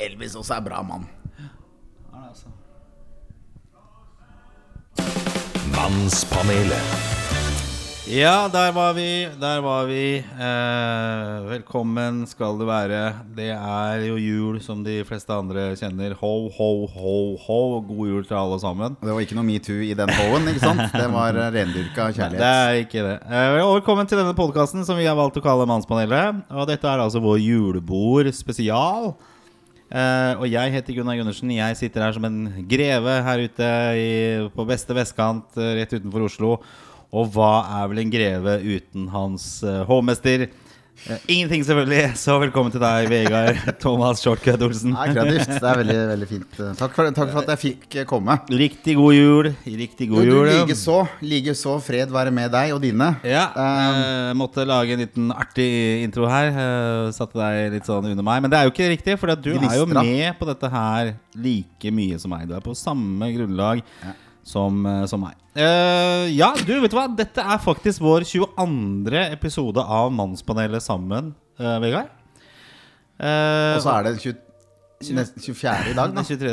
Elvis også er bra mann. Mannspanelet. Ja, der var vi. Der var vi. Eh, velkommen skal du være. Det er jo jul, som de fleste andre kjenner. Ho, ho, ho, ho. God jul til alle sammen. Det var ikke noe metoo i den hoen, ikke sant? Det var rendyrka kjærlighet. Det er ikke det. Eh, og velkommen til denne podkasten som vi har valgt å kalle Mannspanelet. Og dette er altså vår julebord spesial. Eh, og jeg heter Gunnar Gundersen. Jeg sitter her som en greve her ute i, på beste vestkant, eh, rett utenfor Oslo. Og hva er vel en greve uten hans eh, hovmester? Ingenting, selvfølgelig. Så velkommen til deg, Vegard Thomas Shortcut Olsen. Det er kreativt. Det er veldig, veldig fint. Takk for, takk for at jeg fikk komme. Riktig god jul. Riktig god du jul. så likeså. Likeså fred være med deg og dine. Ja, Um, måtte lage en liten artig intro her. eh, satte deg litt sånn under meg. Men det er jo ikke riktig, for du er jo med på dette her like mye som meg. Du er på samme grunnlag som, eh, som meg. Uh, ja, du, vet du hva? Dette er faktisk vår 22. episode av Mannspanelet sammen, uh, Vegard. Uh, og så er det 20, nesten 24 i dag, da. 23,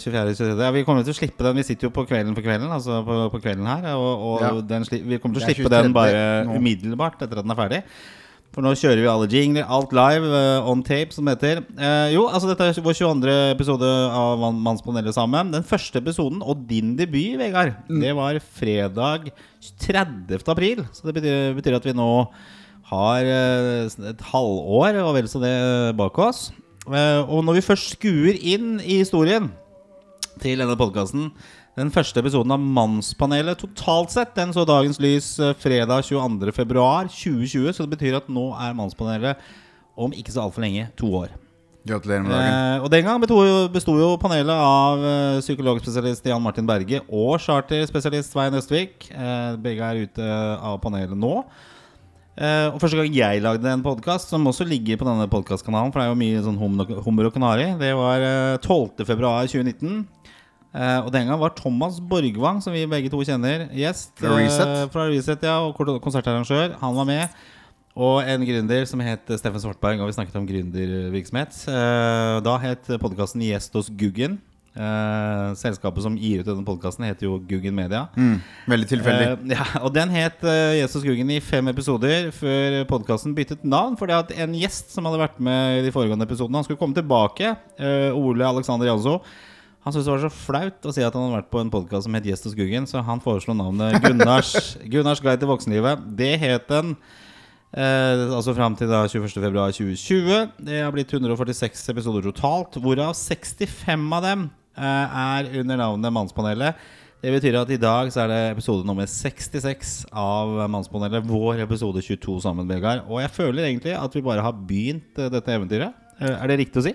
24, 23. Ja, vi kommer til å slippe den. Vi sitter jo på kvelden for kvelden Altså på, på kvelden her Og, og Ja. den vi kommer til å slippe den bare nå. umiddelbart etter at den er ferdig. For nå kjører vi alle jingler, alt live, uh, on tape, som det heter. Uh, jo, altså dette er vår 22. episode av Man- Mannspanelet sammen. Den første episoden, og din debut, Vegard, Mm. det var fredag 30. april. Så det betyr, betyr at vi nå har uh, et halvår og vel så det bak oss. Og når vi først skuer inn i historien til denne podkasten den første episoden av Mannspanelet totalt sett Den så dagens lys eh, fredag 22.2.2020. Så det betyr at nå er Mannspanelet om ikke så altfor lenge to år. Gratulerer med dagen. Eh, og Den gang besto jo panelet av eh, psykologspesialist Jan Martin Berge og charterspesialist Svein Østvik. Eh, begge er ute av panelet nå. Eh, og Første gang jeg lagde en podkast, som også ligger på denne podkastkanalen, for det er jo mye sånn hummer og kanari, det var eh, 12.2.2019. Uh, og den gang var Thomas Borgvang, som vi begge to kjenner, gjest. Fra Reset. Uh, fra Reset ja, og konsertarrangør. Han var med. Og en gründer som het Steffen Svartberg, og vi snakket om gründervirksomhet. Uh, da het podkasten Gjest hos Guggen. Uh, selskapet som gir ut denne podkasten, heter jo Guggen Media. Mm, veldig tilfeldig. Uh, ja, og den het uh, Jesus Guggen i fem episoder før podkasten byttet navn. Fordi at en gjest som hadde vært med i de foregående episodene, han skulle komme tilbake. Ole Alexander Jansson han syntes det var så flaut å si at han hadde vært på en podkast som het Gjest hos Guggen, så han foreslo navnet Gunnars, Gunnars guide til voksenlivet. Det het den eh, altså fram til da 21.2.2020. Det har blitt 146 episoder totalt, hvorav 65 av dem eh, er under navnet Mannspanelet. Det betyr at i dag så er det episode nummer 66 av Mannspanelet. Vår episode 22 sammen, Vegard. Og jeg føler egentlig at vi bare har begynt eh, dette eventyret. Eh, Er det riktig å si?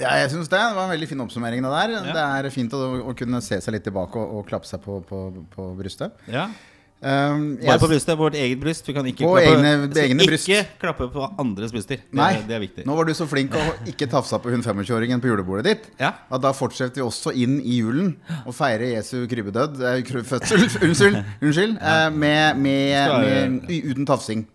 Ja, jeg synes det. Det var en veldig fin oppsummering. Det der Det er fint å, å kunne se seg litt tilbake og, og klappe seg på, på, på brystet. Ja. Um, Bare på brystet. Vårt eget bryst. Vi kan ikke klappe egne- skal egne bryst. Ikke klappe på andres bryster. Det, Nei, det er viktig. nå var du så flink å ikke tafsa på hun 25-åringen på julebordet ditt. Ja. At da fortsetter vi også inn i julen og feirer Jesu krybbedød eh, Fødsel, unnskyld, unnskyld ja. med, med, Skal- med, uten tafsing.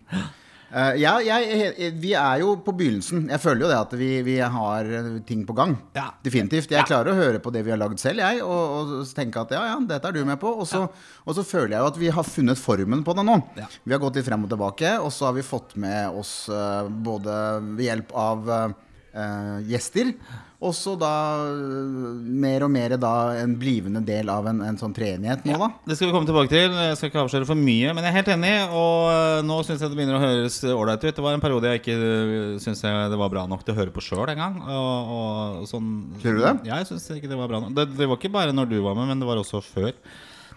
Eh, ja, jeg, vi er jo på begynnelsen. Jeg føler jo det at vi, vi har eh, ting på gang. Ja. Definitivt. Jeg klarer å høre på det vi har lagd selv, jeg, og, og tenke at ja, ja, dette er du med på. Og så, og så føler jeg jo at vi har funnet formen på det nå. Ja. Vi har gått litt frem og tilbake, og så har vi fått med oss uh, både ved hjelp av uh, gjester, og så da eh, mer og mer da en blivende del av en, en sånn treenighet nå, da. Det skal vi komme tilbake til. Jeg skal ikke avsløre for mye. Men jeg er helt enig, og øh, nå syns jeg det begynner å høres ålreit ut. Det var en periode jeg ikke syns det var bra nok til å høre på sjøl engang. Og, og sånn, Sier du det? Ja, jeg syns ikke det var bra nok. Det, det var ikke bare når du var med, men det var også før.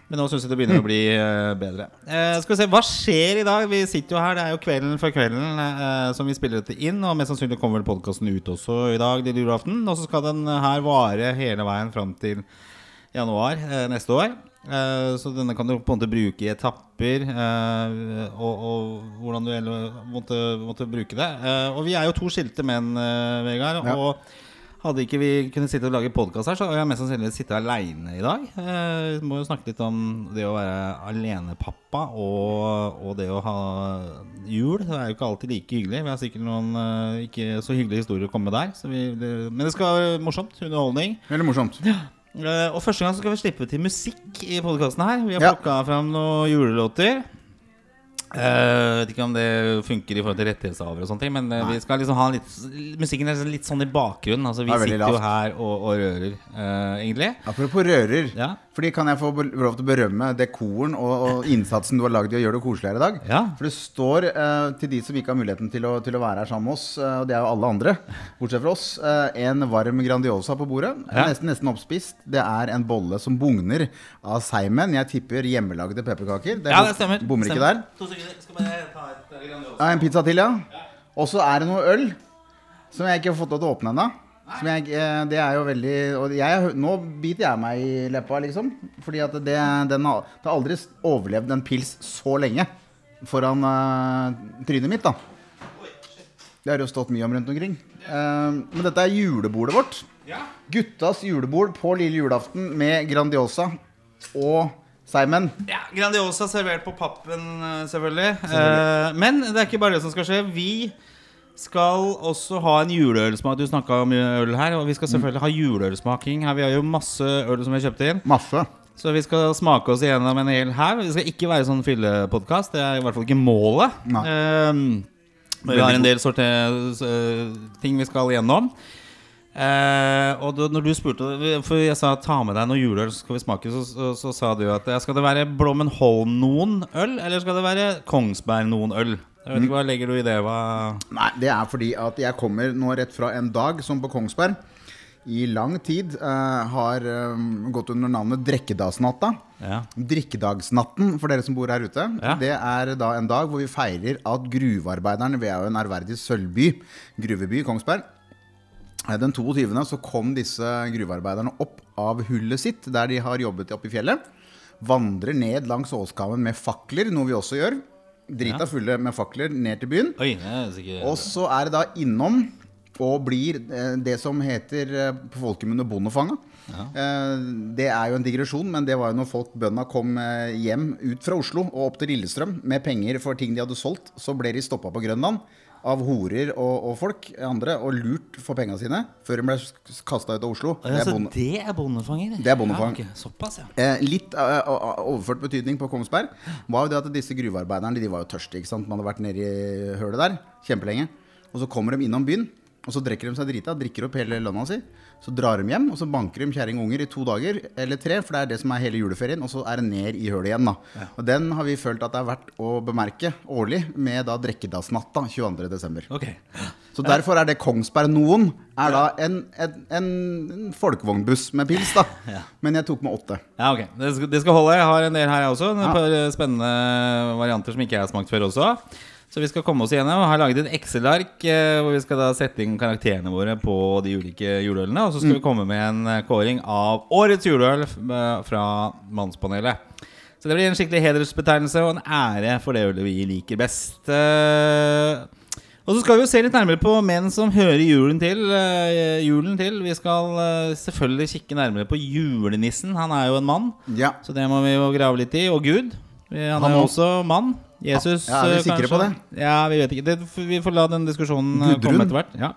Men nå syns jeg det begynner å bli øh, bedre. Eh, skal vi se, Hva skjer i dag? Vi sitter jo her, det er jo kvelden før kvelden eh, som vi spiller dette inn. Og mest sannsynlig kommer vel podkasten ut også i dag, lille julaften. Og så skal den her vare hele veien fram til januar eh, neste år. Eh, så denne kan du på en måte bruke i etapper, eh, og, og hvordan du måtte, måtte bruke det. Eh, og vi er jo to skilte menn, eh, Vegard. Ja. Og Hadde ikke vi kunnet sitte og lage podkast her, så hadde jeg mest sannsynlig sittet aleine i dag. Eh, må jo snakke litt om det å være alenepappa og, og det å ha jul. Det er jo ikke alltid like hyggelig. Vi har sikkert noen eh, ikke så hyggelige historier å komme med der. Så vi, det, men det skal være morsomt. Underholdning. Veldig morsomt. Eh, og første gang så skal vi slippe til musikk i podkasten her. Vi har Ja. plukka fram noen julelåter. Eh, vet ikke om det funker i forhold til rettighetshavere og sånne ting, men Nei. vi skal liksom ha litt musikken er litt sånn i bakgrunnen. Altså, vi sitter jo her og, og rører, uh, egentlig. Apropos rører. Ja. Fordi Kan jeg få lov til å berømme dekoren og, og innsatsen du har lagd i å gjøre det koseligere i dag? Ja. For det står eh, til de som ikke har muligheten til å, til å være her sammen med oss, eh, og det er jo alle andre, bortsett fra oss, eh, en varm Grandiosa på bordet. Ja. Nesten, nesten oppspist. Det er en bolle som bugner av seigmenn. Jeg tipper hjemmelagde pepperkaker. Ja, det stemmer. Bommer ikke der. To sekunder. Skal bare ta et eh, Grandiosa. Ja, en pizza til, ja. Og så er det noe øl som jeg ikke har fått lov til å åpne ennå. Som jeg, eh, det er jo veldig Og jeg, nå biter jeg meg i leppa, liksom. Fordi at det, den har, det har aldri overlevd en pils så lenge foran uh, trynet mitt, da. Det har det jo stått mye om rundt omkring. Uh, men dette er julebordet vårt. Ja. Guttas julebord på lille julaften med Grandiosa og Simon. Ja, Grandiosa servert på pappen, selvfølgelig. selvfølgelig. Uh, men det er ikke bare det som skal skje. Vi skal også ha en juleølsmak. Du snakka om øl her, og vi skal selvfølgelig ha juleølsmaking. Her Vi har jo masse øl som vi har kjøpt inn. Masse. Så vi skal smake oss igjennom en hel her. Det skal ikke være sånn fyllepodkast. Det er i hvert fall ikke målet. Nei. Ehm, vi har en del sorte eh, ting vi skal gjennom. Uh, og da, når du spurte For jeg sa ta med deg noe juleøl, så skal vi smake. Så, så, så sa du at skal det være Blommenholm noen øl, eller skal det være Kongsberg noen øl? Jeg vet ikke, Hva legger du i det? Hva Nei, det er fordi at jeg kommer nå rett fra en dag som på Kongsberg i lang tid uh, har eh, gått under navnet Drekkedagsnatta. Ja. Drikkedagsnatten, for dere som bor her ute. Ja. Det er da en dag hvor vi feirer at gruvearbeiderne Vi er jo en ærverdig sølvby, gruveby, Kongsberg. Eh, Den 22. så kom disse gruvearbeiderne opp av hullet sitt, der de har jobbet oppe i fjellet. Vandrer ned langs åskammen med fakler, noe vi også gjør. Drita fulle med fakler ned til byen. Oi, er sikkert Og så er det da innom og blir eh, det som heter eh, på folkemunne bondefanga. Ja. det er jo en digresjon, men det var jo når folk, bøndene kom eh, hjem ut fra Oslo og opp til Lillestrøm med penger for ting de hadde solgt, så ble de stoppa på Grønland av horer og, og folk andre og lurt for penga sine før de ble kasta ut av Oslo. Ja, Det er bonde- det er bondefanger? Det er bondefang. Ja, okay. Såpass, ja. Eh, litt uh, overført betydning på Kongsberg var jo det at disse gruvearbeiderne de var jo tørste. ikke sant? Man hadde vært nede i hølet der kjempelenge. Og så kommer de innom byen, og så drikker de seg drita, drikker opp hele lønna si. Så drar de hjem, og så banker de kjerring og unger i to dager eller tre, for det er det som er hele juleferien, og så er det ned i hølet igjen, da. Og den har vi følt at det er verdt å bemerke årlig med da drikkedagsnatta 22.12. Okay. Så derfor er det Kongsberg Noen er da en, en, en, folkevognbuss med pils, da. Men jeg tok med åtte. Ja, ok. Det skal, det skal holde. Jeg har en del her jeg også. Et Ja. par eh, spennende varianter som ikke jeg har smakt før også. Så vi skal komme oss igjennom. Jeg har laget et Excel-ark eh, hvor vi skal da sette inn karakterene våre på de ulike juleølene. Og så skal vi komme med en eh, kåring av årets juleøl eh, fra Mannspanelet. Så det blir en skikkelig hedersbetegnelse og en ære for det ølet vi liker best. Og så skal vi jo se litt nærmere på menn som hører julen til. julen til. Vi skal selvfølgelig kikke nærmere på julenissen. Han er jo en mann, Ja. så det må vi jo grave litt i. Og Gud. Han, Han er jo også mann. Jesus, Ja, er vi eh, sikre på det? Ja, vi vet ikke. Det, vi får la den diskusjonen eh, Gudrun? komme etter hvert. Ja.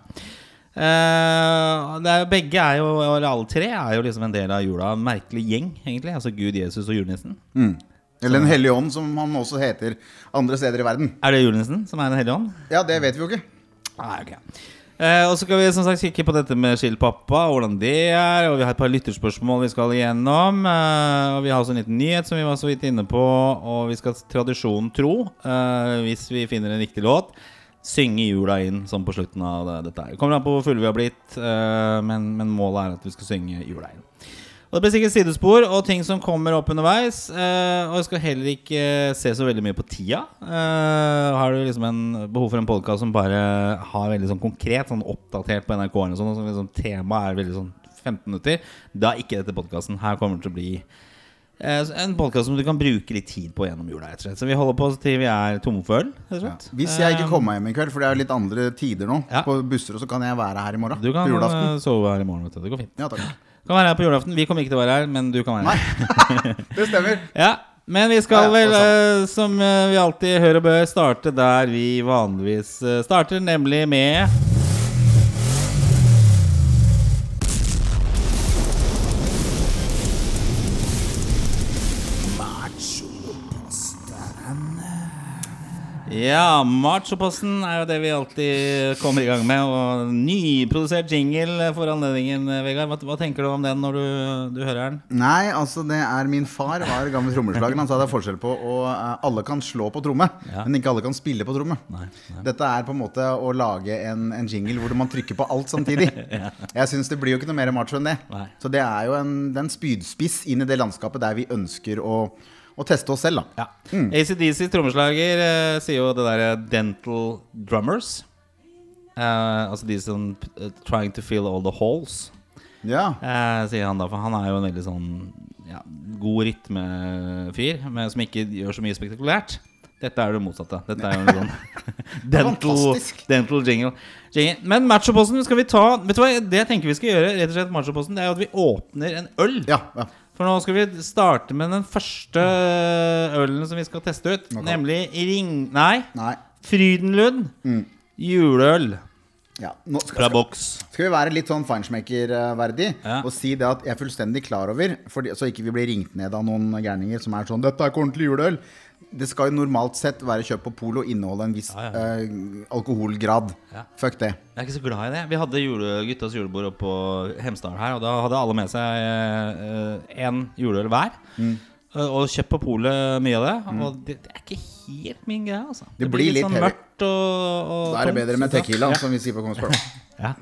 Uh, det er, begge er jo, eller alle tre er jo liksom en del av jula. En merkelig gjeng, egentlig. Altså Gud, Jesus og julenissen. Eller Den hellige ånd, som han også heter andre steder i verden. Er det julenissen som er Den hellige ånd? Ja, det vet vi jo ikke. Nei, ok eh, Og så skal vi som sagt kikke på dette med skilpappa, hvordan det er. Og vi har et par lytterspørsmål vi skal igjennom. Eh, og vi har også en liten nyhet som vi var så vidt inne på. Og vi skal tradisjonen tro, eh, hvis vi finner en riktig låt, synge jula inn sånn på slutten av det, dette her. Kommer an på hvor fulle vi har blitt, eh, men, men målet er at vi skal synge jula inn. Og Det blir sikkert sidespor og ting som kommer opp underveis. Eh, og jeg skal heller ikke se så veldig mye på tida. Eh, har du liksom en behov for en podkast som bare har veldig sånn konkret, sånn oppdatert på NRK-en og sånn, og så liksom temaet er veldig sånn 15 minutter, da er ikke dette podkasten. Her kommer det til å bli Eh, En podkast som du kan bruke litt tid på gjennom jula. Så vi holder på til vi er tomme for øl. Ja. Hvis jeg ikke Eh, kommer hjem i kveld, for det er litt andre tider nå Ja. på busser, og så kan jeg være her i morgen. Du kan eh, sove her i morgen. Det går fint. Ja, takk. Kan være her på julaften. Vi kommer ikke til å være her, men du kan være Nei, her. det stemmer. Ja, Men vi skal vel, eh, som eh, vi alltid hører og bør, starte der vi vanligvis eh, starter, nemlig med Ja, Machoposten er jo det vi alltid kommer i gang med. Og nyprodusert jingle for anledningen, Vegard. Hva, hva tenker du om den når du, du hører den? Nei, altså det er min far var gammel trommeslager. Han sa det er forskjell på og eh, alle kan slå på tromme, Ja. men ikke alle kan spille på tromme. Nei, nei. Dette er på en måte å lage en, en jingle hvor man trykker på alt samtidig. Jeg syns det blir jo ikke noe mer macho enn det. Nei. Så det er jo en, det er en spydspiss inn i det landskapet der vi ønsker å, å teste oss selv, da. Ja. ACDC trommeslager eh, sier jo det derre 'dental drummers'. Eh, altså de som eh, 'trying to fill all the holes', Ja. eh, sier han da. For han er jo en veldig sånn ja, god rytmefyr, men som ikke gjør så mye spektakulært. Dette er det motsatte. Dette er jo en sånn dental, Fantastisk. dental jingle. jingle. Men machoposten skal vi ta Vet du hva, Det jeg tenker vi skal gjøre, rett og slett machoposten, det er jo at vi åpner en øl. Ja, ja. For nå skal vi starte med den første ølen som vi skal teste ut. Okay. Nemlig Ring... Nei, Nei. Frydenlund juleøl Ja. Nå skal, fra boks. skal vi være litt sånn Feinschmecker-verdig Ja. og si det at jeg er fullstendig klar over, fordi, så ikke vi blir ringt ned av noen gærninger som er sånn 'Dette er ikke ordentlig juleøl'. Det skal jo normalt sett være kjøpt på polo og inneholde en viss Ja, ja. eh, alkoholgrad. Ja. Fuck det. Jeg er ikke så glad i det. Vi hadde jule, guttas julebord oppe på Hemsedal her, og da hadde alle med seg én juleøl hver. Mm. Eh, Og kjøpt på polet mye av det. Og det, det er ikke helt min greie, altså. Det blir litt sånn mørkt og, og Da er det bedre med synes tequila, Ja. som vi sier på Kongsberg. Ja.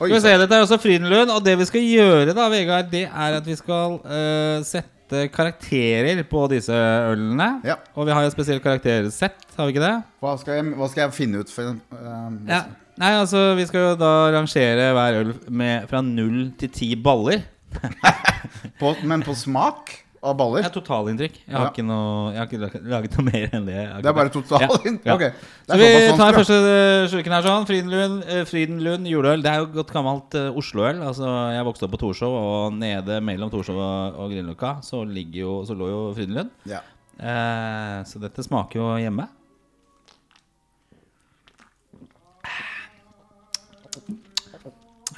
Oi, Skal vi se, Dette er også Frydenlund, og det vi skal gjøre, da, Vegard, det er at vi skal uh, sette karakterer på disse ølene. Ja. Og vi har jo et spesielt karaktersett, har vi ikke det? Hva skal, jeg, hva skal jeg finne ut for eh, Ja. Nei, altså, vi skal jo da rangere hver øl med, fra null til ti baller. på, Men på smak av baller? er totalinntrykk. Jeg har Ja. ikke noe Jeg har ikke laget- noe mer enn det. Det er bare total Ja, ja. Ok. Så vi tar første eh, slurken her sånn. Frydenlund, eh, Frydenlund juleøl. Det er jo godt gammelt eh, Oslo-øl. Altså, jeg vokste opp på Torshov, og nede mellom Torshov og, og Grünerløkka så, så lå jo Frydenlund. Ja. Eh, så dette smaker jo hjemme.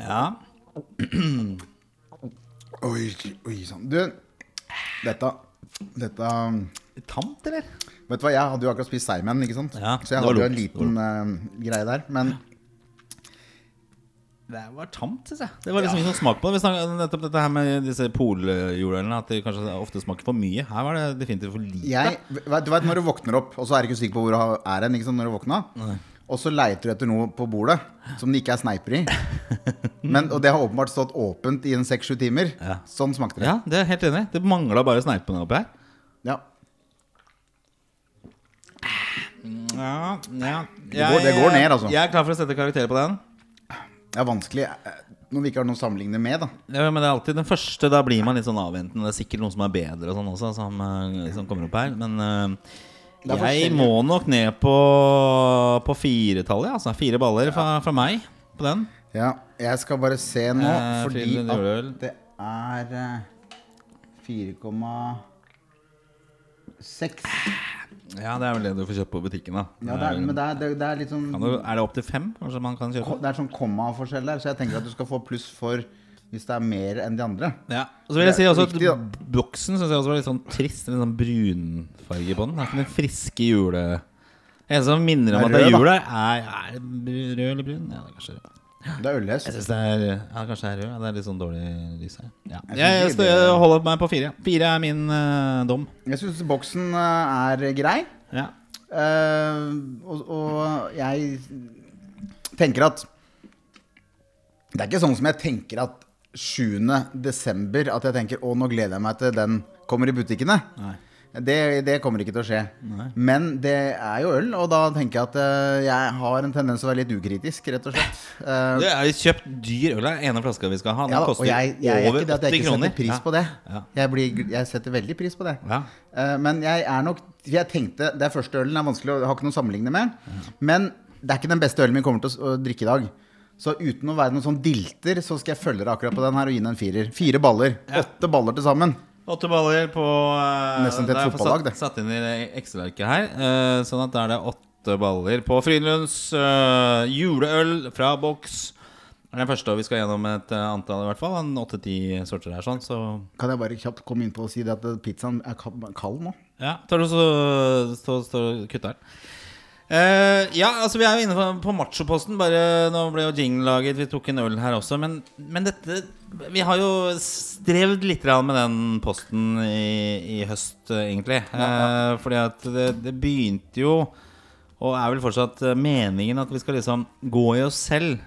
Ja. Oi, oi sann. Du, dette Dette Tamt, eller? Vet du hva, jeg hadde jo akkurat spist seigmenn, ikke sant? Ja, Så jeg hadde jo en liten uh, greie der. Men Det var tamt, syns jeg. Det var liksom ikke noe smak på det. Vi snakket nettopp dette her med disse poljordølene, at det kanskje ofte smaker for mye. Her var det definitivt for lite. jeg Du vet når du våkner opp, og så er du ikke sikker på hvor du er hen når du våkna, og så leiter du etter noe på bordet som det ikke er sneiper i. Men, og det har åpenbart stått åpent i en seks-sju timer. Ja. Sånn smakte det. Ja, det er helt enig. Det mangla bare sneipene oppi her. Ja. Ja, ja. Det går- det går ned, altså. Jeg er klar for å sette karakter på den. Det er vanskelig eh, når vi ikke har noe å sammenligne med, da. Ja, men det er alltid den første. Da blir man litt sånn avventende. Det er sikkert noen som er bedre og sånn også, som, eh, som kommer opp her. Men er jeg må nok ned på, på firetallet. Altså fire baller fra, fra meg på den. Ja, jeg skal bare se nå, Eh, fordi Fride at det er eh, 4,6 Ja, det er vel det du får kjøpt på butikken, da. Ja, det er, men det er, det, det er litt sånn du, er det opp til fem? Kanskje man kan kjøpe? Det er sånn kommaforskjell der, så jeg tenker at du skal få pluss for hvis det er mer enn de andre. Ja. Og så vil jeg si også at boksen syns jeg også var litt sånn trist. Litt sånn brunfarge på den. Det er ikke den friske jule... En som minner om at det er jul, er, er, er det rød eller brun? Ja, det er kanskje rød. Det er ølhest. Jeg synes det er Ja, kanskje det er rød. Ja, det er litt sånn dårlig lys her. Ja. Jeg Jeg, jeg holder meg på fire. Fire er min uh, dom. Jeg syns boksen eh, er grei. Ja. Uh, og, og jeg tenker at Det er ikke sånn som jeg tenker at 7. desember At jeg tenker å nå gleder jeg meg til den kommer i butikkene. Nei. Det, det kommer ikke til å skje. Men det er jo øl, og da tenker jeg at eh, jeg har en tendens til å være litt ukritisk, rett og slett. Er jo kjøpt dyr øl. Det er ene flaska vi skal ha. Den ja, koster jeg, jeg er over 80 kroner. jeg ikke kroner. setter pris Ja. på det. Ja. Jeg, blir, jeg setter veldig pris på det. Ja. Eh, men jeg er nok Jeg tenkte Det er første ølen, er vanskelig å har ikke noe å sammenligne med. Men det er ikke den beste ølen vi kommer til å, å drikke i dag. Så uten å være noen sånn dilter, så skal jeg følge deg akkurat på den her og gi den en firer. Fire baller. Åtte baller til sammen. Åtte baller på uh, Nesten til et fotballag, det. Satt, inn i Excel-arket her. Uh, sånn at da er det åtte baller på Frydenlunds uh, juleøl fra boks. Det er den første, og vi skal gjennom et eh, antall i hvert fall. En åtte-ti sorter her, sånn. Så Kan jeg bare kjapt komme inn på og si det at eh, pizzaen er kald nå? ja, tar du så stå, stå kutter kutte Eh, ja, altså vi er jo inne på, på machoposten. Bare Nå ble jo jingle laget, vi tok en øl her også. Men, men dette Vi har jo strevd litt med den posten i, i høst, eh, egentlig. Uh, fordi at det, det begynte jo, og er vel fortsatt meningen, at vi skal liksom gå i oss selv.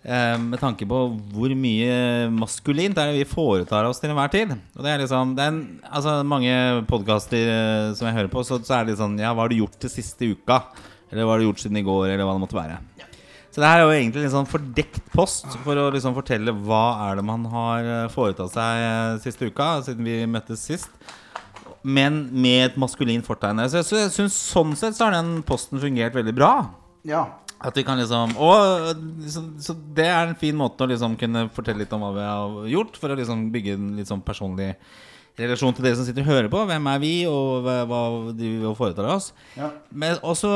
Med tanke på hvor mye maskulint er det vi foretar oss til enhver tid. Og det er liksom det er en, altså Mange podkaster som jeg hører på, så, så er det sånn Ja, hva har du gjort til siste uka? Eller hva har du gjort siden i går? Eller hva det måtte være. Så det her er jo egentlig en sånn fordekt post for å liksom fortelle hva er det man har eh, foretatt seg eh, siste uka, siden vi møttes sist. Men med et maskulint fortegn. Så jeg, så jeg synes sånn sett så har den posten fungert veldig bra. Ja. At vi kan liksom Og så, så det er en fin måte å liksom kunne fortelle litt om hva vi har gjort, for å liksom bygge en litt sånn personlig relasjon til dere som sitter og hører på. Hvem er vi, og hva, driver vi og foretar oss? Ja. Men også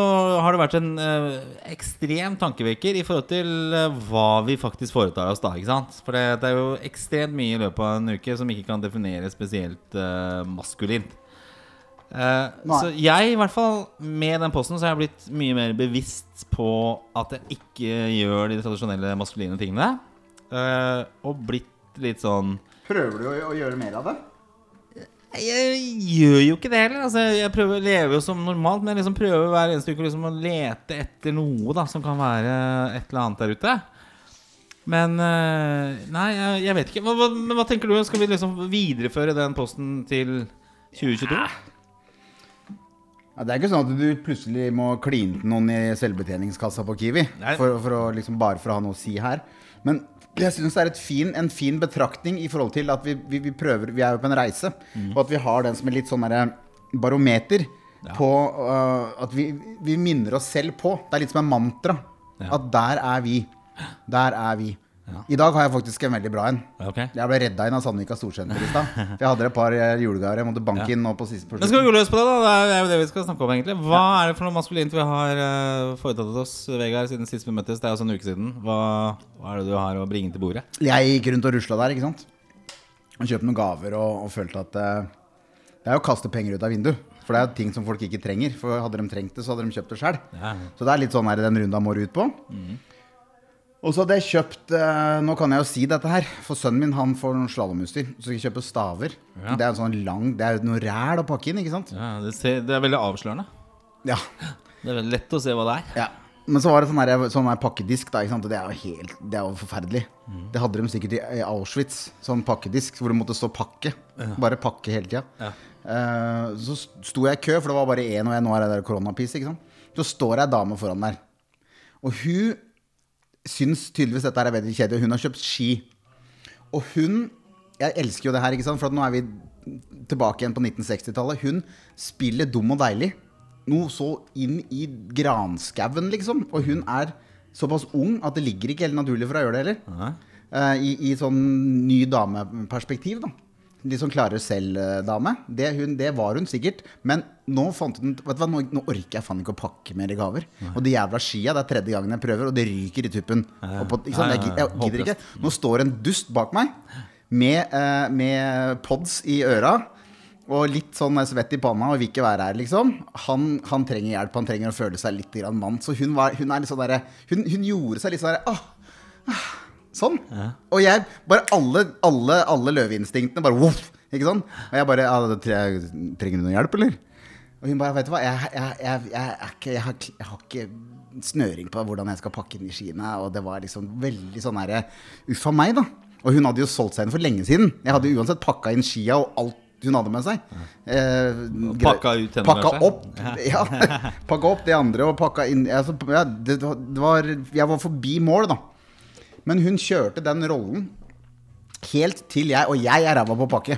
har det vært en eh, ekstrem tankevekker i forhold til eh, hva vi faktisk foretar oss da. ikke sant? For det, det er jo ekstremt mye i løpet av en uke som ikke kan defineres spesielt eh, maskulint. Uh, så jeg, i hvert fall med den posten, så har jeg blitt mye mer bevisst på at jeg ikke gjør de tradisjonelle maskuline tingene. Uh, og blitt litt sånn Prøver du å, å gjøre mer av det? Jeg gjør jo ikke det heller. Altså, jeg prøver å leve jo som normalt, men jeg liksom prøver hver eneste uke liksom å lete etter noe da som kan være et eller annet der ute. Men eh, Nei, jeg, jeg vet ikke. Hva, hva, men hva tenker du? Skal vi liksom videreføre den posten til 2022? Ja, det er ikke sånn at du plutselig må kline til noen i selvbetjeningskassa på Kiwi for, for å, liksom, bare for å ha noe å si her. Men jeg syns det er et fin, en fin betraktning i forhold til at vi, vi, vi prøver Vi er jo på en reise, og at vi har den som en litt sånn barometer barometer på uh, At vi, vi minner oss selv på. Det er litt som en mantra. Ja. At der er vi. Der er vi. I dag har jeg faktisk en veldig bra en. Okay. Jeg ble redda inn av Sandvika Storsenter i stad. Jeg hadde et par eh, julegaver jeg måtte banke inn nå på siste på Men skal vi gå løs på det, da? Det er- jo det vi skal snakke om, egentlig. Hva er det for noe maskulint vi har eh, foretatt oss, Vegard, siden sist vi møttes? Det er altså en uke siden. Hva, hva er det du har å bringe til bordet? Jeg gikk rundt og rusla der, ikke sant. Og kjøpte noen gaver og, og følte at uh, Det er jo å kaste penger ut av vinduet. For det er jo ting som folk ikke trenger. For hadde de trengt det, så hadde de kjøpt det sjøl. Ja. Så det er litt sånn her den runda må ut på. Og så hadde jeg kjøpt eh, Nå kan jeg jo si dette her, for sønnen min han får slalåmutstyr. Så skal jeg kjøpe staver. Ja. Det er en sånn lang Det er noe ræl å pakke inn, ikke sant? Ja, det, ser, det er veldig avslørende. Ja. Det er veldig lett å se hva det er. Ja. Men så var det sånn her, sånn her pakkedisk, da, og det er jo helt Det er jo forferdelig. Det hadde de sikkert i Auschwitz, sånn pakkedisk hvor du måtte stå pakke. Bare pakke hele tida. Ja. Uh, så sto jeg i kø, for det var bare én og én. Nå er det der koronapis. ikke sant. Så står det ei dame foran der. Og hun syns tydeligvis dette er veldig kjedelig. Hun har kjøpt ski. Og hun Jeg elsker jo det her, ikke sant? for nå er vi tilbake igjen på 1960-tallet. Hun spiller dum og deilig. Noe så inn i granskauen, liksom. Og hun er såpass ung at det ligger ikke helt naturlig for å gjøre det heller. Eh, I, I sånn ny dameperspektiv, da. Litt sånn klarer selv-dame. Det, det var hun sikkert. Men nå fant hun Vet du hva, nå, nå orker jeg faen ikke å pakke mer gaver. Og de jævla skia, det er tredje gangen jeg prøver, og det ryker i tuppen. Og på, ikke sant? Jeg, jeg gidder ikke. Nå står en dust bak meg med, eh, med pods i øra. Og litt sånn svett i panna og vil ikke være her, liksom. Han, han trenger hjelp, han trenger å føle seg litt grann mann. Så hun, var, hun er litt sånn derre hun, hun gjorde seg litt sånn derre ah, Sånn. Og jeg bare Alle, alle, alle løveinstinktene bare voff, Ikke sånn? Og jeg bare ja, Trenger du noe hjelp, eller? Og hun bare Vet du hva, jeg, jeg, jeg, har, jeg har ikke snøring på hvordan jeg skal pakke inn i skiene. Og det var liksom veldig sånn herre Uff a meg, da. Og hun hadde jo solgt seg inn for lenge siden. Jeg hadde uansett pakka inn skia og alt hun hadde med seg. Eh, pakka ut henne, Pakka kanskje? opp, ja. pakka opp det andre og pakka inn altså, ja, det, det var, Jeg var forbi mål, da. Men hun kjørte den rollen helt til jeg Og jeg er ræva på å pakke.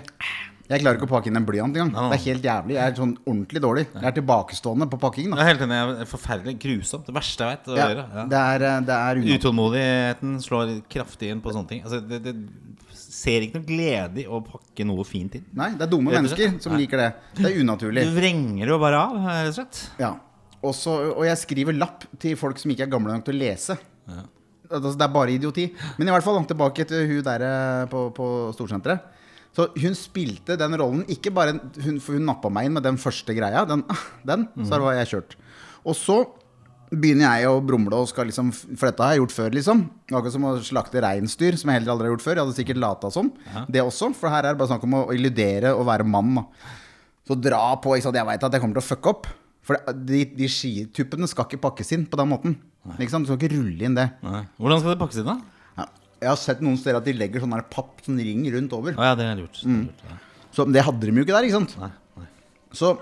Jeg klarer ikke å pakke inn en blyant engang. Det er helt jævlig. Jeg er sånn ordentlig dårlig. Jeg er tilbakestående på pakking. Jeg er helt enig. det er Forferdelig grusomt. Det verste jeg vet ja. Ja. Det er, eh, det er Utålmodigheten slår kraftig inn på sånne ting. Altså, det, det ser ikke noe glede i å pakke noe fint inn. Nei, det er dumme mennesker som Nei. liker det. Det er unaturlig. Du vrenger jo bare av, rett og slett. Ja. Også, og jeg skriver lapp til folk som ikke er gamle nok til å lese. Altså, det er bare idioti. Men i hvert fall langt tilbake til hun der eh, på, på Storsenteret. Så hun spilte den rollen, ikke bare hun, For hun nappa meg inn med den første greia. Den, den mm. så var jeg kjørt. Og så begynner jeg å brumle og skal liksom For dette har jeg gjort før, liksom. Akkurat som å slakte reinsdyr, som jeg heller aldri har gjort før. Jeg hadde sikkert lata som. Det også. For her er det bare snakk om å illudere og være mann. Så dra på. Jeg veit at jeg kommer til å fucke opp. For de, de skituppene skal ikke pakkes inn på den måten. Ikke sant? Du skal ikke rulle inn det. Nei. Hvordan skal det pakkes inn, da? Ja. Jeg har sett noen steder at de legger sånn papp som ring rundt over. Ja, det er lurt. gjort ja. Så det hadde de jo ikke der, ikke sant? Nei, nei. Så,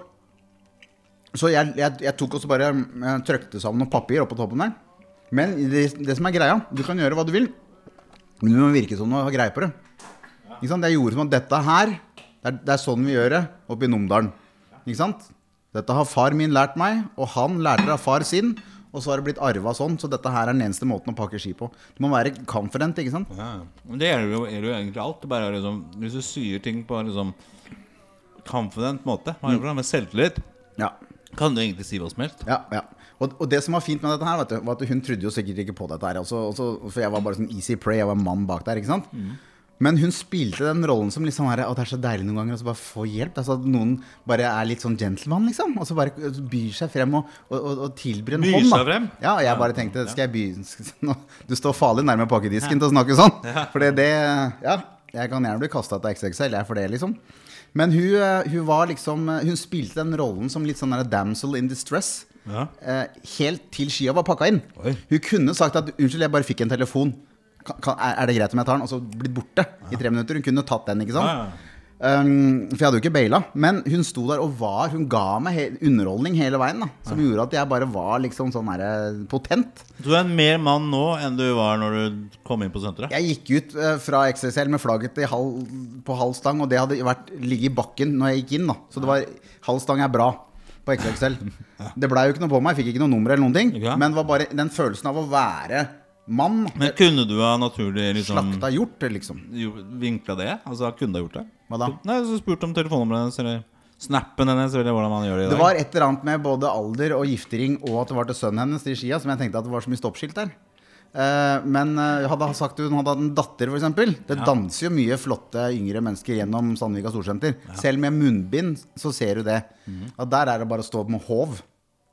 så jeg, jeg, jeg tok også bare jeg trykte sammen noen papir oppå toppen der. Men det, det som er greia, du kan gjøre hva du vil, men du må virke som du har greie på det. Ikke sant? Jeg gjorde som at dette her, det er, det er sånn vi gjør det oppe i Numedalen. Ikke sant? Dette har far min lært meg, og han lærte det av far sin. Og så har det blitt arva sånn, så dette her er den eneste måten å pakke ski på. Du må være confident, ikke sant? Ja. Men det gjelder jo, gjelder jo egentlig alt. Bare liksom, hvis du sier ting på liksom confident måte, det med selvtillit, Ja. kan du egentlig si hva som helst. Ja, ja. Og, og det som var fint med dette her, vet du, var at hun trodde jo sikkert ikke på dette her. Også, også, for jeg var bare sånn easy prey, jeg var mann bak der, ikke sant. Men hun spilte den rollen som liksom er, at det er så deilig noen ganger å så bare få hjelp. Altså at noen bare er litt sånn gentleman, liksom. Og så bare byr seg frem og, og, og, og tilbyr en Byr hånd. seg frem? Ja, og jeg bare tenkte Skal jeg by Du står farlig nærme pakkedisken til å snakke sånn. For det, det Ja, jeg kan gjerne bli kasta til XXL, jeg for det, liksom. Men hun, eh, hun var liksom eh, Hun spilte den rollen som litt sånn damsel in distress. Ja. Eh, helt til skia var pakka inn. Oi. Hun kunne sagt at 'unnskyld, jeg bare fikk en telefon'. Kan, er det greit om jeg tar den? Og så blitt borte i tre minutter. Hun kunne tatt den, ikke sant? Ja, ja. Um, for jeg hadde jo ikke baila. Men hun sto der og var Hun ga meg he underholdning hele veien. da Som gjorde at jeg bare var liksom sånn her potent. Du er mer mann nå enn du var når du kom inn på senteret? Jeg gikk ut uh, fra XXL med flagget i halv, på halv stang, og det hadde vært ligget i bakken når jeg gikk inn. da Så det var halv stang er bra på XXL. Det blei jo ikke noe på meg, jeg fikk ikke noe nummer eller noen ting. Okay. Men det var bare den følelsen av å være mann. Men kunne du ha naturlig liksom Slakta hjort, liksom. vinkla det? Altså kunne du ha gjort det? Hva da? Nei, så spurt om telefonnummeret hennes eller snappen hennes eller hvordan man gjør det i dag. Det var et eller annet med både alder og giftering og at det var til sønnen hennes i skia, som jeg tenkte at det var så mye stoppskilt der. Eh, men eh, hadde han sagt hun hadde hatt en datter, f.eks. Det danser jo mye flotte yngre mennesker gjennom Sandvika Storsenter. Selv med munnbind så ser du det. Mhm. At der er det bare å stå med håv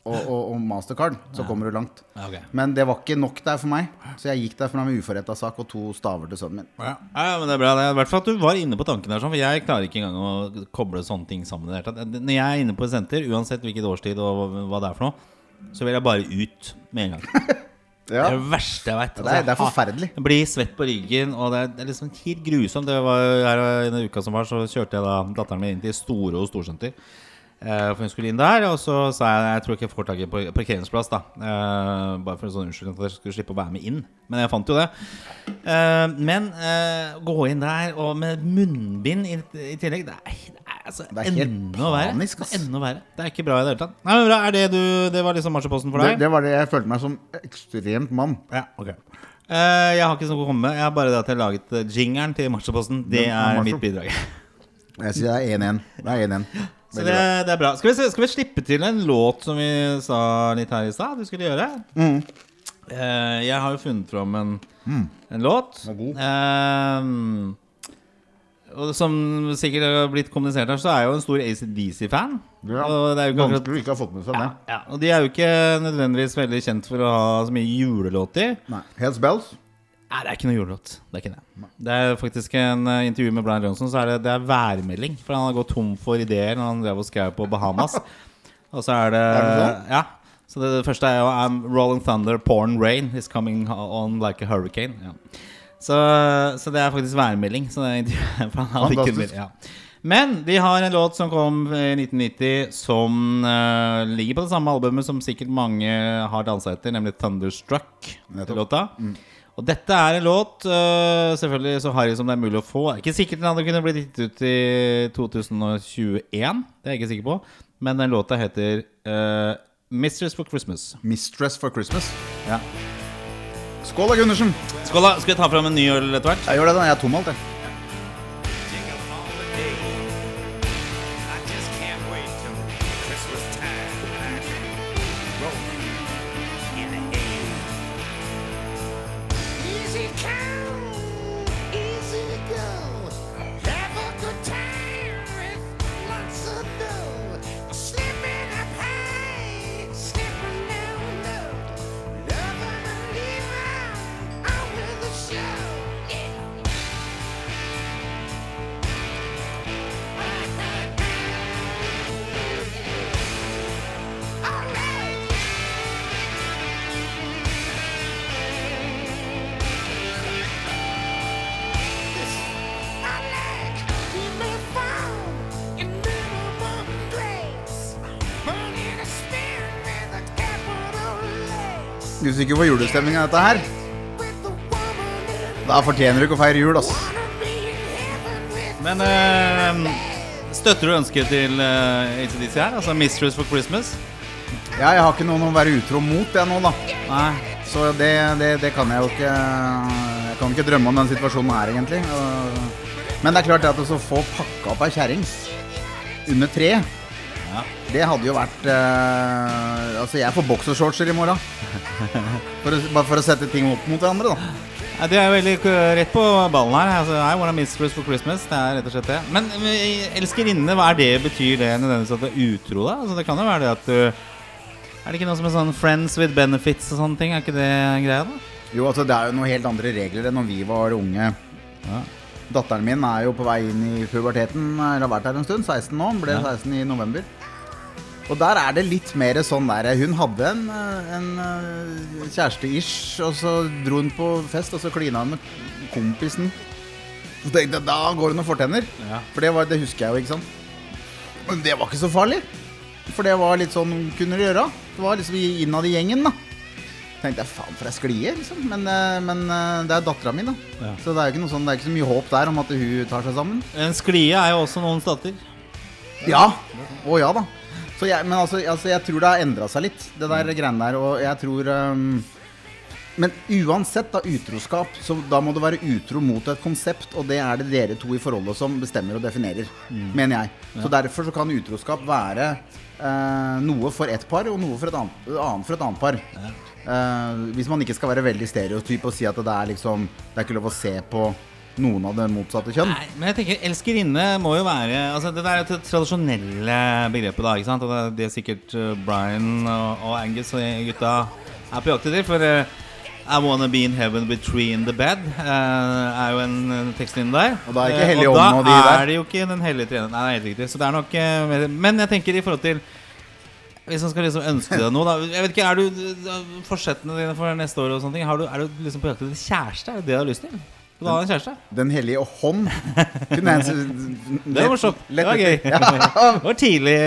og, og, og mastercard, så kommer du langt. Ja, ok. Men det var ikke nok der for meg, så jeg gikk derfra med uforretta sak og to staver til sønnen min. Ja. ja, men det er bra. Det I hvert fall at du var inne på tanken der, sånn, for jeg klarer ikke engang å koble sånne ting sammen. Når jeg er inne på et senter, uansett hvilket årstid og hva- det er for noe, så vil jeg bare ut med en gang. Det er det verste jeg vet. det er, det er forferdelig. Jeg blir svett på ryggen, og det er, det er liksom helt grusomt. Det var her I den uka som var, så kjørte jeg da datteren min inn til Storo storsenter. Eh, for hun skulle inn der, og så sa jeg jeg tror ikke jeg får tak i parkeringsplass. da uh, Bare for en sånn unnskyldning at jeg skulle slippe å være med inn. Men jeg fant jo det. Uh, men uh, gå inn der og med munnbind i, i tillegg Det er, det er, altså, Det er enda verre. Det er enda verre. Det er ikke bra i det hele tatt. Nei, men bra, er det, du, det var liksom marsjeposten for deg? det var det jeg følte meg som ekstremt mann. Ja, ok Jeg har ikke noe å komme med. Jeg har bare det at jeg har laget jingeren til marsjeposten. Det er mitt bidrag. Jeg sier det er 1-1. Det er 1-1. Så det, det er bra. Skal vi, skal vi slippe til en låt som vi sa litt her i stad du skulle gjøre? Mm. Uh, jeg har jo funnet fram en, en låt. Og som sikkert har blitt kommunisert her, så er jeg jo en stor ACDC-fan. Ja. Og det er jo ikke akkurat ikke ha fått med seg det. ja, Og de er jo ikke nødvendigvis veldig kjent for å ha så mye julelåter. Hells Bells. Nei, det er ikke noe julelåt. Det er ikke det. Det er faktisk en uh, intervju med Brian Johnson, så er det, det er værmelding. For han har gått tom for ideer når han drev og skrev på Bahamas. og så er det, Er det? Ja. Så det, det første er jo I'm rolling thunder, porn rain is coming on like a hurricane. Ja. Så, så det er faktisk værmelding. Så det er intervjuet for han hadde ja. Men de har en låt som kom i 1990 som uh, ligger på det samme albumet som sikkert mange har dansa etter, nemlig 'Thunderstruck'. Låta. Og dette er en låt uh, selvfølgelig så harry som det er mulig å få. Det er Ikke sikkert den hadde kunnet blitt gitt ut i 2021, det er jeg ikke sikker på. Men den låta heter uh, 'Mistress for Christmas'. Mistress for Christmas. Ja. Skål da, Gundersen. Skål, da. Skal vi ta fram en ny øl etter hvert? Jeg gjør det, da. Jeg er tom alt, jeg. Usikker på julestemninga dette her. Da fortjener du ikke å feire jul, ass. Men øh, støtter du ønsket til uh, ACDC her? Altså 'Mistress for Christmas'? Ja, jeg har ikke noen å være utro mot, jeg nå, da. Nei. Så det, det, det kan jeg jo ikke Jeg kan ikke drømme om den situasjonen her, egentlig. Men det er klart at å få pakka opp ei kjerring under tre Ja. Det hadde jo vært eh, Altså, jeg får boksershortser i morgen. For å, bare for å sette ting opp mot hverandre, da. Ja, det er jo veldig k- rett på ballen her. Altså, I want a mistress for Christmas. Det er rett og slett det. Men eh, elskerinne, hva er det? Betyr det nødvendigvis at du er utro, da? Altså, det kan jo være det at du Er det ikke noe som er sånn friends with benefits og sånne ting? Er ikke det greia, da? Jo, altså, det er jo noen helt andre regler enn når vi var unge. Ja. Datteren min er jo på vei inn i puberteten. Eller har vært her en stund. 16 nå. Ble 16 i november. Og der er det litt mer sånn der Hun hadde en, eh, en eh, kjæreste-ish, og så dro hun på fest, og så klina hun med kompisen. Så tenkte jeg, da går det noen fortenner. Ja. For det, var, det husker jeg jo, ikke sant. Men det var ikke så farlig. For det var litt sånn hun kunne gjøre. Det var liksom innad i gjengen, da. Tenkte jeg, faen for ei sklie, liksom. Men, eh, men det er dattera mi, da. Ja. Så det er jo ikke, sånn, det ikke så mye håp der om at hun tar seg sammen. En sklie er jo også noens datter. Ja. Å ja da. Så jeg, men altså, altså, jeg tror det har endra seg litt, det der greiene der. Og jeg tror um, Men uansett, da, utroskap, så da må du være utro mot et konsept, og det er det dere to i forholdet som bestemmer og definerer, mener jeg. Så derfor så kan utroskap være uh, noe for ett par, og noe for et annet, annet for et annet par. Eh, hvis man ikke skal være veldig stereotyp og si at det er liksom Det er ikke lov å se på noen av det motsatte kjønn. Nei, men jeg tenker elskerinne må jo være Altså Det der er det tradisjonelle begrepet, da. ikke sant? Og det er det sikkert uh, Brian og, og Angus og gutta er på jakt etter. For uh, I wanna be in heaven between the bed uh, er jo en tekstlinje der. Og da er ikke Hellig og Ånd og de da er det jo ikke Den hellige trener. Nei, det er helt riktig. Så det er nok uh, Men jeg tenker i forhold til hvis man skal liksom ønske deg noe, da Jeg vet ikke, Er du forsettene dine for neste år og sånne ting? Har du, er du liksom på jakt etter kjæreste? Er det det du har lyst til? Vil du en kjæreste? Den hellige hånd. Jeg Det var morsomt. Det var gøy. Ja. Det var tidlig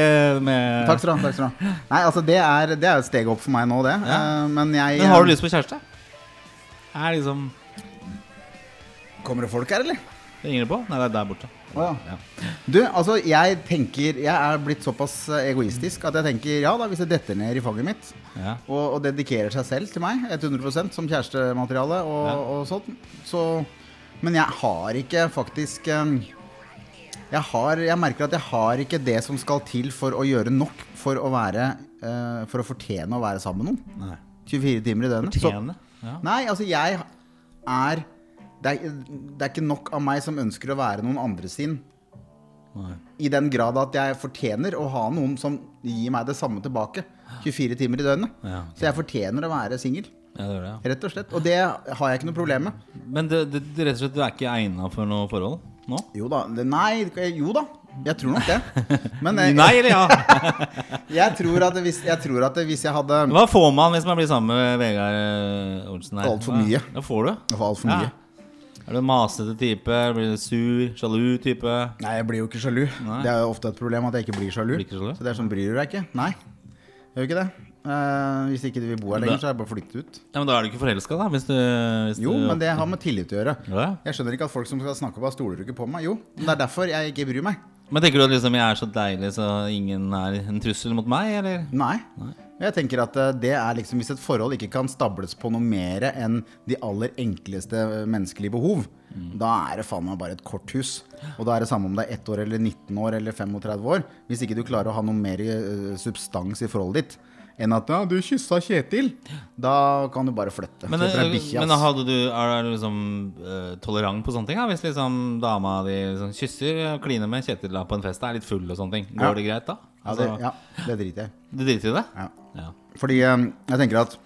med Takk skal du ha. takk skal du ha Nei, altså det er, det er et steg opp for meg nå, det. Ja. Eh, Men jeg Men har du lyst på kjæreste? Er liksom Kommer det folk her, eller? Det ringer det på? Nei, det er der borte. Oh, ja. Du, altså jeg tenker Jeg er blitt såpass eh, egoistisk at jeg tenker ja da, hvis det detter ned i fanget mitt, Ja. og, og dedikerer seg selv til meg 100% som kjærestemateriale og, Ja. og sånt, så Men jeg har ikke faktisk eh, jeg, har, jeg merker at jeg har ikke det som skal til for å gjøre nok for å være eh, For å fortjene å være sammen med noen. Nei. 24 timer i døgnet. Fortjene? Ja. Nei, altså jeg er det, er det er ikke nok av meg som ønsker å være noen andre sin. Nei. I den grad at jeg fortjener å ha noen som gir meg det samme tilbake. 24 timer i døgnet. Ja. Så jeg fortjener å være singel. Ja, det det, ja. Rett og slett. Og det har jeg ikke noe problem med. Men det, det, det, rett og slett, du er ikke egna for noe forhold nå? Jo da. Nei, jo da. Jeg tror nok det. Men jeg, Nei eller ja? jeg, tror at hvis, jeg tror at hvis jeg hadde Hva får man hvis man blir sammen med Vegard eh, Olsen her? Alt for mye. Hva får du? Det var altfor mye. Er du en masete type? Blir du sur? Sjalu type? Nei, jeg blir jo ikke sjalu. Nei. Det er jo ofte et problem at jeg ikke blir sjalu. Blir ikke sjalu? Så det er sånn, bryr du deg ikke? Nei. Gjør ikke det. Eh, hvis ikke du vil bo her lenger, så er det bare å flytte ut. Ja, Men da er du ikke forelska, da? Hvis du, hvis Jo, du men det har med tillit å gjøre. Ja. Jeg skjønner ikke at folk som skal snakke på, stoler ikke på meg. Jo, men det er derfor jeg ikke bryr meg. Men tenker du at liksom jeg er så deilig, så ingen er en trussel mot meg, eller? Nei. Jeg tenker at eh, det er liksom Hvis et forhold ikke kan stables på noe mer enn de aller enkleste eh, menneskelige behov, da er det faen meg bare et korthus. Og da er det samme om det er ett år eller 19 år eller 35 år. Hvis ikke du klarer å ha noe mer substans i forholdet ditt enn at ja, du kyssa Kjetil, da kan du bare flytte. Men, eh, men du, er du liksom uh, tolerant på sånne ting? Ja? Hvis liksom dama di liksom kysser og kliner med Kjetil da på en fest, er litt full og sånne ting, går Ja. det greit da? Ja, det, Altså, ja, det driter jeg. Du driter i det? Ja. Ja. Fordi um, jeg tenker at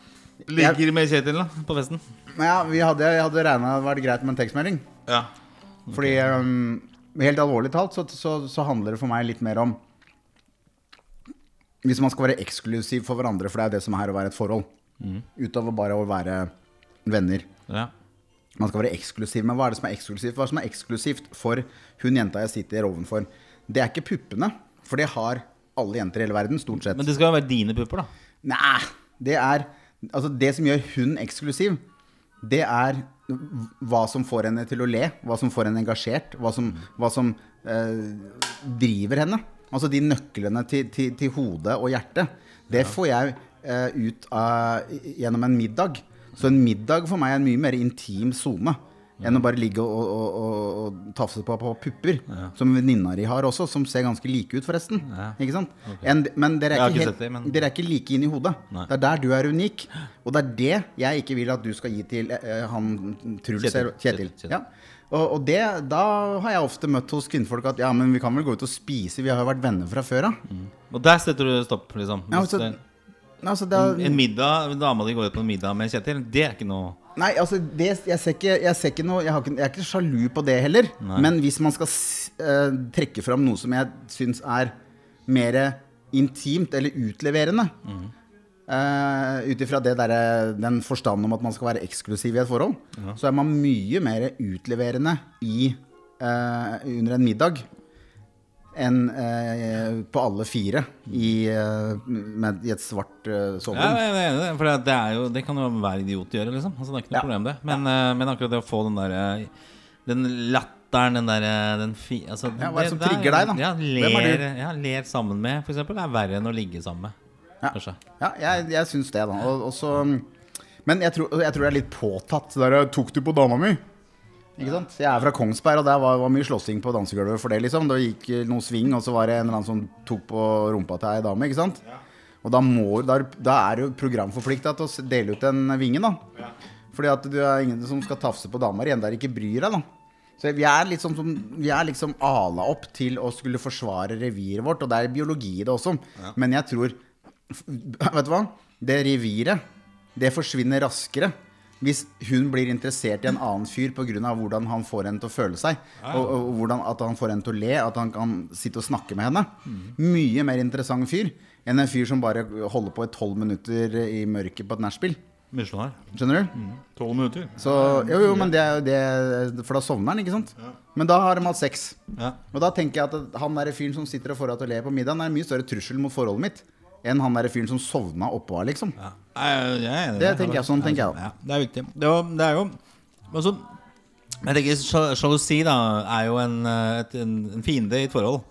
Ligger med Kjetil da, på festen? ja, vi hadde, Jeg hadde regna det vært greit med en tekstmelding. Ja. Fordi um, helt alvorlig talt så, så, så handler det for meg litt mer om Hvis man skal være eksklusiv for hverandre, for det er det som er å være et forhold, utover bare å være venner. ja. Man skal være eksklusiv, men hva er det som er eksklusivt? Hva er det som er eksklusivt for hun jenta jeg sitter ovenfor? Det er ikke puppene, for det har alle jenter i hele verden, stort sett. Men det skal jo være dine pupper, da. Nei, det er Altså, det som gjør hun eksklusiv, det er hva som får henne til å le, hva som får henne engasjert, hva som, hva som eh, driver henne. Altså de nøklene til, til, til hodet og hjertet. Det får jeg eh, ut av, gjennom en middag. Så en middag for meg er en mye mer intim sone enn å bare ligge og, og, og, og tafse på, på pupper. Som venninna di har også, som ser ganske like ut, forresten. Ikke sant? En, men dere er, ikke helt, det, men- dere er ikke like inn i hodet. Nei. Det er der du er unik. Og det er det jeg ikke vil at du skal gi til eh, han Truls Kjetil. Kjetil. Kjetil. Ja. Og, og det, da har jeg ofte møtt hos kvinnfolk at ja, men vi kan vel gå ut og spise, vi har jo vært venner fra før av. Og der setter du stopp, liksom. Ja, altså, det- Altså, er, en middag, dama di går ut på en middag med Kjetil, det er ikke noe Nei, altså det, jeg, ser ikke, jeg ser ikke noe jeg, har ikke, jeg er ikke sjalu på det heller. Men hvis man skal eh, trekke fram noe som jeg syns er mer intimt eller utleverende uh, Ut ifra den forstanden om at man skal være eksklusiv i et forhold, så er man mye mer utleverende i, uh, under en middag enn uh, på alle fire i, med, i et svart uh, Ja, soverom. jeg er enig det. For det, er jo, det kan jo hver idiot gjøre, liksom. Altså, det er ikke noe Ja. problem, det. Men, men akkurat det å få den derre Den latteren, den derre den fi, altså, Ja, hva er det som trigger deg, da? Ja, Hvem er du? ja, ler sammen med, eksempel, er verre enn å ligge sammen med. Ja. Kanskje. Ja, jeg, jeg syns det, da. Og, og så- men jeg tror, jeg tror det er litt påtatt. Det der, 'Tok du på dama mi?' Ikke sant? Jeg er fra Kongsberg, og der var, var mye slåssing på dansegulvet for det. liksom Det gikk noen sving, og så var det en eller annen som tok på rumpa til ei dame. ikke sant? Og da, må, da, er- da er du programforplikta til å dele ut en vinge, da. Fordi at du er ingen som skal tafse på damer igjen der ikke bryr deg, da. Så vi er, liksom, som, vi er liksom ala opp til å skulle forsvare reviret vårt, og det er biologi i det også. Men jeg tror Vet du hva? Det reviret, det forsvinner raskere hvis hun blir interessert i en annen fyr pga. hvordan han får henne til å føle seg. Og, og hvordan at han får henne til å le, at han kan sitte og snakke med henne. Mye mer interessant fyr enn en fyr som bare holder på i tolv minutter i mørket på et nachspiel. Misjonær. Skjønner du? Tolv minutter. Så, jo, jo, men det er jo det For da sovner han, ikke sant? Men da har de hatt sex. Ja. Og da tenker jeg at han der fyren som sitter og får henne til å le på middagen, er en mye større trussel mot forholdet mitt enn han der fyren som sovna oppå her, liksom. Ja. Jeg, jeg Det tenker jeg, sånn tenker jeg Ja, det er viktig. Det det er jo altså, Jeg tenker Sjalusi da er jo en, eh, et, en, en fiende i et forhold.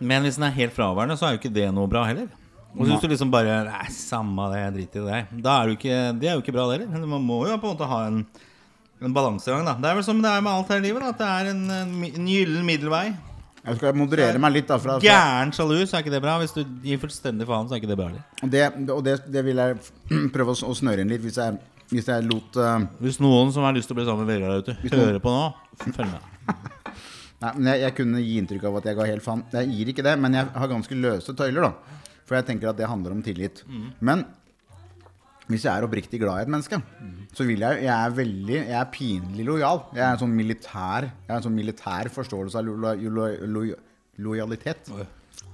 Men hvis den er helt fraværende, så er jo ikke det noe bra heller. Og hvis du liksom bare Nei, samme det, jeg driter i det. Da er det ikke, det er jo ikke bra, det heller. Man må jo på en måte ha en, en balansegang. da Det er vel som det er med alt her i livet. Da, at det er en, en gyllen middelvei. Jeg skal moderere meg litt, da. Fra, fra, Gæren sjalu, så er ikke det bra. Hvis du gir fullstendig faen, så er ikke det bra og det, og det, det vil jeg prøve å, å snøre inn litt, hvis jeg, hvis jeg lot uh, Hvis noen som har lyst til å bli sammen med Vegard der ute, hører på nå, følg med. Nei, men jeg, jeg kunne gi inntrykk av at jeg ga helt faen. Jeg gir ikke det, men jeg har ganske løse tøyler, da. For jeg tenker at det handler om tillit. Men hvis jeg er oppriktig glad i et menneske, så vil jeg Jeg er veldig Jeg er pinlig lojal. Jeg er en sånn militær Jeg har en sånn militær forståelse av lo, lo, lo, lo, lojalitet. Det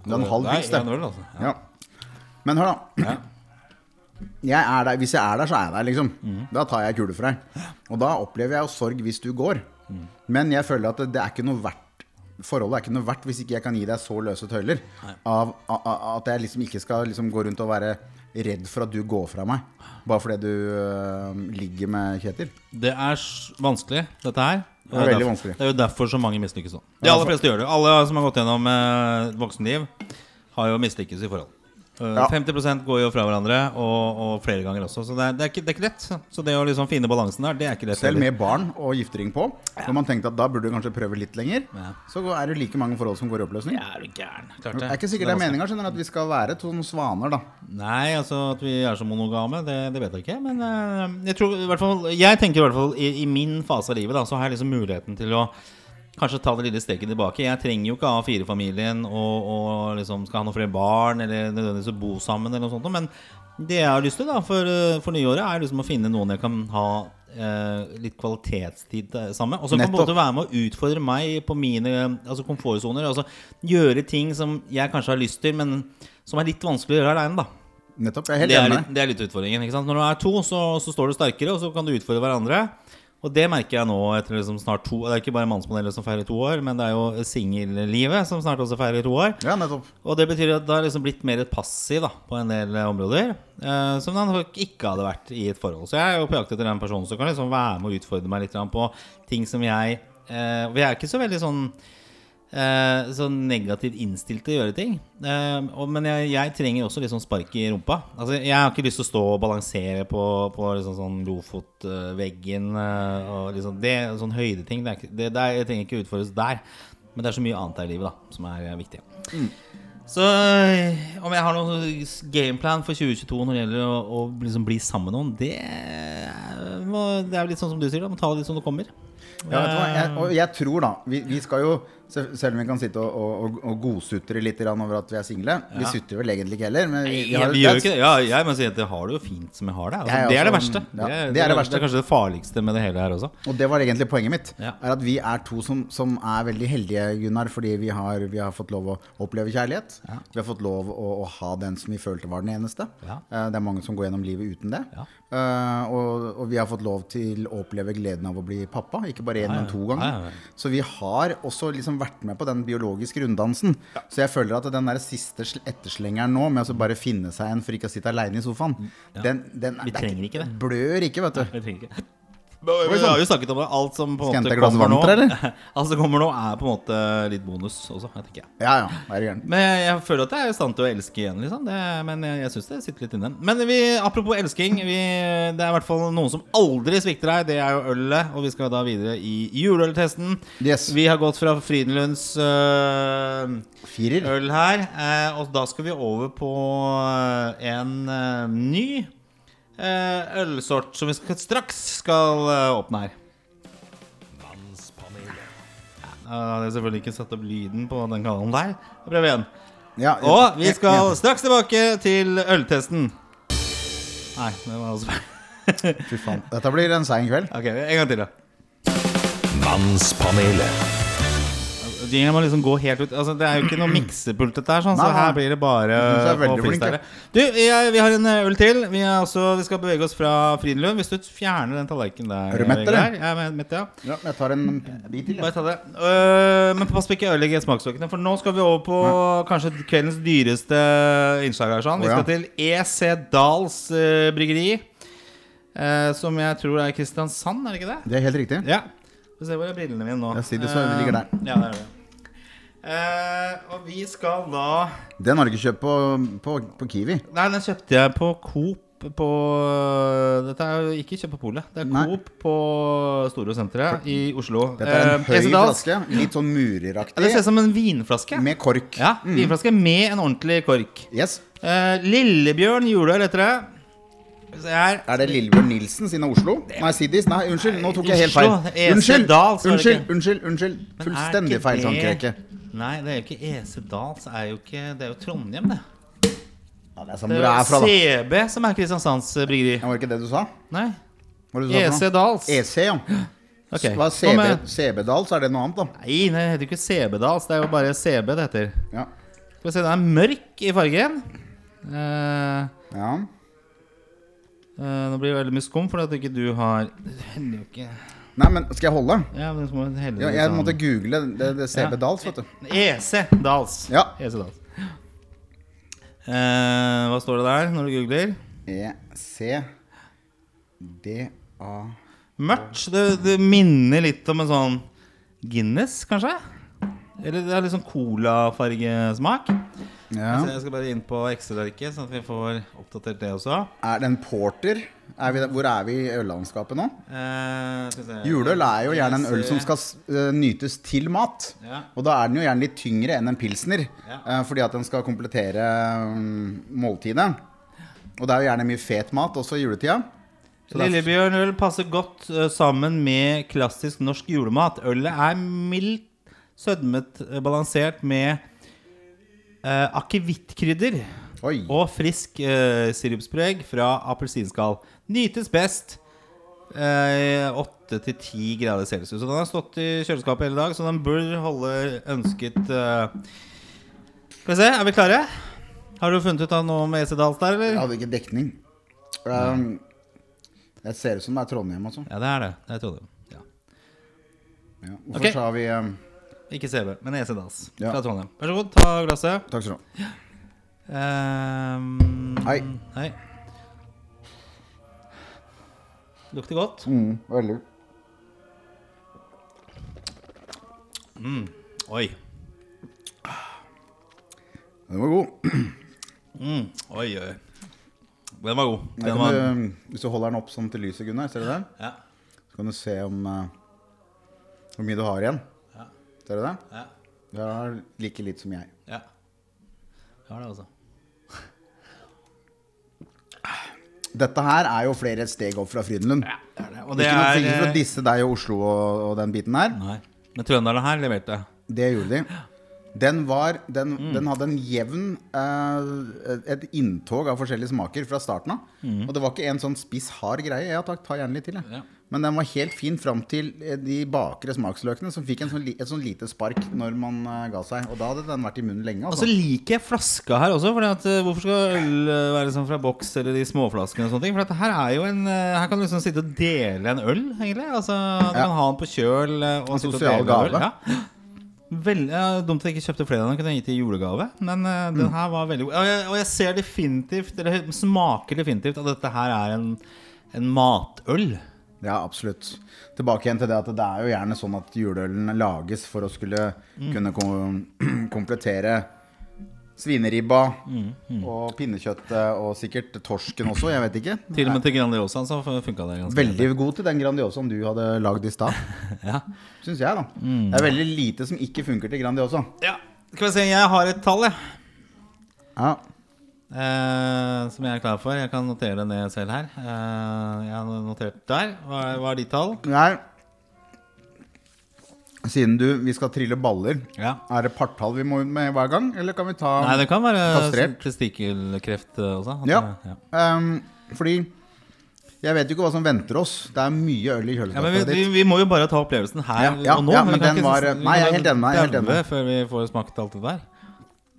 er en halv Nei, det. altså. Ja. Men hør, da. Jeg er der, hvis jeg er der, så er jeg der, liksom. Da tar jeg kule for deg. Og da opplever jeg jo sorg hvis du går. Men jeg føler at det, det er ikke noe verdt Forholdet er ikke noe verdt hvis ikke jeg kan gi deg så løse tøyler. Av, av, av at jeg liksom ikke skal liksom gå rundt og være redd for at du går fra meg. Bare fordi du øh, ligger med Kjetil. Det er vanskelig, dette her. Det er veldig vanskelig. Det er jo derfor så mange mislykkes nå. De aller fleste gjør det. Alle som har gått gjennom eh, voksenliv, har jo mislykkes i forhold. Eh, Ja. 50% går jo fra hverandre, og, og flere ganger også. Så det er, det, er ikke, det er ikke lett. Så det å liksom finne balansen der, det er ikke lett. Selv med barn og giftering på. Når man tenkte at da burde du kanskje prøve litt lenger, Ja. så er det like mange forhold som går i oppløsning. Ja, er du gæren. Klart Det er ikke sikkert det er meninga skjønner du, at vi skal være to svaner, da. Nei, altså at vi er så monogame, det, det vet jeg ikke. Men uh, jeg tror i hvert fall Jeg tenker i hvert fall i, i min fase av livet, da, så har jeg liksom muligheten til å Kanskje ta det lille steget tilbake. Jeg trenger jo ikke ha firefamilien og, og liksom skal ha noen flere barn eller nødvendigvis å bo sammen, eller noe sånt, men det jeg har lyst til da for, eh, for nyåret, er liksom å finne noen jeg kan ha eh, litt kvalitetstid sammen med. Og som kan måte være med å utfordre meg på mine altså komfortsoner. Altså gjøre ting som jeg kanskje har lyst til, men som er litt vanskelig å gjøre aleine. Nettopp. Jeg er helt Det er, enig det er litt utfordringen. Når du er to, så, så står du sterkere, og så kan du utfordre hverandre. Og det merker jeg nå etter liksom snart to Det er ikke bare mannsmodeller som feirer to år, men det er jo singellivet som snart også feirer to år. Ja, nettopp. Og det betyr at det har liksom blitt mer et passiv da, på en del eh, områder. Eh, som den ikke hadde vært i et forhold. Så jeg er jo på jakt etter den personen som kan liksom være med og utfordre meg litt på ting som jeg eh, Og jeg er ikke så veldig sånn eh, så negativt innstilt til å gjøre ting. Eh, og, men jeg, jeg trenger også sånn spark i rumpa. Altså, jeg har ikke lyst til å stå og balansere på, på liksom sånn Lofotveggen eh, og liksom det, sånn høydeting. Det ikke, det, det er, jeg trenger ikke utfordres der. Men det er så mye annet her i livet da som er viktig. viktig. Så øh, om jeg har noen gameplan for 2022 når det gjelder å, å liksom bli sammen med noen, det, må, det er litt sånn som du sier, da. Må ta det litt som det kommer. Ja? Jeg, og jeg tror, da vi, vi skal jo, selv om vi kan sitte og, og, og, godsutre litt over at vi er single Vi Ja. sutrer vel egentlig ikke heller. Men vi, vi har, vi gjør ikke det. Ja, jeg må si at jeg har det jo fint som jeg har det. Altså, Jeg det er det også- verste. ja, det, er, det er det verste. Det er kanskje det farligste med det hele her også. Og det var egentlig poenget mitt. Er at Vi er to som, som er veldig heldige, Gunnar, fordi vi har, vi har fått lov å oppleve kjærlighet. Vi har fått lov å, å ha den som vi følte var den eneste. Eh, Det er mange som går gjennom livet uten det. Eh, og, og vi har fått lov til å oppleve gleden av å bli pappa. Ikke bare én, men to ganger. Så vi har også liksom vært med på den biologiske runddansen. Så jeg føler at den der siste etterslengeren nå, med å bare finne seg en for ikke å sitte aleine i sofaen, den, den Vi er trenger ikke det. blør ikke, vet du. Jeg trenger ikke vi har jo snakket om det. Alt som på en måte kommer nå, eller? alt som kommer nå, er på en måte litt bonus også. Jeg tenker. Ja ja, er det. Men jeg, jeg føler at jeg er i stand til å elske igjen, liksom. Det, men jeg, jeg syns det sitter litt inne. Men vi, apropos elsking. Vi, det er i hvert fall noen som aldri svikter deg. Det er jo ølet. Og vi skal da videre i juleøltesten. Yes. Vi har gått fra Frydenlunds øh, øl her. Øh, og da skal vi over på øh, en eh, ny ølsort som vi skal, straks skal eh, åpne her. Jeg hadde selvfølgelig ikke satt opp lyden på den kanalen der. Da prøver igjen. Ja, Og vi skal ja. straks tilbake til øltesten. Nei, det var også feil. Fy faen. Dette blir en sein kveld. Ok, en gang til, da. Mannspanelet. Jingeren må liksom gå helt ut. Altså, det er jo ikke noe miksepult, dette her, sånn, så her blir det bare Jeg jeg å freestyle. Du, jeg, vi har en øl til. Vi, også, vi skal bevege oss fra Frydenlund. Hvis du fjerner den tallerkenen der Er du mett, eller? Jeg er mett, ja. Ja, jeg tar en bit til. Bare ta det. Uh, men pass på ikke ødelegge smaksløkene, for nå skal vi over på kanskje kveldens dyreste innslag. her sånn. Vi skal til EC Dals uh, bryggeri. Uh, som jeg tror er Kristiansand, er det ikke det? Det er helt riktig. Ja. Få se hvor er brillene mine nå. Ja, sier det, så ligger der. Eh, Ja, det er det. Eh, og vi skal da Den har du ikke kjøpt på, på, på Kiwi. Nei, den kjøpte jeg på Coop på Dette er jo ikke kjøpt på Polet. Det er Nei. Coop på Storosenteret i Oslo. Dette er en Eh, høy EC flaske. Litt sånn Ja, mureraktig. Det ser ut som en vinflaske. Med kork. Ja, vinflaske med en ordentlig kork. Yes. Eh, Lillebjørn juleøl heter det. Er det Lillebjørn Nilsen sine Oslo? Nei, Siddis. Nei, unnskyld. Nå tok jeg helt feil. Unnskyld, unnskyld, unnskyld. unnskyld Fullstendig feil sånn, tankerekke. Nei, det er jo ikke Esedal. Det er jo ikke Det er jo Trondheim, det. Ja, det er Det er, er fra, da. CB som er Kristiansands eh, bryggeri. Ja, Var det ikke det du sa? Nei. Hva var det du sa EC? Dals. EC, ja. Ok, Hva CB, CB-Dals? er det noe annet, da. Nei, det heter jo ikke CB Dals. Det er jo bare CB det heter. Ja. Skal vi se, den er mørk i fargen. Uh, ja. Uh, nå blir det veldig mye skum fordi at ikke du har Det hender jo ikke Nei, men skal jeg holde? Ja, men så må du helle Ja, jeg sånn- måtte google det, det CB. Dals, vet du. EC Dals. Ja. EC Dals. Eh, hva står det der når du googler? ECDA EC DA Mørkt. Det, det minner litt om en sånn Guinness, kanskje? Eller det er litt sånn colafargesmak. Ja. Jeg skal bare inn på Excel-arket, sånn at vi får oppdatert det også. Er det en porter? Er vi, hvor er vi i øllandskapet nå? Eh. Juleøl er jo gjerne en øl som skal uh, nytes til mat. Ja. Og da er den jo gjerne litt tyngre enn en pilsner. Ja. uh, fordi at den skal komplettere um, måltidet. Og det er jo gjerne mye fet mat også i juletida. Lillebjørnøl passer godt uh, sammen med klassisk norsk julemat. Ølet er mildt sødmet, balansert med uh, akevittkrydder og frisk uh, sirupspreg fra appelsinskall. Nytes best åtte til ti grader celsius. Så den har stått i kjøleskapet hele dag, så den bør holde ønsket uh... Skal vi se, er vi klare? Har du funnet ut av noe om Esedals der, der, Jeg eller? hadde ikke dekning. Um, det ser ut som det er Trondheim, altså. Ja, det er det. Det er Trondheim. Ja. Ja. Hvorfor okay. sa vi um, Ikke CB, men EC-Dals Ja. fra Trondheim. Vær så god, ta glasset. Takk skal du ha. Um, Hei. Hei. Lukter godt. Mm, veldig. Oi. Den var god. Mm. Oi, oi. Den var god. Den kan var, du, hvis du holder den opp sånn til lyset, Gunnar, ser du det? ja. Så kan du se om uh, hvor mye du har igjen. Ser du det? Ja. Du har like litt som jeg. ja. Jeg har det, altså. Dette her er jo flere steg opp fra Frydenlund. Ja, det er det. Og det Ikke noe er for å eh, disse deg og Oslo og, og den biten her. Nei. Men trønderne her leverte. Det gjorde de. Den, var, den, Mm. den hadde en jevn eh, Et inntog av forskjellige smaker fra starten av. Og det var ikke en sånn spiss, hard greie. Ja takk, ta gjerne litt til. Mm. Ja. Men den var helt fin fram til eh, de bakre smaksløkene, som fikk en sånn, et sånn lite spark når man eh, ga seg. Og da hadde den vært i munnen lenge. Og så Altså. liker jeg flaska her også. At, eh, hvorfor skal øl være sånn fra boks eller de småflaskene? og sånne ting For her er jo en Her kan du liksom sitte og dele en øl, egentlig. Altså, Du Ja. kan ha den på kjøl. Og En sosial gave. Ja. Vel, ja, dumt at jeg ikke kjøpte flere av dem. Kunne jeg gitt i julegave. Men uh, den Mm. her var veldig god. Og jeg, og jeg ser definitivt Eller smaker definitivt at dette her er en, en matøl. Ja, absolutt. Tilbake igjen til det at det er jo gjerne sånn at juleølen lages for å skulle Mm. kunne kom komplettere svineribba og pinnekjøttet og sikkert torsken også, jeg vet ikke. Til og med til Grandiosaen så funka det ganske Veldig god til den Grandiosaen du hadde lagd i stad, Ja. syns jeg, da. Det er veldig lite som ikke funker til Grandiosa. ja. Skal vi se, jeg har et tall, jeg. Ja. Eh, som jeg er klar for. Jeg kan notere det ned selv her. Eh, jeg har notert der. Hva er, hva er ditt tall? Nei Siden du, vi skal trille baller, Ja. er det partall vi må ut med hver gang? Eller kan vi ta Nei, det kan være testikkelkreft eh, også. Ja. det- Ehm, fordi jeg vet jo ikke hva som venter oss. Det er mye øl i Ja, kjøleskapet men vi, vi, vi må jo bare ta opplevelsen her Ja, ja, og nå. ja, men den var- nei, jeg er helt enig jeg er helt enig. Før vi får smakt alt det der.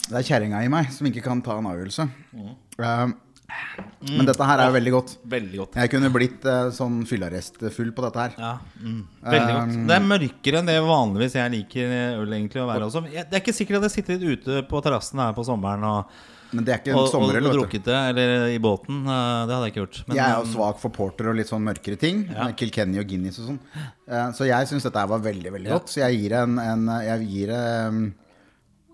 Det er kjerringa i meg som ikke kan ta en avgjørelse. Mm. Ehm, men dette her er jo veldig godt. Veldig godt. Jeg kunne blitt uh, sånn fyllearrestfull på dette her. Ja, mm, veldig godt. Um, Det er mørkere enn det vanligvis jeg liker øl egentlig å være også. Jeg- Det er ikke sikkert at jeg sitter ute på terrassen her på sommeren og, Men det er ikke og, sommer, og, og drukket det, eller i båten. Uh, Det hadde jeg ikke gjort. Men, Jeg er jo um, svak for porter og litt sånn mørkere ting. Ja. Kilkenny og Guinness og sånn. Uh, Så jeg syns dette her var veldig veldig Ja. godt. Så jeg gir en, en Jeg gir um,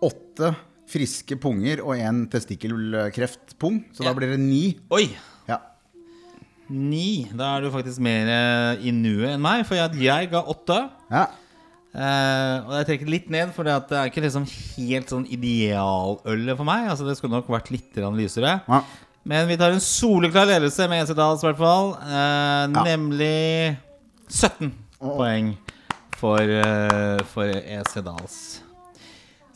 åtte friske punger og en testikkelkreftpung. Så da blir det ni. Oi! Ja. Ni. Da er du faktisk mer eh, i nuet enn meg, for jeg, jeg ga åtte. ja. Uh, og jeg trekker litt ned, for det er ikke liksom helt sånn idealølet for meg. Altså Det skulle nok vært litt lysere. ja. Men vi tar en soleklar ledelse med EC Dals, i hvert fall. Uh, Ja. Nemlig 17 poeng for, uh, for EC Dals.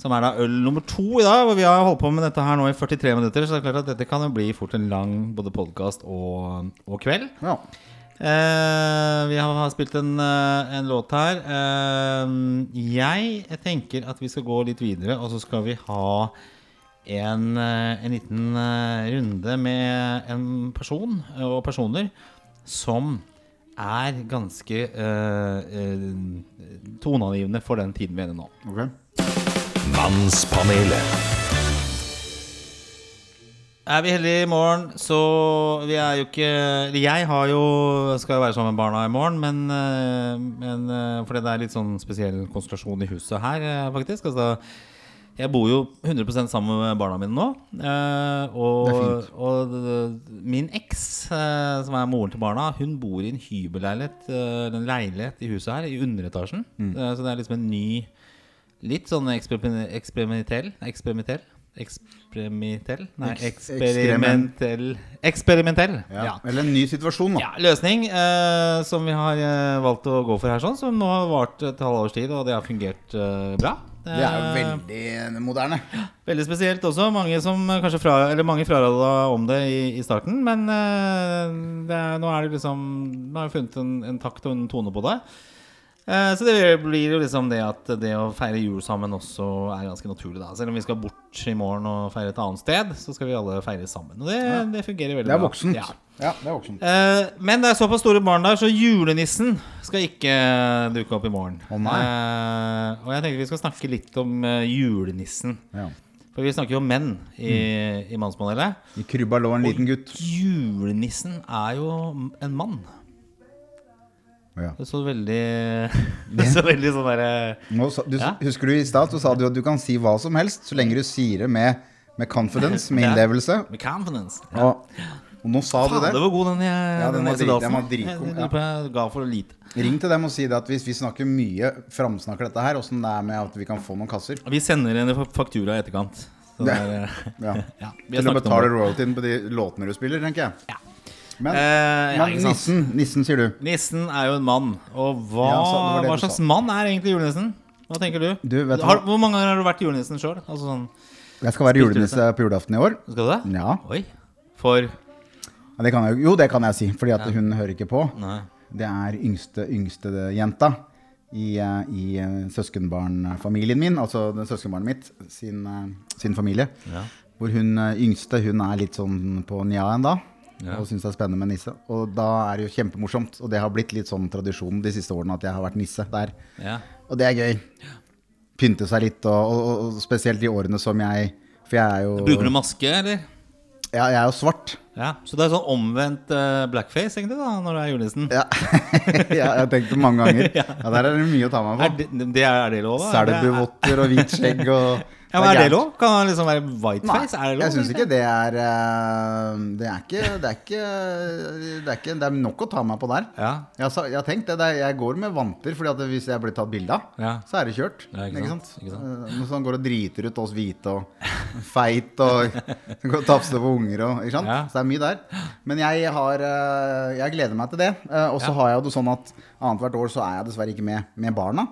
Som er da øl nummer to i dag. Hvor vi har holdt på med dette her nå i 43 minutter, så det er klart at dette kan jo bli fort en lang både podkast og, og kveld. ja. Eh, vi har, har spilt en, eh, en låt her. Eh, jeg tenker at vi skal gå litt videre, og så skal vi ha en, eh, en liten eh, runde med en person og personer som er ganske eh, toneangivende for den tiden vi er i nå. Ok. Mannspanelet. Er vi heldige i morgen, så vi er jo ikke Jeg har jo skal jo være sammen med barna i morgen, men, eh, men eh, fordi det er litt sånn spesiell konstellasjon i huset her, eh, faktisk. Altså, jeg bor jo 100% sammen med barna mine nå. eh, og, og min eks, som er moren til barna, hun bor i en hybelleilighet, en leilighet i huset her, i underetasjen. Mm. Så det er liksom en ny Litt sånn eksperimen- eksperimentell Eksperimentell? Eksperimentell? Nei, eksperimentell Eksperimentell. Ja. Ja. Eller en ny situasjon, da. Ja, løsning eh, som vi har eh, valgt å gå for her, sånn som nå har vart et halvårs tid, og det har fungert eh, bra. Det er jo Eh, veldig moderne. Veldig spesielt også. Mange som eh, kanskje fra, Eller mange fraråda om det i, i starten. Men eh, det er, nå er det liksom Nå har vi funnet en, en takt og en tone på det. Eh, så det blir jo liksom det at det å feire jul sammen også er ganske naturlig. da Selv om vi skal bort i morgen og feire et annet sted, så skal vi alle feire sammen. Og det, det fungerer veldig bra. Det er voksent. Ja. Ja, det er voksent. Eh, men det er såpass store barn der, så julenissen skal ikke dukke opp i morgen. Å, nei. Eh, og jeg tenker vi skal snakke litt om julenissen. Ja. For vi snakker jo om menn i, Mm. i mannspanelet. I krybba lå en liten gutt. Og Julenissen er jo en mann. Ja. Det så veldig Det så veldig sånn derre Nå, Ja. Husker du i stad så sa du at du kan si hva som helst, så lenge du sier det med, med confidence, med Ja. Med confidence. Og, og nå sa du Faen, det. det var god, den, jeg, Ja, den var drit- den var dritgod, ja. jeg ga for lite. Ring til dem og si det at hvis vi snakker mye, framsnakker dette her, åssen det er med at vi kan få noen kasser. Vi sender en faktura i etterkant. Så det er, Ja. ja, vi har Til å betale royaltyen på de låtene du spiller, tenker jeg. Ja. Men, Eh, men nissen, nissen, sier du. Nissen er jo en mann. Og hva, Ja, det det hva slags mann er egentlig julenissen? Hva tenker du? Du, vet har, hvor mange ganger har du vært julenissen sjøl? Altså sånn, Jeg skal være julenisse på julaften i år. skal du det? Ja, Oi. For ja det kan jeg, jo, det kan jeg si, fordi at hun hører ikke på. Nei. Det er yngste, yngste jenta i, eh, i eh, søskenbarnfamilien min, altså søskenbarnet mitt, sin, eh, sin familie. Ja. Hvor hun yngste hun er litt sånn på nja ennå. Ja. Og syns det er spennende med nisse. Og da er det jo kjempemorsomt. Og det har blitt litt sånn tradisjon de siste årene at jeg har vært nisse der. Ja. Og det er gøy. Pynte seg litt, og, og, og spesielt de årene som jeg For jeg er jo Bruker du maske, eller? Ja, jeg er jo svart. Ja. Så det er sånn omvendt uh, blackface, egentlig, da, når du er julenissen? Ja. ja, jeg har tenkt det mange ganger. Ja, Der er det mye å ta meg Er på. det, det er, er det lov? Er Selbuvotter og hvit skjegg og Ja, men Er det lov? Kan han liksom være Nei, whiteface? Er det lov? jeg syns ikke det er eh, Det er ikke Det er ikke Det er, ikke, det er nok å ta meg på der. Ja. Jeg har, jeg har tenkt det, Jeg går med vanter, Fordi at hvis jeg blir tatt bilde av, Ja. så er det kjørt. Ja, ikke ikke sant, sant? ikke sant. Eh, Mens han går og driter ut oss hvite og feit og tafser på unger og Ikke sant? Ja. Så det er mye der. Men jeg har eh, Jeg gleder meg til det. Eh, Og så har jeg det sånn at annethvert år så er jeg dessverre ikke med, med barna.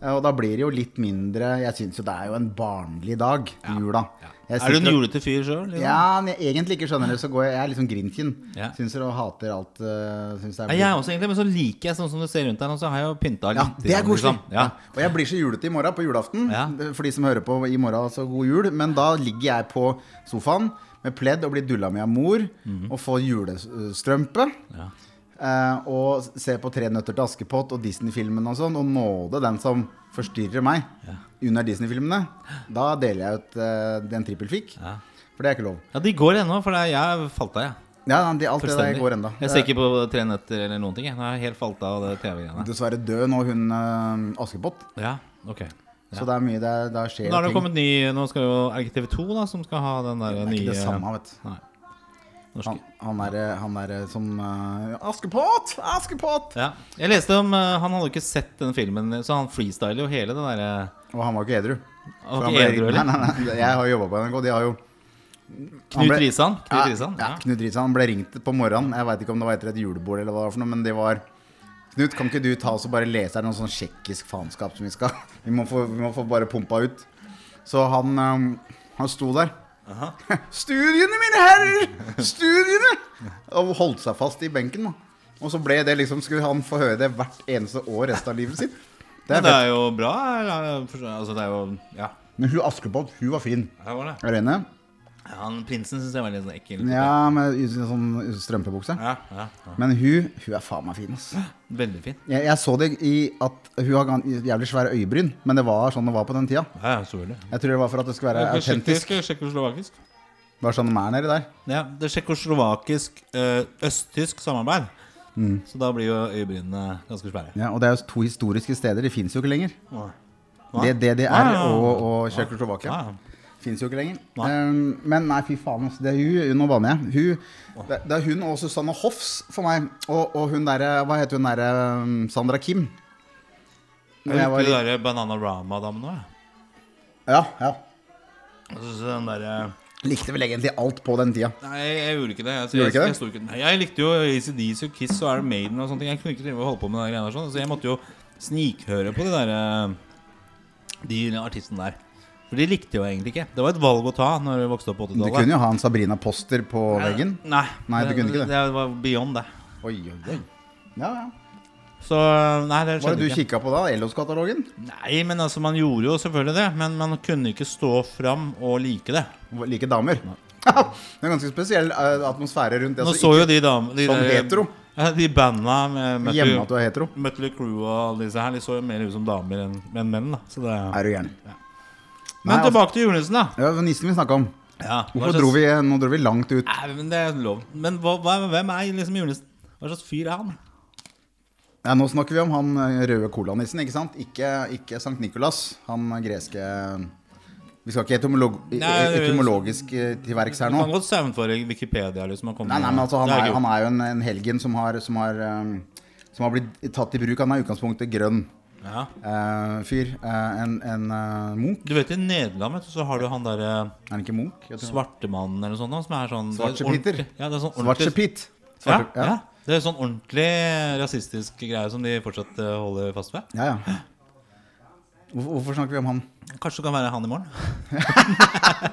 Eh, Og da blir det jo litt mindre Jeg syns jo det er jo en barnlig dag i jula. Ja. Er du en julete fyr sjøl? Liksom? ja, men jeg egentlig ikke skjønner det, så går jeg, jeg er litt sånn grinchen. Ja. Syns og hater alt. Uh, syns det Ja, er jeg også, egentlig, men så liker jeg sånn som du ser rundt deg nå, så har jeg jo pynta litt. ja, det er koselig. liksom. Ja. Ja. Og jeg blir så julete i morgen, på julaften. Ja. For de som hører på i morgen, så god jul. Men da ligger jeg på sofaen med pledd og blir dulla med av mor. Og får julestrømpe. Ja. Eh, og se på Tre nøtter til Askepott og Disney-filmene og sånn. Og nåde den som forstyrrer meg under Disney-filmene. Da deler jeg ut uh, den trippelfikk. Ja. For det er ikke lov. ja, de går ennå, for det jeg falt av, jeg. Ja, de, alt det der går enda. Jeg ser ikke på Tre nøtter eller noen ting. Jeg jeg helt falt av det TV-greiene. Dessverre død nå, hun uh, Askepott. Ja, ok Så det er mye der, der skjer Nå er det ting. kommet ny Nå skal jo Er det ikke TV 2 da som skal ha den der Det er nye ikke det samme, vet du. Han, han er, han er som uh, Askepott! Askepott! Ja. Jeg leste om uh, Han hadde jo ikke sett den filmen, så han freestyler jo hele den derre Og han var ikke edru. Han var ikke edru, eller? Nei, nei, nei, jeg har jobba på NRK. De har jo Knut ble- Risan? Knut Ja, Risan? ja, Knut Risan Han ble ringt på morgenen. Jeg veit ikke om det var etter et julebord, eller hva det var for noe, men det var Knut, kan ikke du ta oss og bare lese her noe sånn tsjekkisk faenskap som vi skal Vi må få, vi må få bare pumpa ut. Så han, um, han sto der. Studiene, mine herrer! Studiene! Og holdt seg fast i benken. da Og så ble det liksom skulle han få høre det hvert eneste år resten av livet sitt. Det er det er jo bra. Altså, det er jo Ja. Men hun Askepott, hun var fin. Her var det. Er du enig? Ja, han Prinsen syns jeg var litt sånn ekkel. Ja, med sånn strømpebukse. Ja, ja, ja. Men hun, hun er faen meg fin, ass. Veldig fin. Jeg, jeg så det i at hun har jævlig svære øyebryn, men det var sånn det var på den tida. Ja, så. Jeg tror det var for at det skulle være autentisk. Tsjekkoslovakisk. Bare sånn de er nedi der. Ja, det er tsjekkoslovakisk eh, østtysk samarbeid. Mm. Så da blir jo øyebrynene ganske svære. Ja, og det er jo to historiske steder. De fins jo ikke lenger. Nei. Det DDR og, og Tsjekkoslovakia. Fins jo ikke lenger. Nei. Um, men nei, fy faen. Altså, det er hun, nå banner jeg. Hun, det, det er hun og Susanne Hoffs for meg. Og, og hun derre Hva heter hun derre um, Sandra Kim? Når Jeg var likte litt- de der Bananarama-damene òg. Ja, ja. Jeg synes den der, eh, Likte vel egentlig alt på den tida. Nei, jeg gjorde ikke det. Jeg, jeg, jeg? Jeg, ikke, nei, likte jo ACDC og Kiss og Iron Maiden og sånne ting. Jeg kunne ikke drive og holde på med de greiene der sånn. Så jeg måtte jo snikhøre på de der eh, De artistene der. For de likte jo egentlig ikke. Det var et valg å ta når vi vokste opp på 80-tallet. Du kunne jo ha en Sabrina-poster på veggen. Nei, Nei, du kunne ikke det. Det var beyond det. Oi, oi, oi. Ja, ja. Så nei, det Hva var skjedde det du kikka på da? Ellos-katalogen? Nei, men altså, man gjorde jo selvfølgelig det. Men man kunne ikke stå fram og like det. Like damer? det er en ganske spesiell eh, atmosfære rundt det. Nå altså, så jo de damene de som hetero. De banda med Hjemme at du er hetero. Mötley Crew og alle disse her De så jo mer ut som damer enn enn menn. da Så det Er du gæren? Men tilbake til julenissen, da. Ja, det var nissen vi snakka om. Ja, Hvorfor dro vi Nå dro vi langt ut. Nei, men Det er lov. Men hva, hva, hvem er liksom julenissen? Hva slags fyr er han? Ja, nå snakker vi om han eh, røde colanissen, ikke sant? Ikke, ikke Sankt Nikolas. Han greske Vi skal ikke etymolog, Nei, etymologisk eh, til verks her Du kan godt saumfare Wikipedia. Liksom, Nei, nei, men altså, han, er, han er jo en, en helgen som har, som, har, eh, som har blitt tatt i bruk. Han er i utgangspunktet grønn ja. uh, fyr. Uh, en en uh, Munch. Du vet I Nederland vet du, så har du han derre Er han ikke Munch? Svartemannen eller noe sånt. Som er sånn er Svartse-Peter. Ja, det er sånn ordentlig- Ja, ja. Det er sånn ordentlig rasistisk greie som de fortsatt eh, holder fast ved. ja, ja. Hvorfor, snakker vi om han? Kanskje det kan være han i morgen?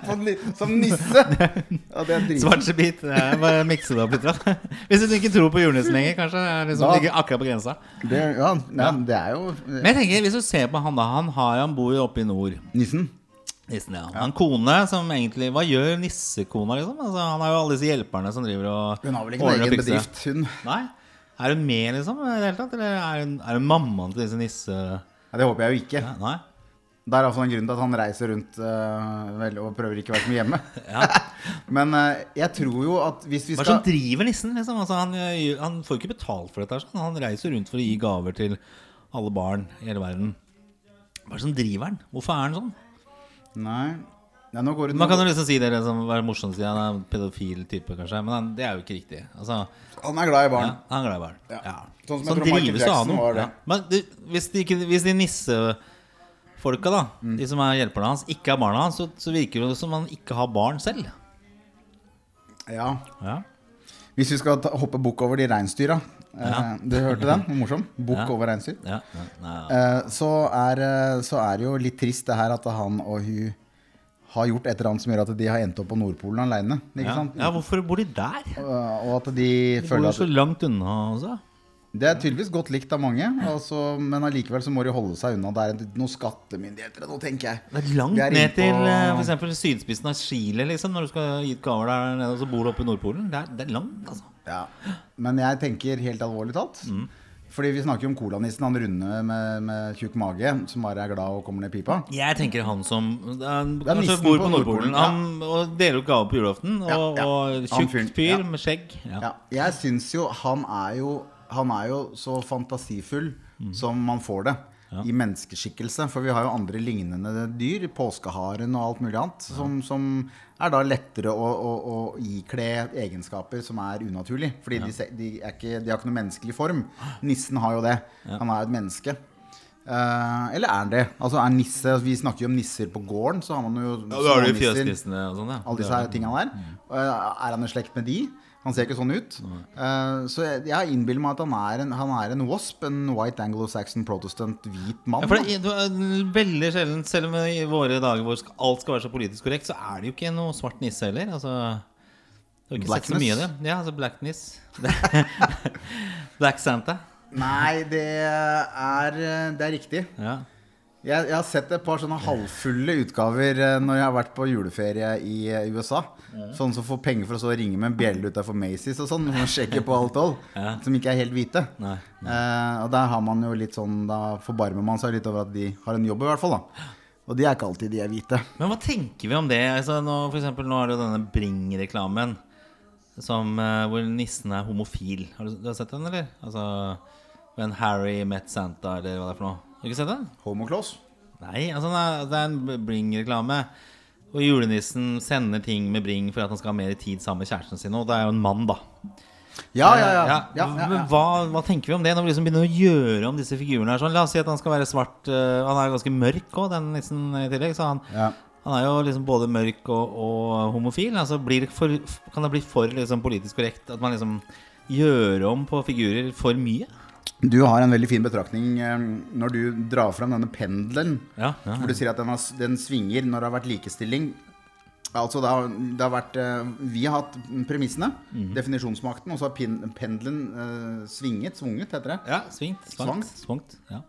Som, nisse! Ja, det er. Svarte bare mikse det opp litt. Hvis du ikke tror på julenissen lenger, kanskje. Liksom, Da- ligger akkurat på grensa. Det, ja, ja, det er jo Men jeg tenker, hvis du ser på han da Han har han bor jo oppe i nord. nissen. Nissen, ja. Han kone som egentlig Hva gjør nissekona, liksom? Altså, han har jo alle disse hjelperne som driver og Hun har vel ikke en egen bedrift, hun. Nei? Er hun med, liksom? I det hele tatt? Eller er hun, er hun mammaen til disse nisse... Ja, det håper jeg jo ikke. Ja, nei? Det er altså en grunn til at han reiser rundt uh, vel, og prøver ikke å være så mye hjemme. Ja. Men uh, jeg tror jo at hvis vi skal Hva er det som driver nissen? Liksom? Altså, han, eh, han får ikke betalt for dette. Sånn. Han reiser rundt for å gi gaver til alle barn i hele verden. Hva er det som driver han? Hvorfor er han sånn? Nei, ja, nå går det Man kan jo liksom si det liksom, være morsomt å si han er en pedofil type, kanskje. Men han, det er jo ikke riktig. Altså, Han er glad i barn. ja, han er glad i barn. Ja. Ja. Sånn som jeg tror Michael Jackson var det. Ja. Men du, hvis, de hvis de nissefolka, da, Mm. de som er hjelperne hans, ikke er barna hans, så, så virker det som han ikke har barn selv. Ja. Ja. Hvis vi skal ta, hoppe bukk over de reinsdyra eh, Du hørte den? Morsom? Bukk Ja. over reinsdyr. Ja, ja, ja. Eh, så, er, eh, så er det jo litt trist det her at han og hun har gjort et eller annet som gjør at de har endt opp på Nordpolen aleine. ja. ja, hvorfor bor de der? Og at de De bor føler jo så langt unna altså. Det er tydeligvis godt likt av mange, altså, men allikevel så må de holde seg unna. Det er noen skattemyndigheter noe, tenker jeg. Det er langt er ned til på- eh, eksempel sydspissen av Chile, liksom, når du skal gi et gaver der nede, og så bor du oppe i Nordpolen. Det er, det er langt, altså. Ja. Men jeg tenker helt alvorlig talt. Mm. Fordi vi snakker jo om colanissen, han runde med, med tjukk mage, som bare er glad og kommer ned pipa. Jeg tenker han som han, er kanskje bor på på Nordpolen, Ja. Han, og deler ut gaver på julaften. Og, Ja, ja. og Han tjukk fyr med skjegg. Ja. Ja, jeg syns jo han er jo Han er jo så fantasifull Mm. som man får det. I menneskeskikkelse. For vi har jo andre lignende dyr, påskeharen og alt mulig annet, som, som er da lettere å, å, å ikle egenskaper som er unaturlig. Fordi de, de, er ikke, de har ikke noen menneskelig form. Nissen har jo det. Han er et menneske. Uh, eller er han det? Altså er nisse Vi snakker jo om nisser på gården. Så har man jo Ja, da har du fjøsnissene og sånn, ja. Alle disse tingene der. Eh, Er han i slekt med de? Han ser ikke sånn ut. Uh, så jeg, jeg innbiller meg at han er, en, han er en wasp, en white anglo-saxon protestant hvit mann. Ja, for det, er veldig sjelden, selv om i våre dager hvor alt skal være så politisk korrekt, så er det jo ikke noe svart nisse heller. Altså, du har ikke sett så Blackness? mye av det. Ja, altså blackness. Black Santa. Nei, det er, det er riktig. Ja. Jeg, jeg har sett et par sånne halvfulle utgaver eh, når jeg har vært på juleferie i USA. USA. Sånn som får penger for å så ringe med en bjelle utafor Macy's og sånn. Man sjekker på alt hold. Som ikke er helt hvite. Nei. Eh, og der har man jo litt sånn Da forbarmer man seg litt over at de har en jobb, i hvert fall. da Og de er ikke alltid de er hvite. Men hva tenker vi om det? Altså, nå, for eksempel, nå er det jo denne Bring-reklamen som, eh, hvor nissen er homofil. Har du, du har sett den, eller? Altså When Harry met Santa, eller hva det er for noe. Har du ikke sett den? Homokloss. Nei, altså det er, en Bring-reklame. Og julenissen sender ting med Bring for at han skal ha mer tid sammen med kjæresten sin. Og det er jo en mann, da. Ja, ja, ja. Ja, ja, ja, Men hva, hva tenker vi om det når vi liksom begynner å gjøre om disse figurene? her sånn? La oss si at han skal være svart. Uh, han er ganske mørk òg, den nissen i tillegg. Så han, Ja. han er jo liksom både mørk og, og homofil. Altså blir det for, kan det bli for liksom, politisk korrekt at man liksom gjør om på figurer for mye? Du har en veldig fin betraktning eh, når du drar fram denne pendelen. Ja, ja. Hvor du sier at den, har, den svinger når det har vært likestilling. Altså det har, det har vært eh, Vi har hatt premissene, Mhm. definisjonsmakten, og så har pendelen eh, svinget, svunget, heter det. Ja, svingt. Svangt. Svangt. Ja.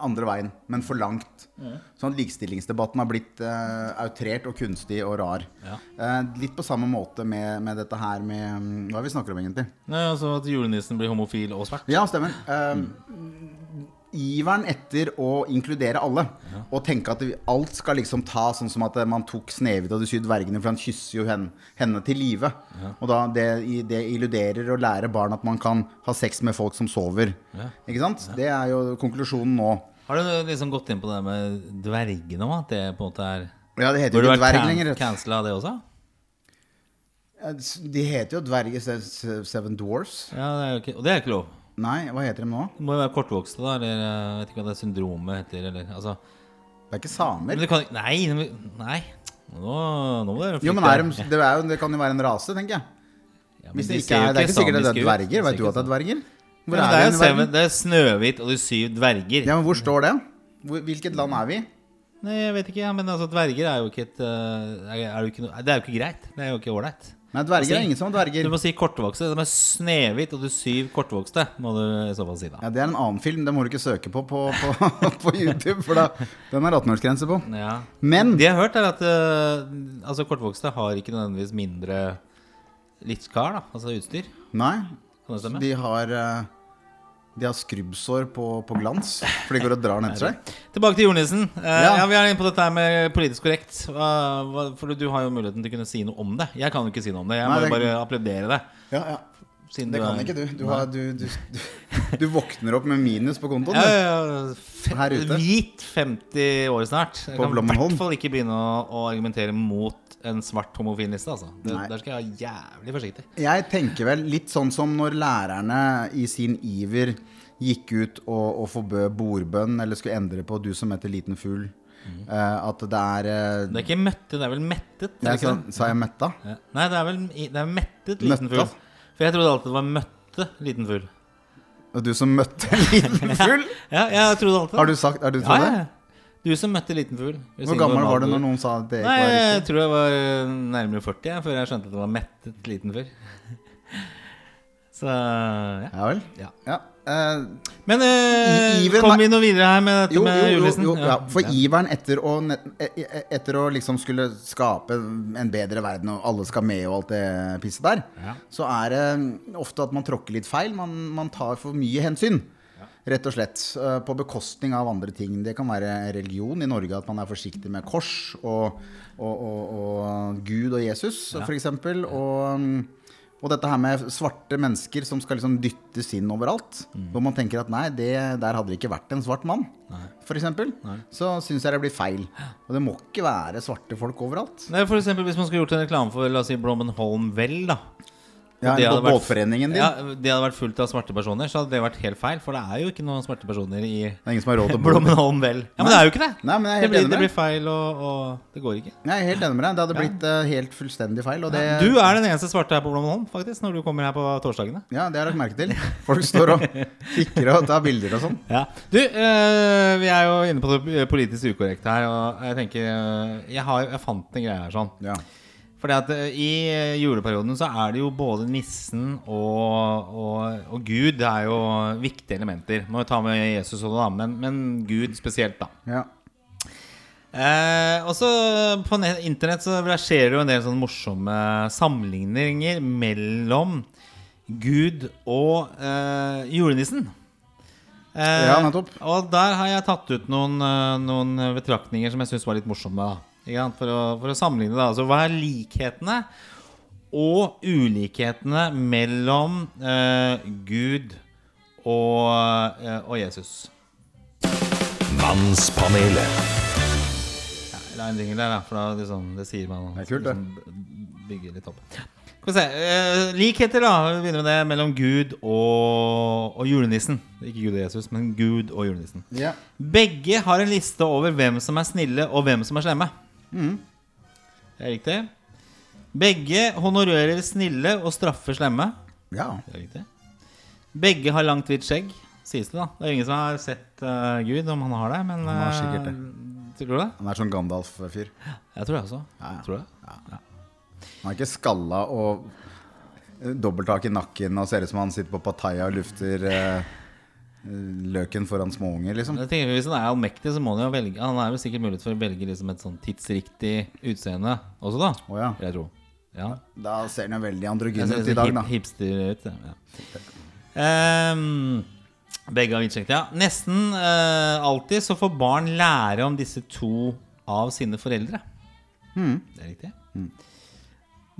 Andre veien, men for langt. Sånn at likestillingsdebatten har blitt uh, outrert og kunstig og rar. Ja. Uh, litt på samme måte med, med dette her med um, Hva er vi snakker om, egentlig? Nei, altså At julenissen blir homofil og svart. Ja, stemmer. Eh, iveren etter å inkludere alle. Og tenke at alt skal liksom ta sånn som at man tok Snehvit og de syv dvergene, for han kysser jo henne, henne til live. Og da det, det illuderer å lære barn at man kan ha sex med folk som sover. Ikke sant? Det er jo konklusjonen nå. Har du liksom gått inn på det med dvergene òg? At det på en måte er Ja, det heter Burde jo du ikke vært dverg lenger. cancela det også? De heter jo dverger se- se- Seven Dwarfs. Ja, det er jo ikke, Og det er ikke lov. Nei, hva heter de nå? Det må jo være kortvokste, da. Eller jeg vet ikke hva det syndromet heter. Eller, altså. Det er ikke Men samer. kan Nei! nei. Nå, nå må dere Jo, men er de, det, er jo, det kan jo være en rase, tenker jeg. Ja, Hvis de det, ser ikke er, det er ikke sikkert det er dverger. Vet du at det er dverger? Hvor ja, er det, er det er Snøhvit og de syv dverger. Ja, men hvor står det? Hvilket land er vi i? Nei, jeg vet ikke, men altså, dverger er jo ikke et er, er jo ikke, noe- Det er jo ikke greit. Det er jo ikke ålreit. Nei, dverger er ingen som dverger... Du må si kortvokste. De er Snehvit og du syv kortvokste, må du i så fall si, da. Ja, Det er en annen film. Det må du ikke søke på på, på, på YouTube, for da, den er 18-årsgrense på. Ja. Men Det jeg har hørt, er at uh, altså, kortvokste har ikke nødvendigvis mindre livskar, da. Altså utstyr. Nei, Kan det stemme? de har eh, De har skrubbsår på, på glans, for de går og drar den etter seg. Tilbake til julenissen. Uh, ja. Ja. Vi er inne på dette her med politisk korrekt. Hva, for du har jo muligheten til å kunne si noe om det. Jeg kan jo ikke si noe om det. Jeg Nei, må jo bare applaudere det. Ja, ja. Siden Det kan er- ikke du. Du, har, du, du, du. du våkner opp med minus på kontoen. Ja, ja. Her ute. Hvit 50 år snart. Jeg På kan i hvert fall ikke begynne å, å argumentere mot en svart homofil nisse. Altså. Det, der skal jeg være jævlig forsiktig. Jeg tenker vel litt sånn som når lærerne i sin iver gikk ut og, og forbød bordbønn, eller skulle endre på 'du som heter liten fugl'. Eh, at det er eh, Det er ikke møtte, det er vel mettet? er det jeg sa, ikke sa jeg metta? Ja. Nei, det er vel det er mettet liten Møtta? fugl. For jeg trodde alltid det var møtte liten fugl. Og du som møtte en liten fugl? Ja, jeg trodde alltid Har du sagt Har du ja, ja, det? Du som møtte liten fugl. Hvor gammel var du når noen sa at det ikke Nei, var jeg tror jeg var eh, nærmere 40 jeg, før jeg skjønte at det var mettet liten fugl. Så ja. Ja vel? Ja. Ja. Uh, Men uh, I- iveren kom vi noe videre her med dette jo, med jo, jo, julenissen? jo, ja. For iveren etter å, net- e- e- etter å liksom skulle skape en bedre verden, og alle skal med og alt det pisset der, Ja. så er det ofte at man tråkker litt feil. Man, man tar for mye hensyn. Rett og slett. eh, På bekostning av andre ting. Det kan være religion i Norge, at man er forsiktig med kors og, og, og, og Gud og Jesus, Ja. f.eks. Og, og dette her med svarte mennesker som skal liksom dyttes inn overalt. Mm. Hvor man tenker at nei, det, der hadde det ikke vært en svart mann, f.eks. Så syns jeg det blir feil. Og det må ikke være svarte folk overalt. Nei, for eksempel hvis man skulle gjort en reklame for La oss si Blommenholm Vel, da. Ja, Det hadde vært- din. Ja, det hadde vært fullt av svarte personer, så hadde det vært helt feil. For det er jo ikke noen svarte personer i Det er ingen som har råd til Blommenholm Vel. Ja, Men det er jo ikke det! Nei, det, blir, det blir feil, og, og det går ikke. Jeg er helt enig med deg. Det hadde blitt uh, helt fullstendig feil. Det, Du er den eneste svarte her på Blommenholm, faktisk, når du kommer her på torsdagene. Ja, det har jeg lagt merke til. Folk står og kikker og tar bilder og sånn. Ja. Du, uh, vi er jo inne på det politisk ukorrekte her, og jeg tenker uh, Jeg, har, jeg fant en greie her sånn. Fordi at eh, i eh, juleperioden så er det jo både nissen og, og, og Gud Det er jo viktige elementer. Må jo ta med Jesus og det, da, men, men Gud spesielt, da. Ja. Eh, og så på internett så verserer jo en del sånne morsomme sammenligninger mellom Gud og eh, julenissen. Eh, Ja, nettopp. Og der har jeg tatt ut noen, eh, noen betraktninger som jeg syns var litt morsomme. Da. For, å, for å sammenligne da. Altså, hva er likhetene og ulikhetene mellom eh, Gud og, eh, og Jesus? Mannspanelet. Ja, la en jingle der, da, for da liksom, det sier man. Det er kult, det. liksom, bygger litt opp. Skal vi se. eh, likheter, da. Vi begynner med det mellom Gud og, og julenissen. Ikke Gud og Jesus, men Gud og julenissen. Ja. Begge har en liste over hvem som er snille, og hvem som er slemme. Mm. Det er riktig. Begge honorerer snille og straffer slemme. ja. Det er riktig. Begge har langt, hvitt skjegg, sies det. da Det er ingen som har sett uh, Gud, om han har det. Men Han har eh, sikkert det. Tror du det? Han er sånn Gandalf-fyr. Jeg tror det også. Ja, ja. Tror du Ja. Han er ikke skalla og eh, dobbelttak i nakken og ser ut som han sitter på Pattaya og lufter eh, løken foran småunger, liksom. Jeg tenker, hvis han er allmektig, så må han jo velge Han er vel sikkert mulighet for å velge liksom et sånn tidsriktig utseende også, da. Oh, ja. Jeg tror. Ja. Da ser han jo veldig androgyn ut i dag, da. hipster ut. Ja. Um, begge har hvitsjekt, ja. Nesten uh, alltid så får barn lære om disse to av sine foreldre. Hmm. Det er riktig.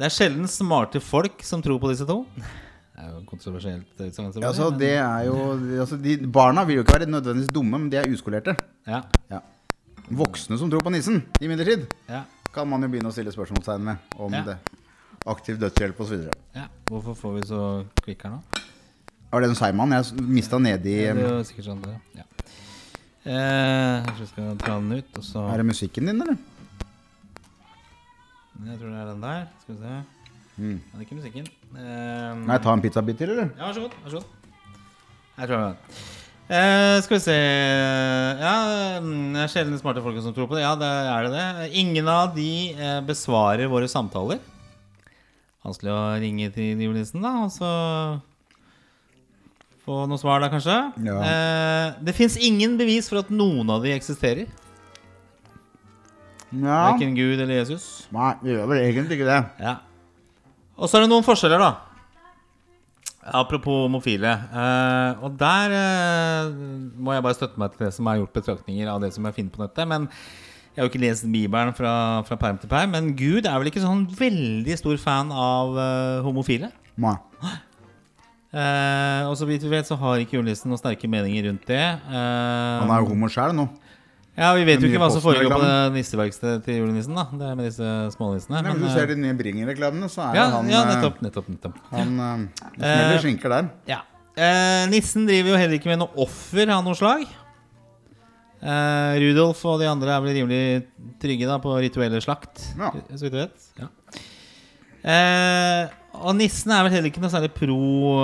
Det er sjelden smarte folk som tror på disse to. Er jo kontroversielt. utsagn, Ja, altså, det er jo altså de, Barna vil jo ikke være nødvendigvis dumme, men de er uskolerte. ja, Ja. Voksne som tror på nissen, imidlertid, ja, kan man jo begynne å stille spørsmålstegn med om Ja. det. Aktiv dødshjelp osv. ja. Hvorfor får vi så kvikk her nå? Var det en seigmann? Jeg mista nedi Det er jo sikkert sånn det, ja. Eh, tror skal ta den ut, og så Er det musikken din, eller? Jeg tror det er den der. Skal vi se. Mm. Men ikke musikken. Eh, Nei, ta en pizzabit til, eller? Ja, vær så god. Vær så god. Jeg tror jeg. Eh, skal vi se Ja, mm, det er sjelden smarte folk som tror på det. Ja, det er det det. Ingen av de uh, besvarer våre samtaler. Vanskelig å ringe til julenissen, da, og så få noe svar der, kanskje. Ja. Uh, det fins ingen bevis for at noen av de eksisterer. Ja. Verken Gud eller Jesus. Nei, vi gjør vel egentlig ikke det. Ja. Og så er det noen forskjeller, da. Apropos homofile. Eh, og der eh, må jeg bare støtte meg til det som er gjort betraktninger av det som jeg finner på nettet. Men jeg har jo ikke lest Bibelen fra, fra perm til perm. Men Gud er vel ikke sånn veldig stor fan av eh, homofile. Nei. Eh, og så vidt vi vet, så har ikke julenissen noen sterke meninger rundt det. Eh, Han er jo homo sjæl nå. Ja, Vi vet jo ikke hva som foregår på det nisseverkstedet til julenissen. da Det er med disse smånissene. Nei, men men, du eh, ser de nye Bringer-reklamene, så er ja, det han ja, eh, nettopp, nettopp, nettopp. Han eh, smeller Eh, skinker der. Ja. Uh, nissen driver jo heller ikke med noe offer av noe slag. Uh, Rudolf og de andre er vel rimelig trygge da på rituelle slakt. Ja. Så vidt jeg vet. Ja. Eh, og nissen er vel heller ikke noe særlig pro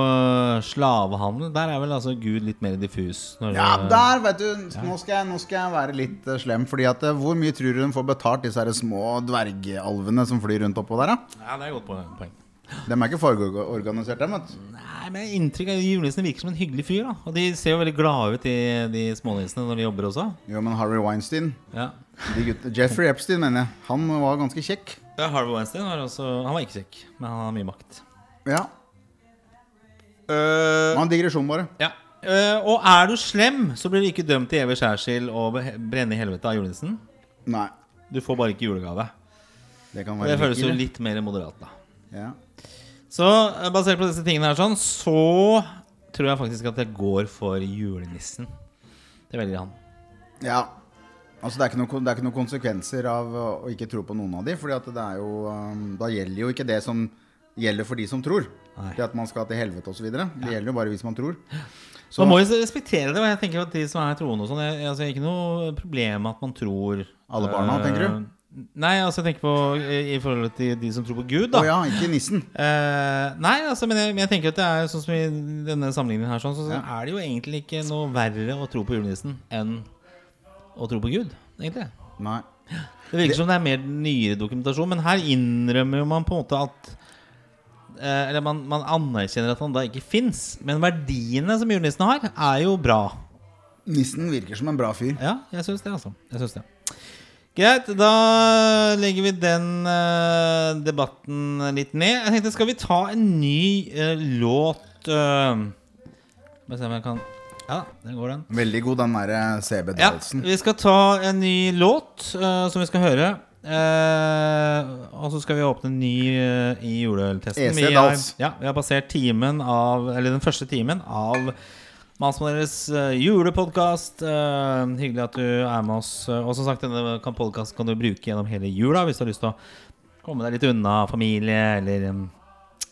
eh, slavehandel. Der er vel altså Gud litt mer diffus. Ja, der, vet du. Nå skal jeg, nå skal jeg være litt eh, slem. Fordi at eh, Hvor mye tror du hun får betalt, disse her små dvergalvene som flyr rundt oppå der? da? ja, det er godt poeng. De er ikke fagorganisert, dem. vet du. Nei, men inntrykk av Julenissen virker som en hyggelig fyr. da Og de ser jo veldig glade ut, de, de smånissene, når de jobber også. Jo, men Harvey Weinstein Ja, Jeffrey Epstein, mener jeg. Han var ganske kjekk. Ja Harvey Weinstein var også Han var ikke syk, men han har mye makt. Ja. Uh, en digresjon, bare. Ja. Uh, og er du slem, så blir du ikke dømt til evig skjærsild og brenne i helvete av julenissen. Nei. Du får bare ikke julegave. Det kan være det føles jo litt mer moderat, da. Ja. Så eh, basert på disse tingene her, sånn, så tror jeg faktisk at jeg går for julenissen. Det velger han. ja. Altså, det er, ikke noe, det er ikke noen konsekvenser av å ikke tro på noen av de, jo um, Da gjelder jo ikke det som gjelder for de som tror. Nei. Det at man skal til helvete osv. Det gjelder jo bare hvis man tror. Så man må jo respektere det. Og jeg tenker at de som er troende og sånn jeg, altså, Ikke noe problem at man tror Alle barna, øh, tenker du? Nei, altså jeg tenker på i, i forhold til de som tror på Gud, da. Oh, ja, ikke nissen. Uh, nei, altså, men jeg, jeg tenker at det er sånn som i denne sammenligningen her, sånn, så, så Ja. er det jo egentlig ikke noe verre å tro på julenissen enn å tro på Gud. Egentlig. Nei. Det virker som det er mer nyere dokumentasjon, men her innrømmer jo man på en måte at eh, Eller man, man anerkjenner at han da ikke fins. Men verdiene som julenissen har, er jo bra. Nissen virker som en bra fyr. Ja, jeg syns det, altså. Jeg synes det. Greit, da legger vi den uh, debatten litt ned. Jeg tenkte, skal vi ta en ny uh, låt uh, Bare se om jeg kan Ja, den går, den. Veldig god, den derre Ja, CB-dalsen. vi skal ta en ny låt uh, som vi skal høre. Uh, og så skal vi åpne en ny uh, i juleøltesten. EC Vi har- Ja, vi har passert timen av Eller den første timen av Mannsmaneres uh, julepodkast. hyggelig at du er med oss. Eh, og som sagt, denne podkasten kan du bruke gjennom hele jula hvis du har lyst til å komme deg litt unna familie eller um,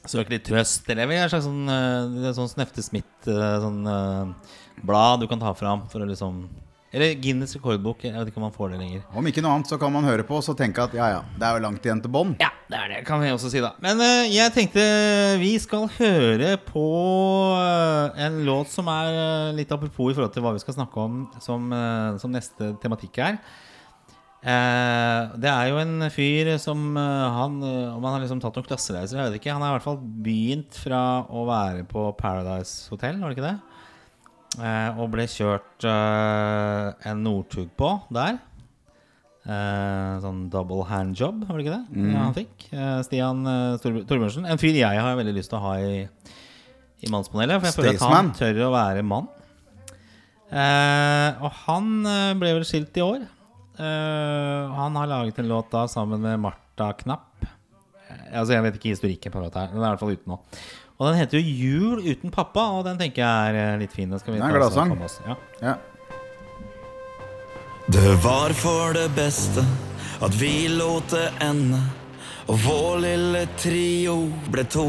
søke litt trøst. Eller en slags sånn, sånn Snefte Smith eh, sånn, eh, blad du kan ta fram for å liksom Eller Guinness rekordbok. Jeg vet ikke om man får det lenger. Om ikke noe annet så kan man høre på og så tenke at ja ja, det er jo langt igjen til bånn. Ja, det er det, kan vi også si, da. Men uh, jeg tenkte vi skal høre på uh, en låt som er uh, litt apropos i forhold til hva vi skal snakke om som, som neste tematikk. Eh, det er jo en fyr som han Om han har liksom tatt noen klassereiser, jeg vet ikke. Han har i hvert fall begynt fra å være på Paradise Hotel, var det ikke det? Eh, og ble kjørt eh, en Northug på der. Eh, sånn double hand job, var det ikke det ja, han fikk? Eh, Stian Torbjørnsen. En fyr jeg har veldig lyst til å ha i, i mannspanelet. For jeg føler at han tør å være mann. Eh, og han ble vel skilt i år. Eh, han har laget en låt da sammen med Marta Knapp. Altså Jeg vet ikke historikken på låta her. Den er i hvert fall ute nå. Og den heter jo 'Jul uten pappa', og den tenker jeg er eh, litt fin. Den skal vi Det er en ta gladsang. Ja. Ja. Det var for det beste at vi lot det ende, og vår lille trio ble to.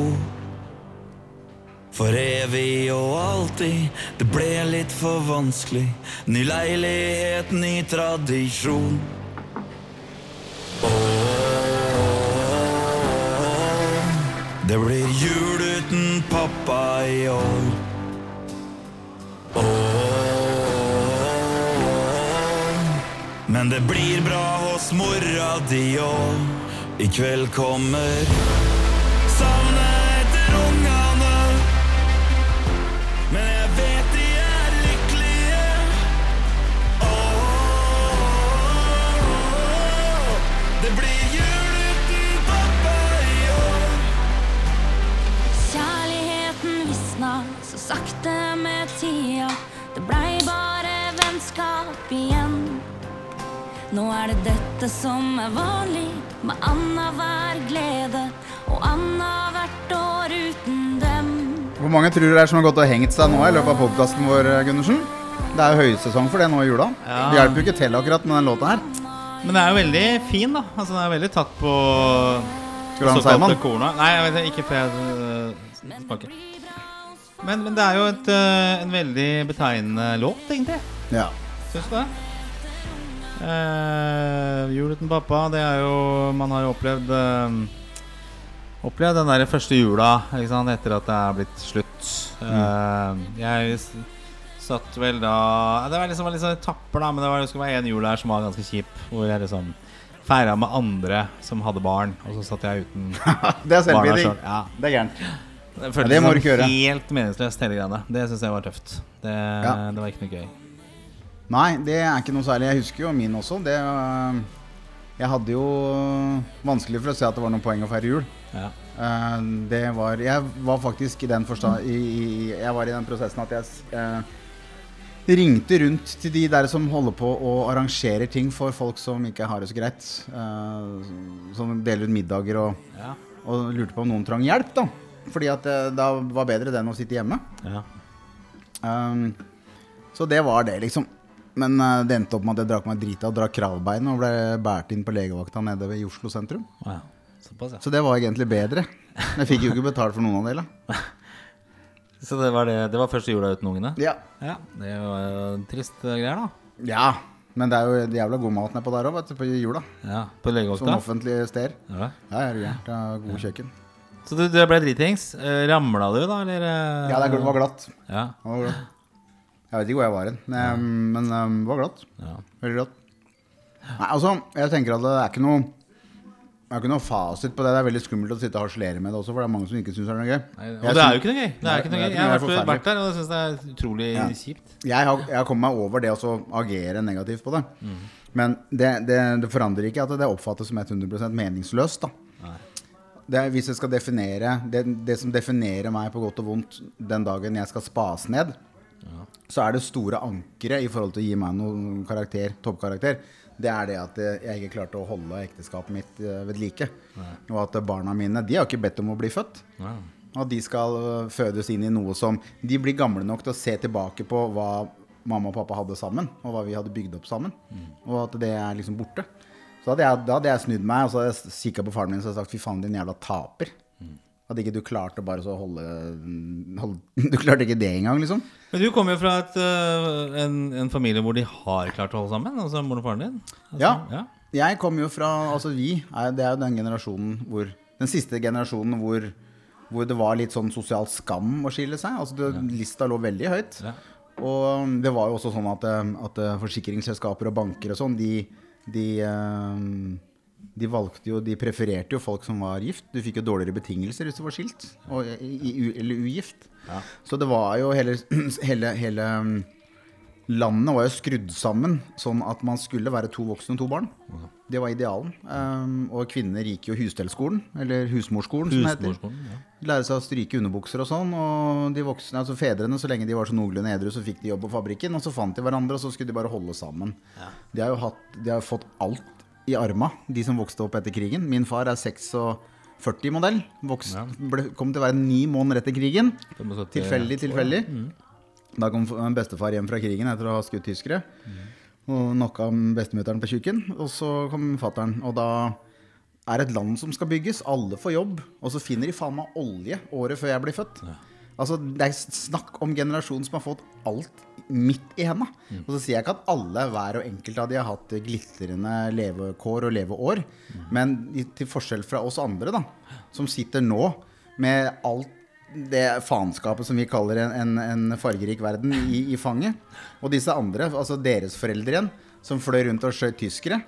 For evig og alltid, det ble litt for vanskelig. Ny leilighet, ny tradisjon. Åh, det blir jul uten pappa i år. Åh, men det blir bra hos mora di òg. I kveld kommer sakte med tida. Det blei bare vennskap igjen. Nå er det dette som er vanlig, med annenhver glede og annethvert år uten dem. Hvor mange tror du det er som har gått og hengt seg nå i løpet av podkasten vår, Gundersen? Det er jo høysesong for det nå i jula. Ja. Det hjelper jo ikke til akkurat med den låta her. Men det er jo veldig fin, da. Altså Den er veldig tatt på Skal du ha en Nei, jeg vet ikke, for jeg uh, smaker. Men, men det er jo et, øh, en veldig betegnende låt, egentlig. Ja. Syns du det? Eh, jul uten pappa, det er jo Man har jo opplevd eh, Opplevd den der første jula sant, etter at det er blitt slutt. Eh, jeg satt vel da Det var liksom, var litt sånn etapper, da, men det, var, det skulle være en jul her som var ganske kjip. Hvor jeg liksom feira med andre som hadde barn, og så satt jeg uten Det er barna sjøl. Ja. Det er gærent. Det Ja, føltes det må du ikke gjøre. helt meningsløst, hele greia. Det syns jeg var tøft. Det, Ja. det var ikke noe gøy. Nei, det er ikke noe særlig. Jeg husker jo min også. Det, øh, jeg hadde jo vanskelig for å se at det var noen poeng å feire jul. Ja. Eh, det var Jeg var faktisk i den forstand i, i, Jeg var i den prosessen at jeg eh, ringte rundt til de der som holder på å arrangere ting for folk som ikke har det så greit. eh, som deler ut middager og, Ja. og lurte på om noen trang hjelp, da. Fordi at det da var bedre det enn å sitte hjemme. Ja. Um, så det var det, liksom. Men eh, det endte opp med at jeg drakk meg drita og drakk kravbein og ble båret inn på legevakta nede ved i Oslo sentrum. Ja. Såpass, ja. Så det var egentlig bedre. Men jeg fikk jo ikke betalt for noen av delene. Så det var, det, det var første jula uten ungene? Ja. Ja, det var jo trist eh, greier, da. ja. Men det er jo jævla god mat nedpå der òg, du, på jula. Ja, På Som legevakta? offentlig sted. Ja. Ja, du. Det er god kjøkken. Så du, du ble dritings. Eh, Ramla du, da, eller? eh? Ja, det var glatt. Ja, Det var glatt. Jeg vet ikke hvor jeg var hen, men, men det var glatt. ja. Veldig glatt. Nei, altså, jeg tenker at det er ikke noe det er ikke noe fasit på det. Det er veldig skummelt å sitte og harselere med det også, for det er mange som ikke syns det er noe gøy. Og Jeg det er jo ikke noe gøy. Det er ikke noe gøy. Jeg har vært, vært der, og jeg syns det er utrolig Ja. kjipt. Jeg har, jeg har kommet meg over det å agere negativt på det. Men det, det, det forandrer ikke at det oppfattes som 100% meningsløst. da det er, Hvis jeg skal definere det, det som definerer meg på godt og vondt den dagen jeg skal spas ned, så er det store ankeret i forhold til å gi meg noen karakter, toppkarakter. Det er det at eh, jeg ikke klarte å holde ekteskapet mitt eh, ved like. Og at barna mine De har ikke bedt om å bli født. Og de skal øh, fødes inn i noe som De blir gamle nok til å se tilbake på hva mamma og pappa hadde sammen, og hva vi hadde bygd opp sammen. Og at det er liksom borte. Så hadde jeg, da hadde jeg snudd meg og så hadde jeg kikka på faren min og sagt fy faen, din jævla taper. Hadde ikke du klarte å bare så holde, holde Du klarte ikke det engang, liksom. Men du kommer jo fra et, øh, en, en familie hvor de har klart å holde sammen. Altså moren og faren din. Altså, Ja. ja. Jeg kommer jo fra Altså vi, er, det er jo den generasjonen hvor Den siste generasjonen hvor, hvor det var litt sånn sosial skam å skille seg. Altså det, Lista lå veldig høyt. Ja. Og det var jo også sånn at, eh, at eh, forsikringsselskaper og banker og sånn, de, de, eh, de valgte jo De prefererte jo folk som var gift. Du fikk jo dårligere betingelser hvis du var skilt og, eller ugift. Så det var jo hele, hele, hele um, Landet var jo skrudd sammen sånn at man skulle være to voksne og to barn. Det var idealen. Um, og kvinner gikk jo husstellskolen, eller husmorskolen, som det heter. Ja. Lære seg å stryke underbukser og sånn. Og de voksne, altså fedrene, så lenge de var så noenlunde edru, så fikk de jobb på fabrikken. Og så fant de hverandre, og så skulle de bare holde sammen. De har jo hatt, de har jo fått alt i arma, de som vokste opp etter krigen. Min far er 46-modell. Ja. kom til å være ni måneder etter krigen. 75 Tilfeldig, tilfeldig. Da kom en bestefar hjem fra krigen etter å ha skutt tyskere. Og knocka bestemutteren på tjukken. Og så kom fattern. Og da er et land som skal bygges. Alle får jobb. Og så finner de faen meg olje året før jeg blir født. Altså, Det er snakk om generasjonen som har fått alt midt i henda. Og så sier jeg ikke at alle, hver og enkelt av de har hatt glitrende levekår og leveår. Men til forskjell fra oss andre, da, som sitter nå med alt det faenskapet som vi kaller en, en, en fargerik verden, i, i fanget. Og disse andre, altså deres foreldre igjen, som fløy rundt og skjøt tyskere.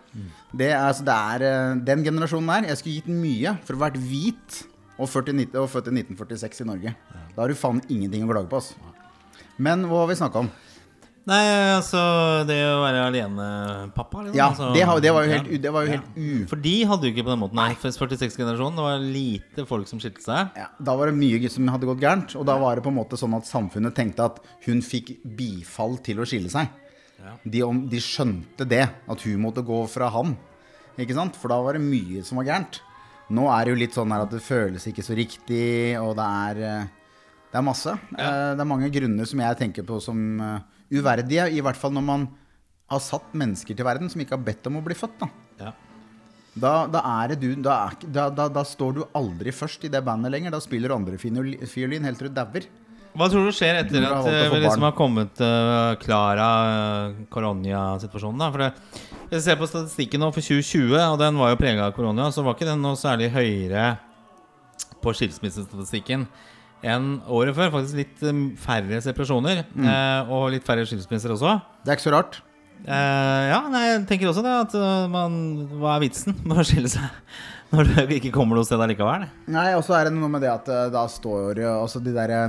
Det altså, det er eh, den generasjonen der. Jeg skulle gitt mye for å vært hvit og, 40, og født i 1946 i Norge. Da har du faen ingenting å klage på. Altså. Men hva har vi snakka om? Nei, altså det å være alenepappa liksom, Ja, altså, det, har, det var jo helt, det var jo helt u... For de hadde jo ikke på den måten. Nei, 46-generasjonen. Det var lite folk som skilte seg. Ja, da var det mye som hadde gått gærent. Og da var det på en måte sånn at samfunnet tenkte at hun fikk bifall til å skille seg. De, om, de skjønte det, at hun måtte gå fra han. Ikke sant? For da var det mye som var gærent. Nå er det jo litt sånn her at det føles ikke så riktig, og det er eh, Det er masse. Ja. Det er mange grunner som jeg tenker på som eh, uverdige, i hvert fall når man har satt mennesker til verden som ikke har bedt om å bli født. da Ja. da, da er det du da, står du aldri først i det bandet lenger. Da spiller andre fioli- fiolin helt til du dauer. Hva tror du skjer etter Du at eh, vi liksom har kommet klar Klara uh, koronasituasjonen? da? For det, jeg ser på statistikken nå for 2020, og den var jo prega av korona, så var ikke den noe særlig høyere på skilsmissestatistikken enn året før. Faktisk litt eh, færre separasjoner, Mm. eh, og litt færre skilsmisser også. Det er ikke så rart. Eh, ja, nei, jeg tenker også det. At eh, man, hva er vitsen med å skille seg når du ikke kommer noe sted allikevel? Nei, og så er det noe med det at da står jo også de derre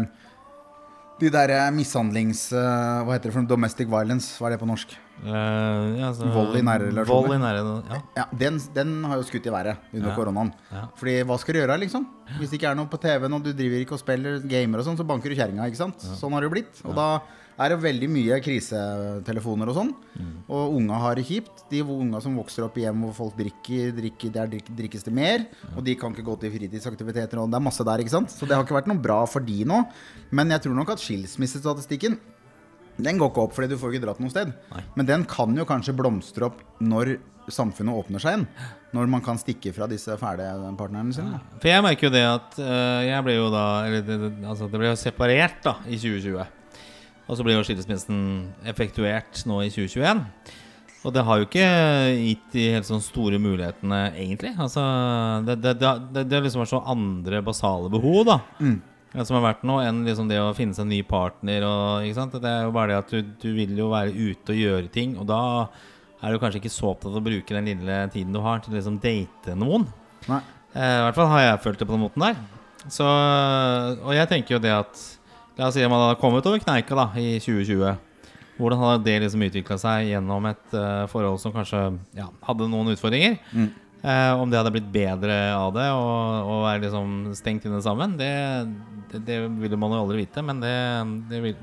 De derre mishandlings... Hva heter det for noe? Domestic violence. Hva er det på norsk? Eh, ja, så- Vold i nære relasjoner. Vold i nære, ja. Ja, den, den har jo skutt i været under Ja. koronaen. Ja. Fordi hva skal du gjøre, liksom? Hvis det ikke er noe på TV-en, og du driver ikke og spiller gamer og sånn, så banker du kjerringa, ikke sant? Sånn har det jo blitt. Og da er det veldig mye krisetelefoner og sånn. Mm. Og unga har det kjipt. De unga som vokser opp i hjem hvor folk drikker, drikker der drik, drikkes det mer. Og de kan ikke gå til fritidsaktiviteter, og det er masse der, ikke sant? Så det har ikke vært noe bra for de nå. Men jeg tror nok at skilsmissestatistikken den går ikke opp fordi du får ikke dratt noe sted. Men den kan jo kanskje blomstre opp når samfunnet åpner seg igjen. Når man kan stikke fra disse fæle partnerne sine. For jeg merker jo det at uh, jeg ble jo da Eller det, det, altså det ble jo separert da i 2020. Og så ble jo skilsmissen effektuert nå i 2021. Og det har jo ikke gitt de helt sånn store mulighetene, egentlig. Altså, det, det, det, det, det liksom vært så andre basale behov, da. Ja, Som har vært noe enn liksom det å finne seg en ny partner. Og? Det er jo bare det at du, du vil jo være ute og gjøre ting. Og da er du kanskje ikke så opptatt av å bruke den lille tiden du har til å liksom date noen. Nei. Eh, I hvert fall har jeg følt det på den måten der. Så, og jeg tenker jo det at La oss si at man hadde kommet over kneika da i 2020. Hvordan hadde det liksom utvikla seg gjennom et uh, forhold som kanskje ja, hadde noen utfordringer? Eh, om det hadde blitt bedre av det og, og være liksom stengt inne sammen, det, det, det ville man jo aldri vite. Men det,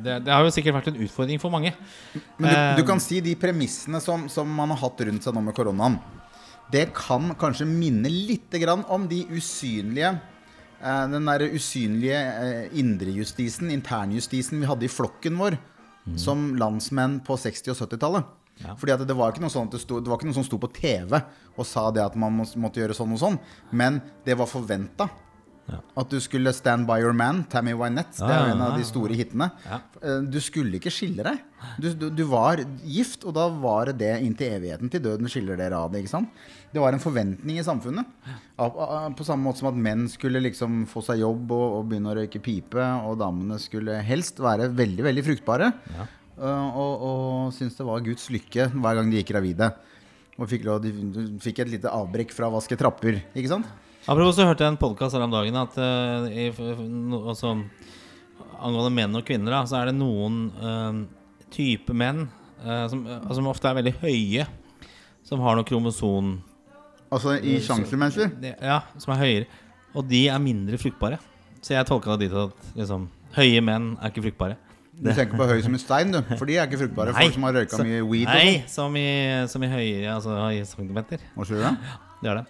det, har jo sikkert vært en utfordring for mange. Men Eh, du, du kan si de premissene som, som man har hatt rundt seg nå med koronaen, det kan kanskje minne litt grann om de usynlige eh, Den der usynlige eh, indrejustisen, internjustisen vi hadde i flokken vår som landsmenn på 60- og 70-tallet. Fordi at det var ikke noe sånn det, sto, det var ikke noe som sto på TV og sa det at man må- måtte gjøre sånn og sånn, men det var forventa. At du skulle stand by your man, Tammy Wynette. Det er jo en av de store hitene. Eh, Du skulle ikke skille deg. Du, du, du var gift, og da var det det inntil evigheten. Til døden skiller dere av det. ikke sant? Det var en forventning i samfunnet. På samme måte som at menn skulle liksom få seg jobb og, og begynne å røyke pipe, og damene skulle helst være veldig, veldig fruktbare. Eh, Og, og syntes det var Guds lykke hver gang de gikk gravide. Og fikk, de, fikk et lite avbrekk fra å vaske trapper. ikke sant? Apropos så hørte jeg en podkast her om dagen at uh, i, no, altså, angående menn og kvinner, da, så er det noen uh, type menn uh, som, eh, som ofte er veldig høye, som har noe kromoson Altså i sjanselmennesker. Ja, som er høyere. Og de er mindre fruktbare. Så jeg tolka det dit at liksom, høye menn er ikke fruktbare. Du tenker på høy som en stein, du. For de er ikke fruktbare. Folk som har røyka så- mye weed Nei, sånn. som i, som i høyere altså i centimeter. Hva du da? Det er det.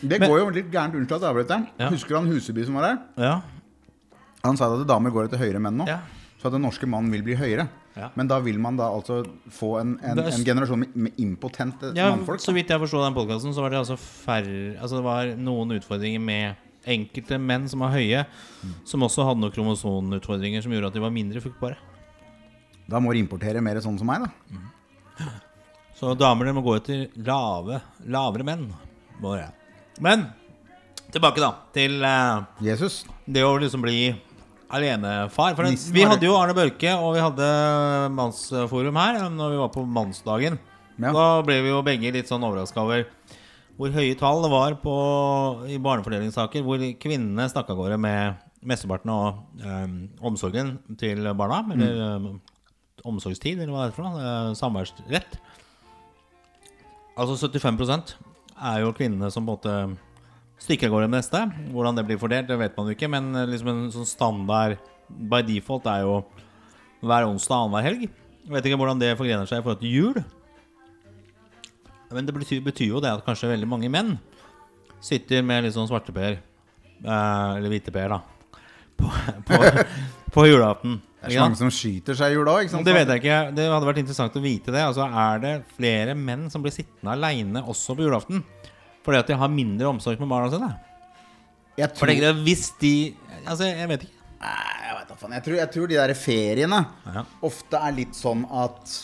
Det Men- går jo litt gærent. Unnskyld at jeg avbryter. Ja. Husker du han Huseby som var her? Ja. Han sa at damer går etter høyere menn nå. Ja. Så at den norske mannen vil bli høyere. Ja. Men da vil man da altså få en, en, en generasjon med, impotente Ja, mannfolk. så vidt jeg forsto den podkasten, så var det altså færre Altså det var noen utfordringer med enkelte menn som var høye, som også hadde noen kromosonutfordringer som gjorde at de var mindre fruktbare. Da må du importere mer sånn som meg, da. Så damer må gå etter lave, lavere menn. Bare. Men tilbake da til uh, Jesus. det å liksom bli alenefar. For den, vi hadde jo Arne Børke, og vi hadde mannsforum her når vi var på mannsdagen. Ja. Da ble vi jo begge litt sånn overraska over hvor høye tall det var på, i barnefordelingssaker, hvor kvinnene stakk av gårde med mesteparten av eh, omsorgen til barna. Eller eh, omsorgstid, eller hva det er for noe. eh, samværsrett. Altså 75% er jo kvinnene som på en måte stikker av gårde med neste. Hvordan det blir fordelt, det vet man jo ikke. Men eh, liksom en sånn standard by default er jo hver onsdag annenhver helg. Jeg vet ikke hvordan det forgrener seg i forhold til jul. Men det betyr, betyr jo det at kanskje veldig mange menn sitter med litt sånn svarteper, eh, eller hviteper, da, på, på, på julaften. Det er så mange som skyter seg i jula òg? Det vet jeg ikke. Det hadde vært interessant å vite det. Altså, Er det flere menn som blir sittende aleine også på julaften? Fordi at de har mindre omsorg med barna sine? Jeg For tror, tenker jeg, hvis de Altså, jeg vet ikke. Nei, jeg, vet jeg, tror, jeg tror de der feriene Ja. ofte er litt sånn at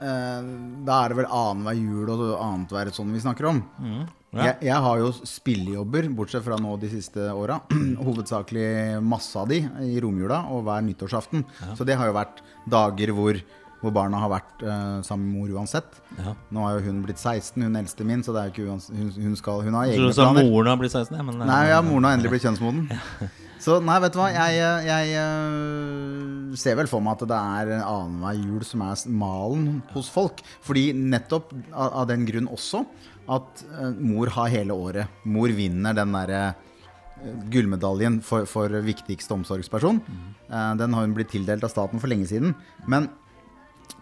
Da er det vel annenhver jul og annethvert sånn vi snakker om. Mm. Ja. Jeg, jeg har jo spillejobber, bortsett fra nå de siste åra. Hovedsakelig masse av de i romjula og hver nyttårsaften. Så det har jo vært dager hvor, hvor barna har vært uh, sammen med mor uansett. Ja. Nå har jo hun blitt 16, hun eldste min, så det er jo ikke hun, hun, skal, hun har egne tror du sa planer. moren har blitt 16, ja, men eh, Nei, ja, moren har endelig blitt kjønnsmoden. Så nei, vet du hva. Jeg, jeg, eh, ser vel for meg at det er annenhver jul som er malen hos folk. Fordi nettopp av, den grunn også at eh, mor har hele året. Mor vinner den derre eh, gullmedaljen for, for viktigste omsorgsperson. Den har hun blitt tildelt av staten for lenge siden. Men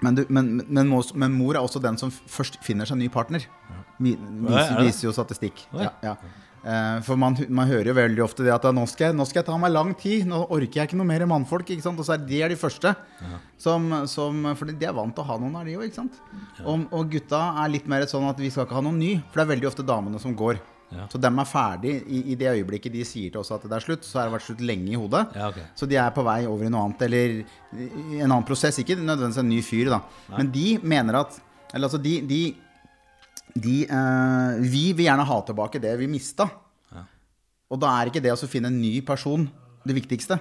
men, du, men, men, men mor er også den som først finner seg ny partner. Viser, er viser jo statistikk. Ja, ja. Eh, for man, man hører jo veldig ofte det at nå skal, jeg, nå skal jeg ta meg lang tid. Nå orker jeg ikke noe mer mannfolk. Ikke sant? Og så er de er de første. Som, som, for de er vant til å ha noen av de òg, Ja. Og, og gutta er litt mer sånn at vi skal ikke ha noen ny. For det er veldig ofte damene som går. Ja. Så dem er ferdig i, i det øyeblikket de sier til oss at det er slutt. Så har det vært slutt lenge i hodet. Ja, okay. Så de er på vei over i noe annet, eller i en annen prosess. Ikke nødvendigvis en ny fyr, da. Men de mener at Eller altså, de, de, de eh, Vi vil gjerne ha tilbake det vi mista. Og da er ikke det å finne en ny person det viktigste.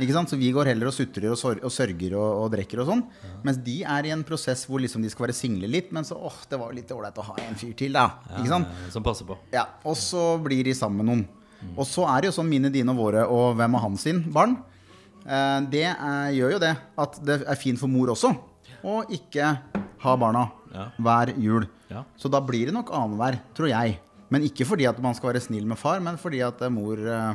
Ikke sant? Så vi går heller og sutrer og, og sørger og, og drikker og sånn. Mens de er i en prosess hvor liksom de skal være single litt, men så åh, det var jo litt ålreit å ha en fyr til, da. Eh, Som passer på. Ja, Og så blir de sammen med noen. Og så er det jo sånn mine, dine og våre og hvem av hans sin barn. Eh, det er, gjør jo det at det er fint for mor også å ikke ha barna Ja. hver jul. Ja. Så da blir det nok annenhver, tror jeg. Men ikke fordi at man skal være snill med far, men fordi at eh, mor, eh,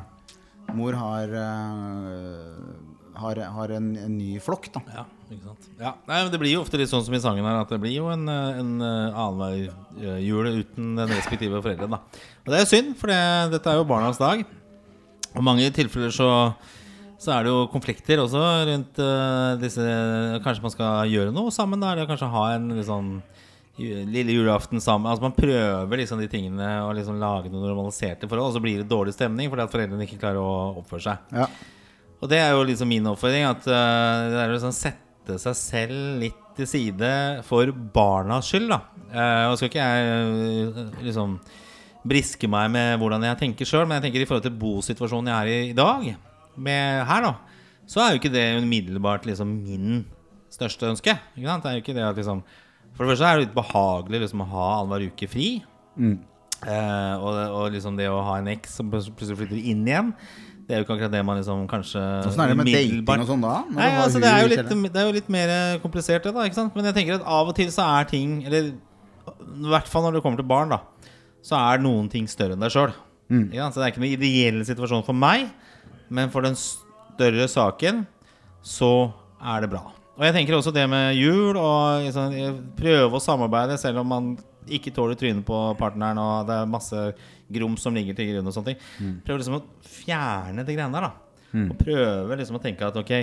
mor har, eh, har, har en, en ny flokk, da. Ja, ikke sant. Ja. Nei, men Det blir jo ofte litt sånn som i sangen her, at det blir jo en, en annenhver jul uten den respektive foreldre. Da. Og det er synd, for det, dette er jo barnas dag. Og mange tilfeller så, så er det jo konflikter også rundt uh, disse Kanskje man skal gjøre noe sammen, da. Eller kanskje ha en sånn lille julaften sammen. Altså Man prøver liksom de tingene å liksom lage noen normaliserte forhold, og så blir det dårlig stemning fordi at foreldrene ikke klarer å oppføre seg. Ja. Og det er jo liksom min oppfordring. At uh, det er å liksom sette seg selv litt til side for barnas skyld. da uh, Og skal ikke jeg uh, liksom briske meg med hvordan jeg tenker sjøl, men jeg tenker i forhold til bosituasjonen jeg er i i dag, med her, da, så er jo ikke det umiddelbart liksom min største ønske. Ikke sant? Det er jo ikke det at liksom For det første er det litt behagelig liksom å ha annenhver uke fri. Eh, og, og liksom det å ha en eks som plutselig flytter inn igjen, det er jo ikke akkurat det man liksom kanskje Åssen er det med dating og sånn da? Nei, altså det er, jo litt, det er jo litt mer komplisert, det, da. Ikke sant? Men jeg tenker at av og til så er ting Eller i hvert fall når det kommer til barn, da, så er noen ting større enn deg sjøl. Mm. Så det er ikke noen ideell situasjon for meg, men for den større saken så er det bra. Og jeg tenker også det med jul og liksom, prøve å samarbeide selv om man ikke tåler trynet på partneren og det er masse grums som ligger til grunn og sånne ting. Mm. Prøve liksom å fjerne det greiene der, da. Og prøve liksom å tenke at ok,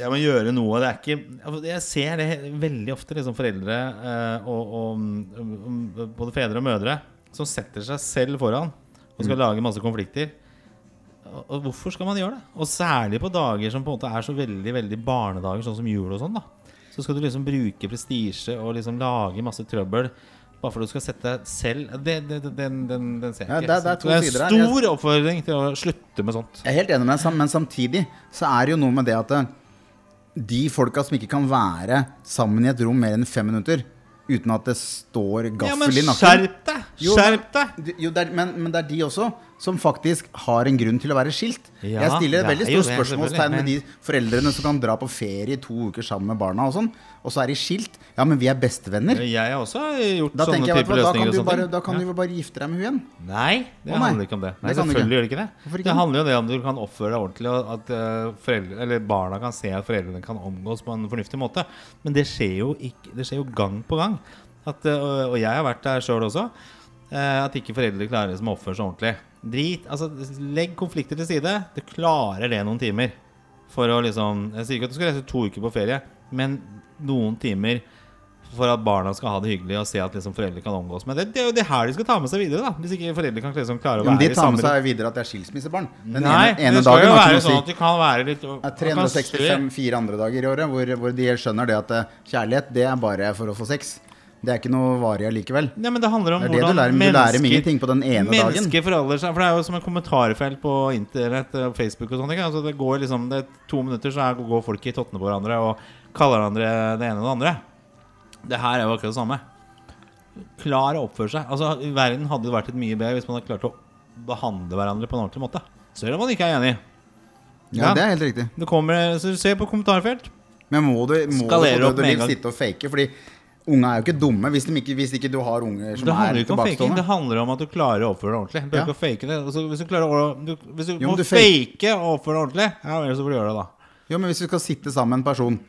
jeg må gjøre noe. Det er ikke altså, Jeg ser det veldig ofte, liksom foreldre eh, og, og mm, både fedre og mødre som setter seg selv foran og skal lage masse konflikter. Og, hvorfor skal man gjøre det? Og særlig på dager som på en måte er så veldig veldig barnedager, sånn som jul og sånn. da Så skal du liksom bruke prestisje og liksom lage masse trøbbel. Bare for du skal sette deg selv det, det, Den, den, den ser jeg ikke. er- det er det er her. en stor oppfordring til å slutte med sånt. Jeg er helt enig med deg, men samtidig så er det jo noe med det at eh, de folka som ikke kan være sammen i et rom mer enn fem minutter uten at det står Ja, gaffel i nakken skjerp deg! Skjerp deg! Jo, men, men det er de også som faktisk har en grunn til å være skilt. Ja, jeg stiller det veldig stort spørsmålstegn med de foreldrene som kan dra på ferie i to uker sammen med barna, og sånn, og så er de skilt. Ja, men vi er bestevenner. Jeg har også gjort Da sånne type hva, da kan løsninger. du, bare, da kan Ja. du bare gifte deg med hun igjen. Nei, det Å, nei. handler ikke om det. Nei, Det selvfølgelig gjør det ikke det. Ikke Det handler jo det om du kan oppføre deg ordentlig, og at eh, foreldre, eller barna kan se at foreldrene kan omgås på en fornuftig måte. Men det skjer jo, ikke, det skjer jo gang på gang. At, eh, og, jeg har vært der sjøl også. eh, at ikke foreldre klarer å oppføre seg ordentlig. Drit, altså Legg konflikter til side. Du klarer det noen timer. For å liksom Jeg sier ikke at du skal reise to uker på ferie, men noen timer for at barna skal ha det hyggelig og se at liksom foreldre kan omgås med det. Det er jo det her de skal ta med seg videre, da. Hvis ikke foreldre kan liksom klare å Jo, men være de tar med seg videre at det er skilsmissebarn. Den Nei, ene, ene det skal jo være sånn at de kan være litt er 365 fire andre dager i året hvor, hvor de skjønner det at eh, kjærlighet det er bare for å få sex. Det er ikke noe varig allikevel. Ja, men det handler om Det er du lærer, du lærer ingenting på den ene dagen. Mennesker forholder seg For det er jo som en kommentarfelt på internett og Facebook og ting. Altså det går liksom Det er to minutter, så er, går folk i tottene på hverandre og kaller hverandre det ene og det andre. Det her er jo akkurat det samme. Klar å oppføre seg. Altså Verden hadde jo vært et mye bedre hvis man hadde klart å behandle hverandre på en ordentlig måte. Selv om man ikke er enig. Ja, Ja. det er helt riktig. Det kommer Så Se på kommentarfelt. Men må du, må du du, du sitte og fake? Fordi unga er jo ikke dumme hvis, ikke, hvis ikke du har unger som Det er faking, det tilbakestående. handler om at du klarer å oppføre deg ordentlig. Du Ja. ikke å fake det. Altså, hvis du å du, Hvis du Jo, må du fake- å oppføre deg ordentlig, ja så får du gjøre det, da. Jo, men hvis du skal sitte sammen med en person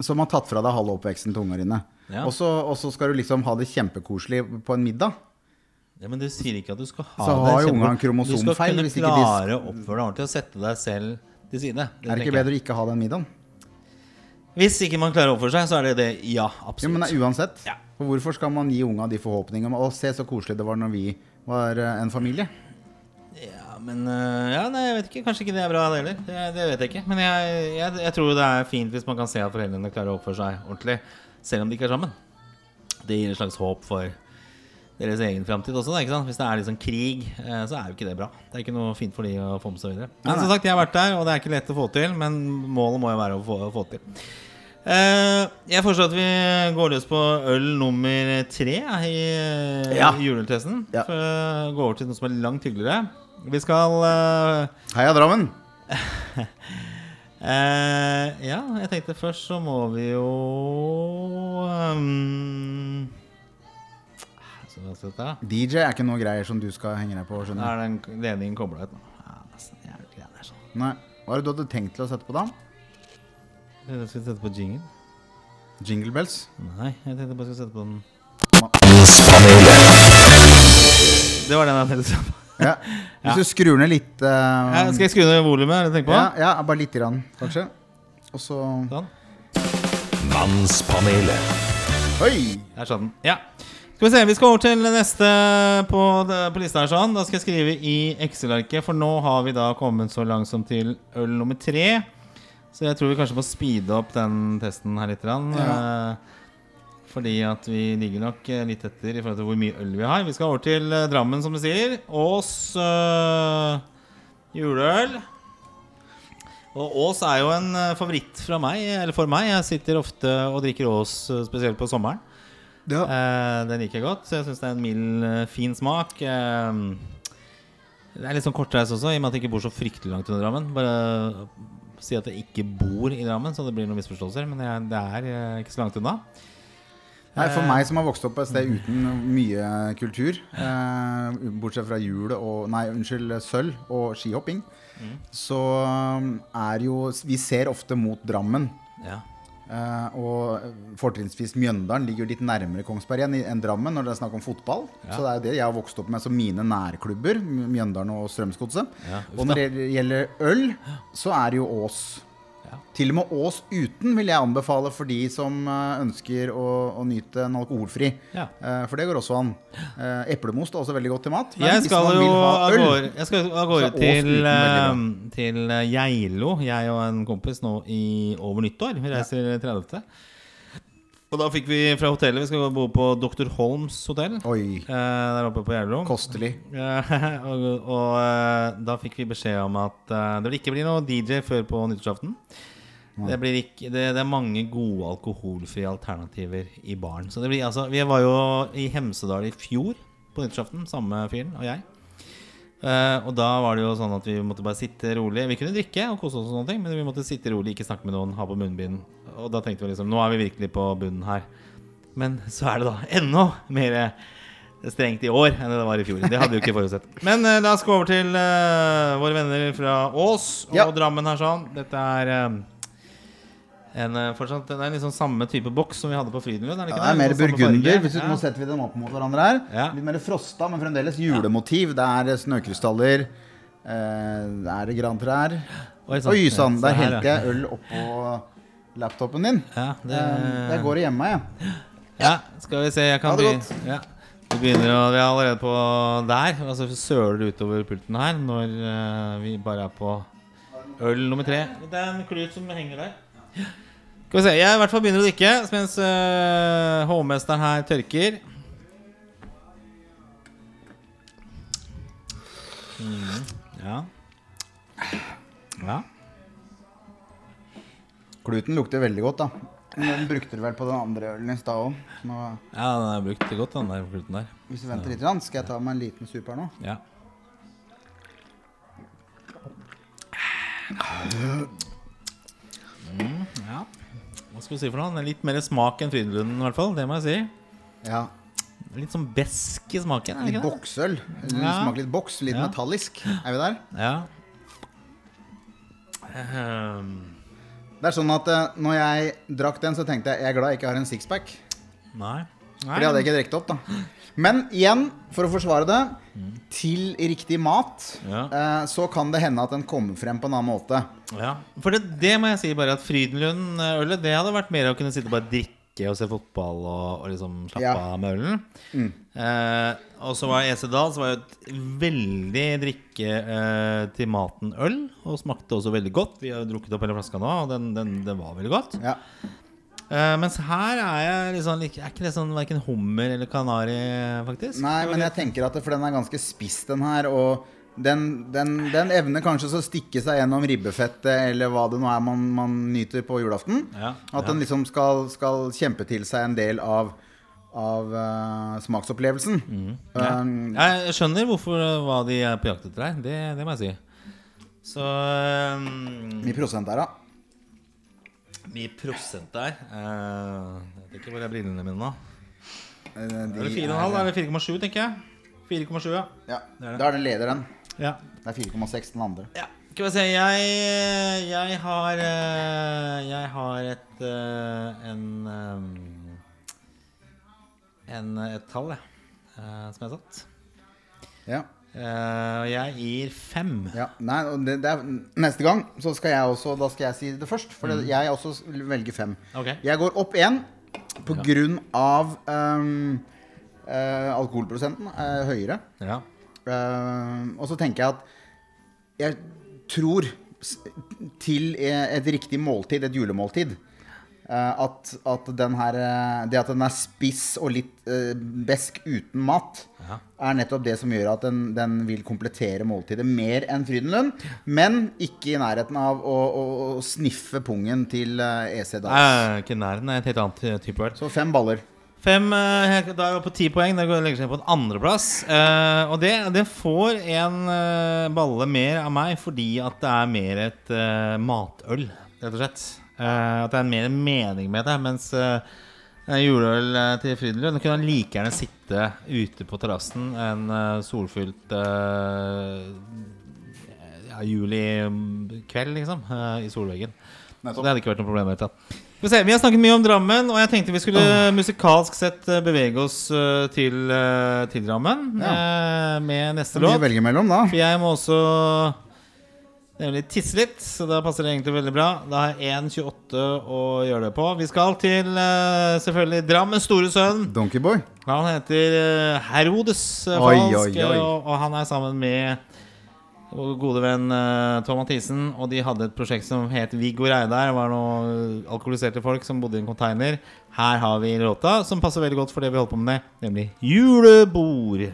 som har tatt fra deg halve oppveksten til ungene dine, Ja. og, så, skal du liksom ha det kjempekoselig på en middag Ja, Men du sier ikke at du skal ha Så det har jo ungene kromosomfeil. Du skal kunne klare å oppføre deg ordentlig og sette deg selv til side. Er det ikke bedre å ikke ha den middagen? Hvis ikke man klarer å oppføre seg, så er det det. Ja, Jo, absolutt. men det er uansett. Ja. Og hvorfor skal man gi unga de forhåpningene om Å, se så koselig det var når vi var eh, en familie? Ja, men øh, Ja, nei, jeg vet ikke. Kanskje ikke det er bra, det heller. Det, det vet jeg ikke. Men jeg, jeg, jeg tror det er fint hvis man kan se at foreldrene klarer å oppføre seg ordentlig, selv om de ikke er sammen. Det gir et slags håp for deres egen framtid også. Da, ikke sant? Hvis det er liksom krig, eh, så er jo ikke det bra. Det er ikke noe fint for de å få med seg videre. Men som sagt, jeg har vært der, og det er ikke lett å få til. Men målet må jo være å få, å få til. Uh, jeg foreslår at vi går løs på øl nummer tre ja, i eh, Ja. juletesten. Ja. For å gå over til noe som er langt hyggeligere. Vi skal uh, Heia Drammen! Eh, ja, jeg tenkte først så må vi jo um, dette? DJ er ikke noe greier som du skal henge deg på. Skjønner er den ledningen kobla ut nå. Ja, nesten jævlig greier der, sånn. Nei. Hva er det du hadde tenkt til å sette på da? Jeg skal sette på jingle. Jingle bells? Nei, jeg tenkte bare skal sette på den Det var den jeg tenkte å sette på. Ja. Hvis du skrur ned litt eh, Ja, skal jeg skru ned volumet? er på? ja, ja, bare lite grann, kanskje. Og så Sånn. Mannspanelet. Oi! Der satt den. Ja. Skal vi se, vi skal over til neste på, på lista her. sånn Da skal jeg skrive i Excel-arket, for nå har vi da kommet så langt som til øl nummer tre. Så jeg tror vi kanskje må speede opp den testen her litt. grann, eh, Fordi at vi ligger nok eh, litt etter i forhold til hvor mye øl vi har. Vi skal over til eh, Drammen, som du sier. Ås øh, juleøl. Og Ås er jo en favoritt fra meg, eller for meg. Jeg sitter ofte og drikker Ås, spesielt på sommeren. Ja. Eh, den liker jeg godt. Så jeg syns det er en mild, eh, fin smak. Eh, det er litt sånn kortreist også, i og med at jeg ikke bor så fryktelig langt under Drammen. Bare si at jeg ikke bor i Drammen, så det blir noen misforståelser. Men jeg, det er eh, ikke så langt unna. Nei, For meg som har vokst opp et sted uten mye kultur, eh, bortsett fra jul og Nei, unnskyld, sølv og skihopping, så um, er jo Vi ser ofte mot Drammen. Ja. Eh, og fortrinnsvis Mjøndalen ligger jo litt nærmere Kongsberg igjen enn Drammen når det er snakk om fotball. Så det er jo det jeg har vokst opp med som mine nærklubber, Mjøndalen og Strømsgodset. Ja, og når det gjelder øl, så er det jo Ås. Til og med Ås uten vil jeg anbefale for de som eh, ønsker å, å nyte en alkoholfri. Ja. Eh, for det går også an. Uh, eplemost er også veldig godt til mat. Men Jeg skal jo av øl gårde, til, eh, til eh, Geilo, jeg og en kompis, nå i over nyttår. Vi reiser 30. Og da fikk vi fra hotellet Vi skal bo på Dr. Holms hotell. Oi, eh, der oppe på Geilo. kostelig. Og og eh, da fikk vi beskjed om at eh, det vil ikke bli noe DJ før på nyttårsaften. Det, blir ikke, det, det er mange gode alkoholfrie alternativer i baren. Så det blir, altså, vi var jo i Hemsedal i fjor på nyttårsaften, samme fyren og jeg. Uh, og da var det jo sånn at vi måtte bare sitte rolig. Vi kunne drikke og kose oss, og sånne ting men vi måtte sitte rolig, ikke snakke med noen, ha på munnbind. Og da tenkte vi liksom nå er vi virkelig på bunnen her. Men så er det da enda mer strengt i år enn det var i fjor. Det hadde vi jo ikke forutsett. Men uh, la oss gå over til uh, våre venner fra Ås og Ja. Drammen her sånn. Dette er eh, en, fortsatt, det er liksom samme type boks som vi hadde på Frydenlund. Er det Ja, det er mer burgunder. Hvis Ja. Nå setter vi dem opp mot hverandre her. Ja. Litt mer frosta, men fremdeles julemotiv. Det er snøkrystaller. Eh, det er grantrær. Oi sann, Ja, der helte jeg øl oppå laptopen din. Ja, det, Eh, jeg går i hjemme, jeg. ja, skal vi se. Jeg kan Ha det bli- godt. Ja. Vi begynner å, vi er allerede på der. Altså vi søler det utover pulten her når uh, vi bare er på øl nummer tre. Det er en klut som henger der. Skal vi se, Jeg i hvert fall begynner å drikke mens uh, hovmesteren her tørker. Mm, ja. Ja. Kluten lukter veldig godt, da. Den brukte du vel på den andre ølen i stad òg. ja, den er brukt godt, den der kluten der. Hvis du venter litt, skal jeg ta meg en liten sup her nå. Ja. Mm, ja. Hva skal vi si for noe? Den er litt mer smak enn Frydenlunden, i hvert fall. Det må jeg si. Ja, Litt sånn besk i smaken. Litt boksøl. Den Ja. Smaker litt boks. Litt Ja. metallisk. Er vi der? Ja. Ehm, Det er sånn at eh, når jeg drakk den, så tenkte jeg jeg er glad jeg ikke har en sixpack. nei. For det hadde jeg ikke drukket opp, da. Men igjen, for å forsvare det, til riktig mat, Ja. eh, så kan det hende at den kommer frem på en annen måte. Ja, for det, det må jeg si bare at Frydenlund-ølet Det hadde vært mer å kunne sitte og bare drikke og se fotball og, og liksom slappe Ja. av med ølen. Eh, og så var Esedal Så var jo et veldig drikke eh, til maten øl, og smakte også veldig godt. Vi har jo drukket opp hele flaska nå, og den, den, den var veldig godt. Ja. Eh, mens her er jeg sånn Er ikke det sånn verken hummer eller kanari, faktisk? Nei, men jeg tenker at det, For den er ganske spiss, den her. Og den, den, den evner kanskje så å stikke seg gjennom ribbefettet eller hva det nå er man, man nyter på julaften. Ja, At den liksom skal, skal kjempe til seg en del av, av uh, smaksopplevelsen. Mm. Um, Jeg skjønner hvorfor hva de er på jakt etter her. Det, det må jeg si. Så um, Mye prosent der, da? mye prosent der Eh, Jeg vet ikke hvor er brillene mine nå. De Er det 4,5 eller 4,7, tenker jeg? 4,7, ja. Ja, Det er det. Da er det leder, den. Ja. Det er 4,6 den andre. Ja, skal vi se Jeg, jeg har eh, Jeg har et eh, En eh, En, Et tall, jeg, som jeg har satt. Ja. Eh, Og jeg gir fem. Ja, nei, det, det er, neste gang så skal jeg også Da skal jeg si det først. For mm. jeg også velger fem. Okay. Jeg går opp én på grunn av um, uh, alkoholprosenten er høyere. Ja. Eh, og så tenker jeg at jeg tror til eh, et riktig måltid, et julemåltid eh, at, at den her Det at den er spiss og litt besk uten mat, Ja. er nettopp det som gjør at den, den vil komplettere måltidet mer enn Frydenlund. Men ikke i nærheten av å, å, å sniffe pungen til EC Nei, Ikke i nærheten. Et helt annet type øl. Så fem baller. Fem, eh, Da er vi på ti poeng. Det legger seg på en andreplass. Uh, og det, det får en eh, balle mer av meg fordi at det er mer et eh, matøl, rett og slett. Eh, at det er mer mening med det. Mens juleøl eh, til Frydenlund kunne han like gjerne sitte ute på terrassen en eh, solfylt ja, julikveld, liksom, eh, i solveggen. Så det hadde ikke vært noe problem. Vet jeg. Vi har snakket mye om Drammen, og jeg tenkte vi skulle musikalsk sett eh, bevege oss eh, til, eh, til Drammen ja. med neste låt. velge mellom, da. For jeg må også nemlig tisse litt, så da passer det egentlig veldig bra. Da har jeg 1,28 å gjøre det på. Vi skal til selvfølgelig Drammens store sønn. Donkeyboy. Han heter Herodes falsk, Oi, oi, oi. Og, og han er sammen med vår gode venn uh, Tom Mathisen. Og de hadde et prosjekt som het Viggo Reidar. Det var noen alkoholiserte folk som bodde i en container. Her har vi låta som passer veldig godt for det vi holder på med, nemlig. Julebord,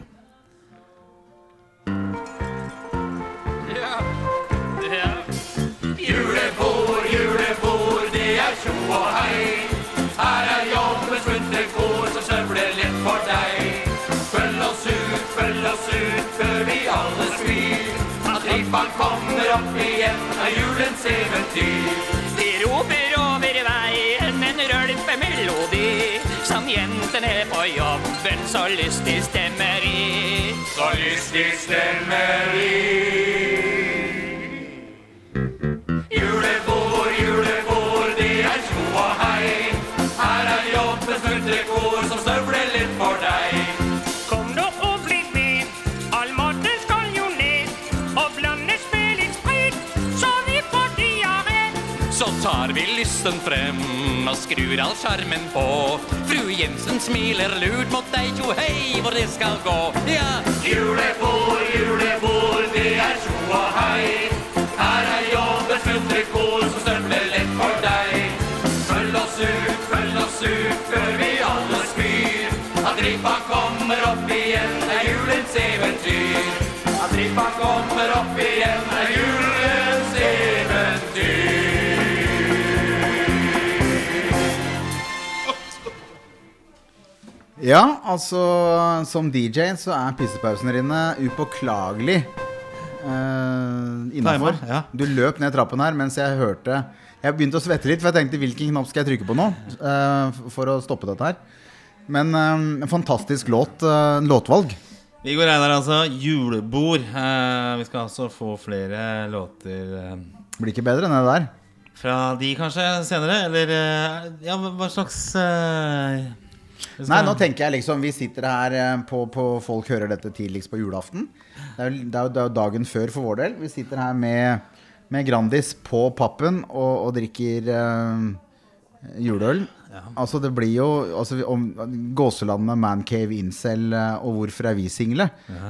Ribban kommer opp igjen av julens eventyr. De roper over veien en rølpemelodi som jentene på jobben så lystig stemmer i. Så lystig stemmer vi. Tar vi lysten frem og skrur all skjermen på. Fru Jensen smiler lurt mot deg, tjo hei, hvor det skal gå. Ja, julebord, julebord, det er tjo og hei. Her er jobbens muntre kor som stømmer lett for deg. Følg oss ut, følg oss ut, før vi alle spyr. At ribba kommer opp igjen, er julens eventyr. At ribba kommer opp igjen, er Ja, altså som DJ så er pissepausene dine upåklagelig uh, innafor. Timer, ja. Du løp ned trappen her mens jeg hørte Jeg begynte å svette litt, for jeg tenkte hvilken knapp skal jeg trykke på nå uh, for å stoppe dette her. Men uh, en fantastisk låt, Uh, låtvalg. Viggo Reidar, altså. Julebord. Eh, vi skal altså få flere låter eh, Blir ikke bedre enn det der. fra de kanskje senere, eller eh, Ja, hva slags eh, Nei, nå tenker jeg liksom Vi sitter her eh, på, på Folk hører dette tidligst på julaften. Det er, jo- det, er jo, det er jo dagen før for vår del. Vi sitter her med, med Grandis på pappen og, og drikker eh, juleøl. Altså det blir jo altså, om Gåseland med Mancave, Incel eh, og Hvorfor er vi single?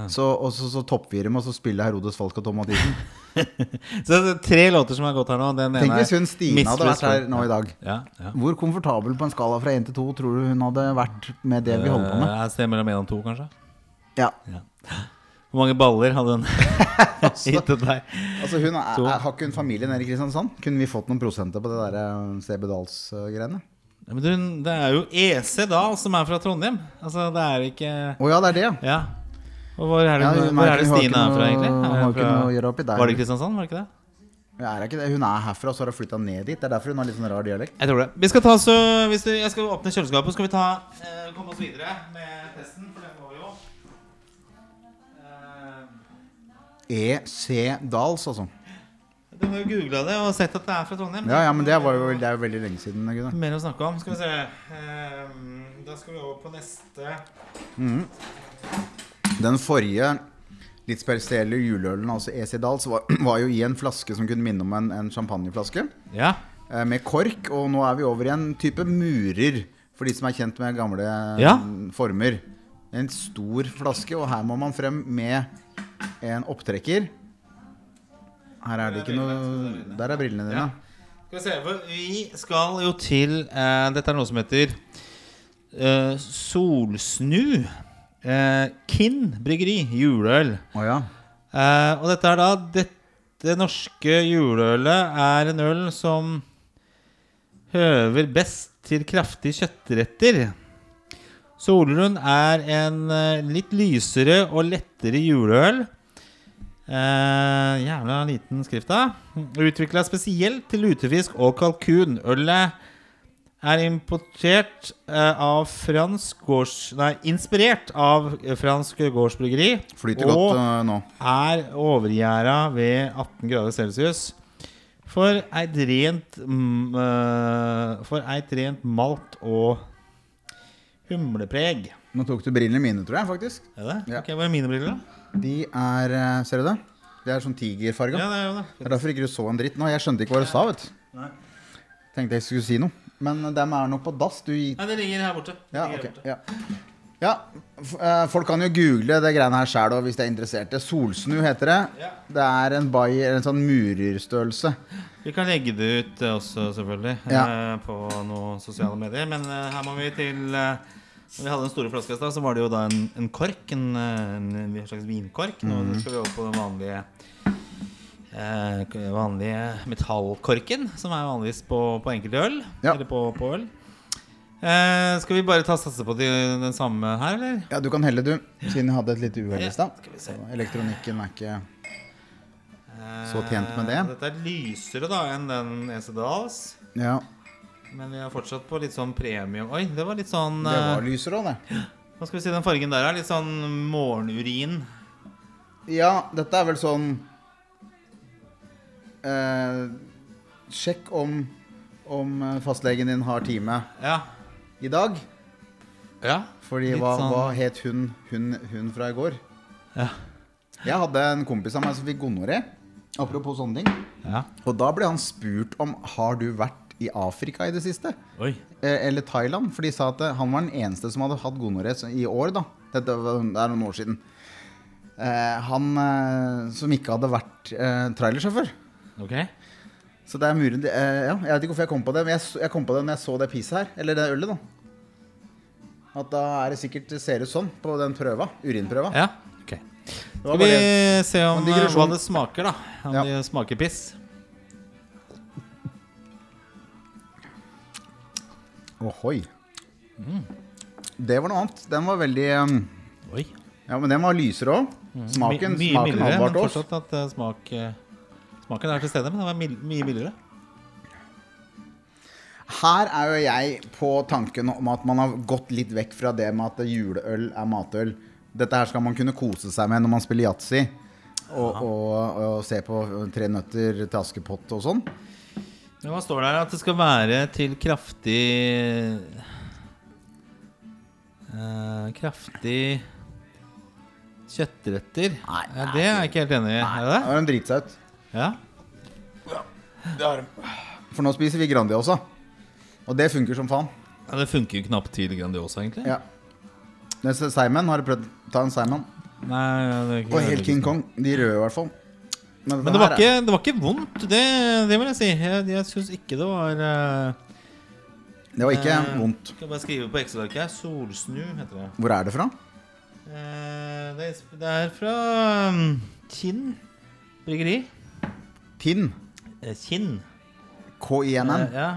Så, og så, så topper vi dem, og så spiller Herodes Falk og Tom Mathisen. Så det er tre låter som har gått her nå. Den Tenk hvis hun Stine hadde vært her nå i dag. Ja, ja. Hvor komfortabel på en skala fra 1 til 2 tror du hun hadde vært med det vi holder på med? Eh, Et sted mellom én og to, kanskje. Ja, Hvor mange baller hadde hun gitt til deg? altså hun er, er, Har ikke hun familie nede i Kristiansand? Kunne vi fått noen prosenter på det der eh, CB Dals-greiene? Men det er jo EC Dahl som er fra Trondheim. Altså, det er ikke Å ja, det er det, ja. Og hvor er det, Ja, hvor er det Stine er fra, egentlig? Er har ikke noe å gjøre oppi der. Var det Kristiansand, var det ikke det? Ja, er ikke det? Hun er herfra, og så har hun flytta ned dit. Det er derfor hun har litt sånn rar dialekt. Jeg tror det. Vi skal ta så, hvis du, jeg skal åpne kjøleskapet, skal vi ta, eh, komme oss videre med testen. For det må vi jo. Eh, EC Dahls, altså. Du har jo googla det og sett at det er fra Trondheim. Ja, ja, men det, var jo, det er jo veldig lenge siden. Gunnar. Mer å snakke om. Skal vi se. Eh, da skal vi over på neste. Den forrige litt spesielle juleølen, altså EC Dals, var, var jo i en flaske som kunne minne om en, en champagneflaske. Ja. eh, Med kork, og nå er vi over i en type murer, for de som er kjent med gamle Ja. mm, former. En stor flaske, og her må man frem med en opptrekker. Her er det ikke noe Der er brillene dine. Skal vi se, for vi skal jo til eh, Dette er noe som heter eh, Solsnu. Eh, Kinn bryggeri. Juleøl. Å ja. Eh, og dette er da Dette norske juleølet er en øl som høver best til kraftige kjøttretter. Solrund er en eh, litt lysere og lettere juleøl. Eh, jævla liten skrift, da. Utvikla spesielt til lutefisk og kalkun. Ølet er importert eh, av fransk gårds... Nei, inspirert av eh, fransk gårdsbryggeri. Flyter og godt uh, nå. er overgjæra ved 18 grader celsius. For eit rent mm, uh, For eit rent malt og humlepreg. Nå tok du brillene mine, tror jeg, faktisk. Er det? Ja. Ok, Hvor er mine briller, da? De er eh, Ser du det? Det er sånn tigerfarga. Ja, det er jo det. Det er derfor ikke du så en dritt nå. Jeg skjønte ikke hva du sa, vet du. Tenkte jeg skulle si noe. Men dem er nå på dass. Du Nei, det ligger her borte. Ja, her ok. borte. Ja. ja. eh, Folk kan jo google det greiene her sjæl hvis de er interesserte. Solsnu heter det. Ja. Det er en bayer, en sånn murerstørrelse. Vi kan legge det ut eh, også, selvfølgelig, Ja. eh, på noen sosiale medier. Men eh, her må vi til eh, Når vi hadde den store flaska i stad, så var det jo da en, en kork. En, en, en slags vinkork. Nå Mhm. skal vi over på den vanlige eh, vanlige metallkorken, som er vanligvis på, på enkelte øl. Ja. Eller på, på øl. Eh, skal vi bare ta satse på de, den samme her, eller? Ja, du kan helle, du. Siden jeg hadde et lite uhell i stad. Elektronikken er ikke Så tjent med det. Eh, Dette er lysere da enn den ECDAs. Ja, Men vi er fortsatt på litt sånn premium Oi, det var litt sånn det var eh, det. Hva skal vi si den fargen der er? Litt sånn morgenurin. Ja, dette er vel sånn eh, Sjekk om, om eh, fastlegen din har time Ja. i dag. ja. Fordi hva, sånn- hva het hun, hun, hun fra i går? Ja. Jeg hadde en kompis av meg som fikk gonoré. Apropos sånne ting. ja. Og da ble han spurt om Har du vært i Afrika i det siste. Oi. Eh, Eller Thailand. For de sa at eh, han var den eneste som hadde hatt gonoré i år. da Dette var, Det er noen år siden. Eh, han som ikke hadde vært trailersjåfør. Ok. Så det er muren eh, Ja, jeg vet ikke hvorfor jeg kom på det, men jeg, jeg kom på det når jeg så det pisset her. Eller det ølet, da. At da er det sikkert det ser ut sånn på den prøva. Urinprøva. Ja. ok Skal vi se om hva det smaker, da. Om Ja. det smaker piss. Ohoi. Det var noe annet. Den var veldig um, Oi. Ja, men den var lysere òg. Smaken, My- mye smaken mildere, men fortsatt at uh, smak uh, Smaken er til stede, men den var mild, mye mildere. Her er jo jeg på tanken om at man har gått litt vekk fra det med at juleøl er matøl. Dette her skal man kunne kose seg med når man spiller yatzy. Og, og, og se på Tre nøtter til Askepott og sånn. Men hva står det her? At det skal være til kraftig uh, Kraftig kjøttretter. Nei, ja, det er jeg ikke helt enig i. Er det det? har de driti seg ut. Ja. For nå spiser vi Grandiosa. Og det funker som faen. Ja, det funker jo knapt til Grandiosa, egentlig. Ja. Neste Simon, har du prøvd ta en Simon? Nei, ja, det er ikke Og helt King Kong. De røde, i hvert fall. Men det var, ikke, det var ikke vondt, det, det vil jeg si. Jeg, jeg syns ikke det var uh, Det var ikke uh, vondt. Skal bare skrive på Excel-arket. Solsnu heter det. Hvor er det fra? Uh, det, er, det er fra um, Kinn bryggeri. Tinn. Kinn. K-I-N-N. Ja.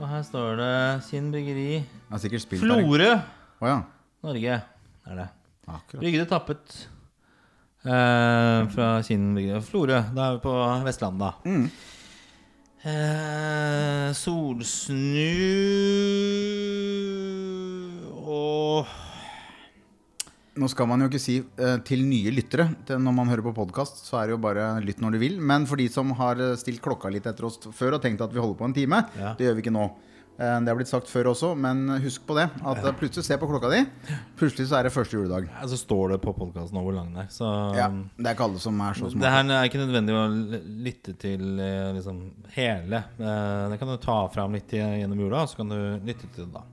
Og her står det Kinn bryggeri. Florø, Oh, ja. Norge. Er det. Akkurat. Brygget tappet eh, fra Kinnbygda. Florø. Da er vi på Vestlandet, da. Mm. Eh, solsnu og Nå skal man jo ikke si eh, til nye lyttere til når man hører på podkast, så er det jo bare lytt når du vil. Men for de som har eh, stilt klokka litt etter oss før og tenkt at vi holder på en time, Ja. det gjør vi ikke nå. Eh, det har blitt sagt før også, men husk på det. At plutselig se på klokka di. Plutselig så er det første juledag. ja, Så står det på podkasten hvor lang den er. Så Ja, det er ikke alle som er så små. Det her er ikke nødvendig å lytte til eh, liksom, hele. Eh, Det kan du ta fram litt gjennom jula, så kan du lytte til det da.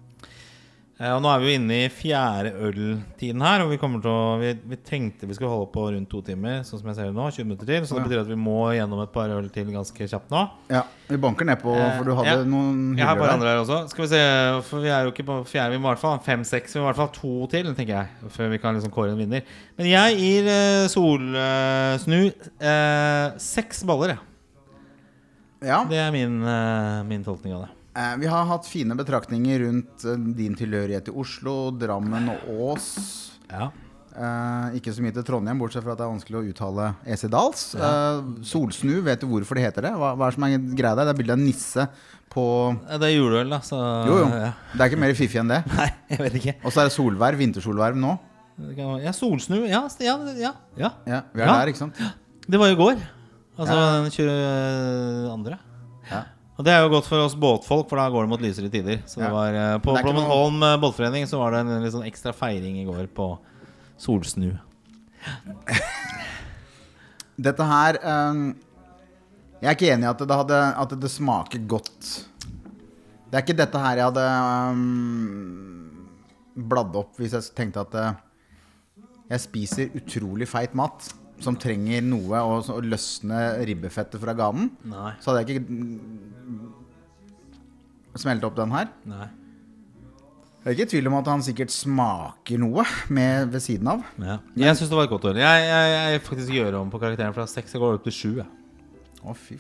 Eh, Og nå er vi jo inne i fjerde øltiden her, og vi til å Vi, vi tenkte vi skulle holde på rundt to timer, sånn som jeg ser det nå. 20 minutter til. Så det betyr at vi må gjennom et par øl til ganske kjapt nå. Ja, vi banker nedpå, for du hadde Eh, ja. noen Jeg har et par andre her også. Skal vi se, for vi er jo ikke på fjerde. Vi må i hvert fall ha fem-seks. Vi må i hvert fall ha to til, tenker jeg. Før vi kan liksom kåre en vinner. Men jeg gir eh, Solsnu eh, seks baller, jeg. Ja, Det er min, eh, min tolkning av det. Eh, vi har hatt fine betraktninger rundt eh, din tilhørighet til Oslo, Drammen og Ås. Ja. Eh, ikke så mye til Trondheim, bortsett fra at det er vanskelig å uttale Esedals. Eh, solsnu, vet du hvorfor det heter det? Hva, hva er det som er greia der? Det er bilde av en nisse på Det er juleøl, da, så Jo, jo. Ja. Det er ikke mer fiffig enn det. Nei, jeg vet ikke. Og så er det solverv, vintersolverv nå. Ja, Solsnu. Ja, ja, ja, ja. Ja, vi er Ja. der, ikke sant? Det var i går. Altså Ja. den 22. Ja. Og det er jo godt for oss båtfolk, for da går det mot lysere tider. Så det var eh, På er noe- eh, båtforening så var det en litt sånn ekstra feiring i går på Solsnu. Dette her um, Jeg er ikke enig i at det, hadde, at det smaker godt. Det er ikke dette her jeg hadde um, bladd opp hvis jeg tenkte at uh, jeg spiser utrolig feit mat som trenger noe å å løsne ribbefettet fra ganen. Nei. Så hadde jeg ikke smelt opp den her. Nei. Jeg er ikke i tvil om at han sikkert smaker noe med ved siden av. Ja. Jeg syns det var et godt ord. Jeg, jeg, jeg faktisk gjør om på karakteren fra seks. Jeg går opp til sju. Å, fy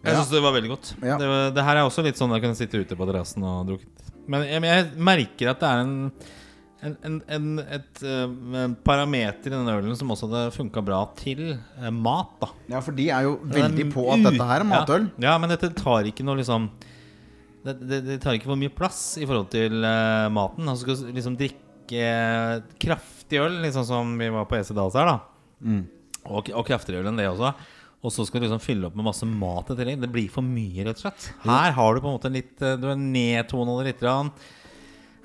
jeg Ja. syns det var veldig godt. Ja. Det, var- det her er også litt sånn jeg kunne sitte ute på terrassen og drukket. Men jeg, jeg merker at det er en en, en, en, et en parameter i den ølen som også hadde funka bra til eh, mat. da Ja, for de er jo veldig på at dette her er matøl. Ja, ja, men dette tar ikke noe liksom det, det, det tar ikke for mye plass i forhold til eh, maten. Altså skal liksom drikke kraftig øl, liksom som vi var på EC Dals her, da. Mm. Og, og kraftigere øl enn det også. Og så skal du liksom fylle opp med masse mat i tillegg. Det blir for mye, rett og slett. Her har du på en måte litt Du er nedtona det litt. grann.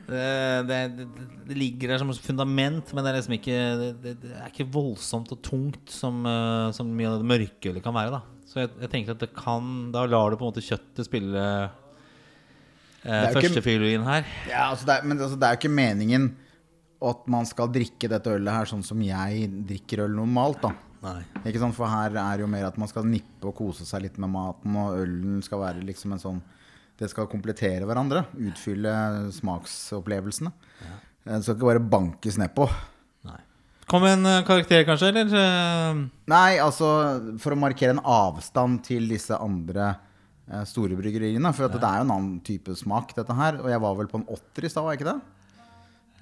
Det, det, det, det ligger der som et fundament, men det er liksom ikke Det, det, det er ikke voldsomt og tungt som, eh, som mye av det mørkeølet kan være. da Så jeg, jeg tenker at det kan Da lar du på en måte kjøttet spille eh, førstefiolin her. Ja, altså det er, men altså, det er jo ikke meningen at man skal drikke dette ølet her sånn som jeg drikker øl normalt. da Nei. Ikke sant? For her er jo mer at man skal nippe og kose seg litt med maten, og ølen skal være liksom en sånn Det skal komplettere hverandre. Utfylle smaksopplevelsene. Ja. Det skal ikke bare bankes nedpå. Kom med en eh, karakter, kanskje? Eller? eh, Nei, altså for å markere en avstand til disse andre eh, store bryggeriene. For at det er jo en annen type smak, dette her. Og jeg var vel på en åtter i stad, var jeg ikke det?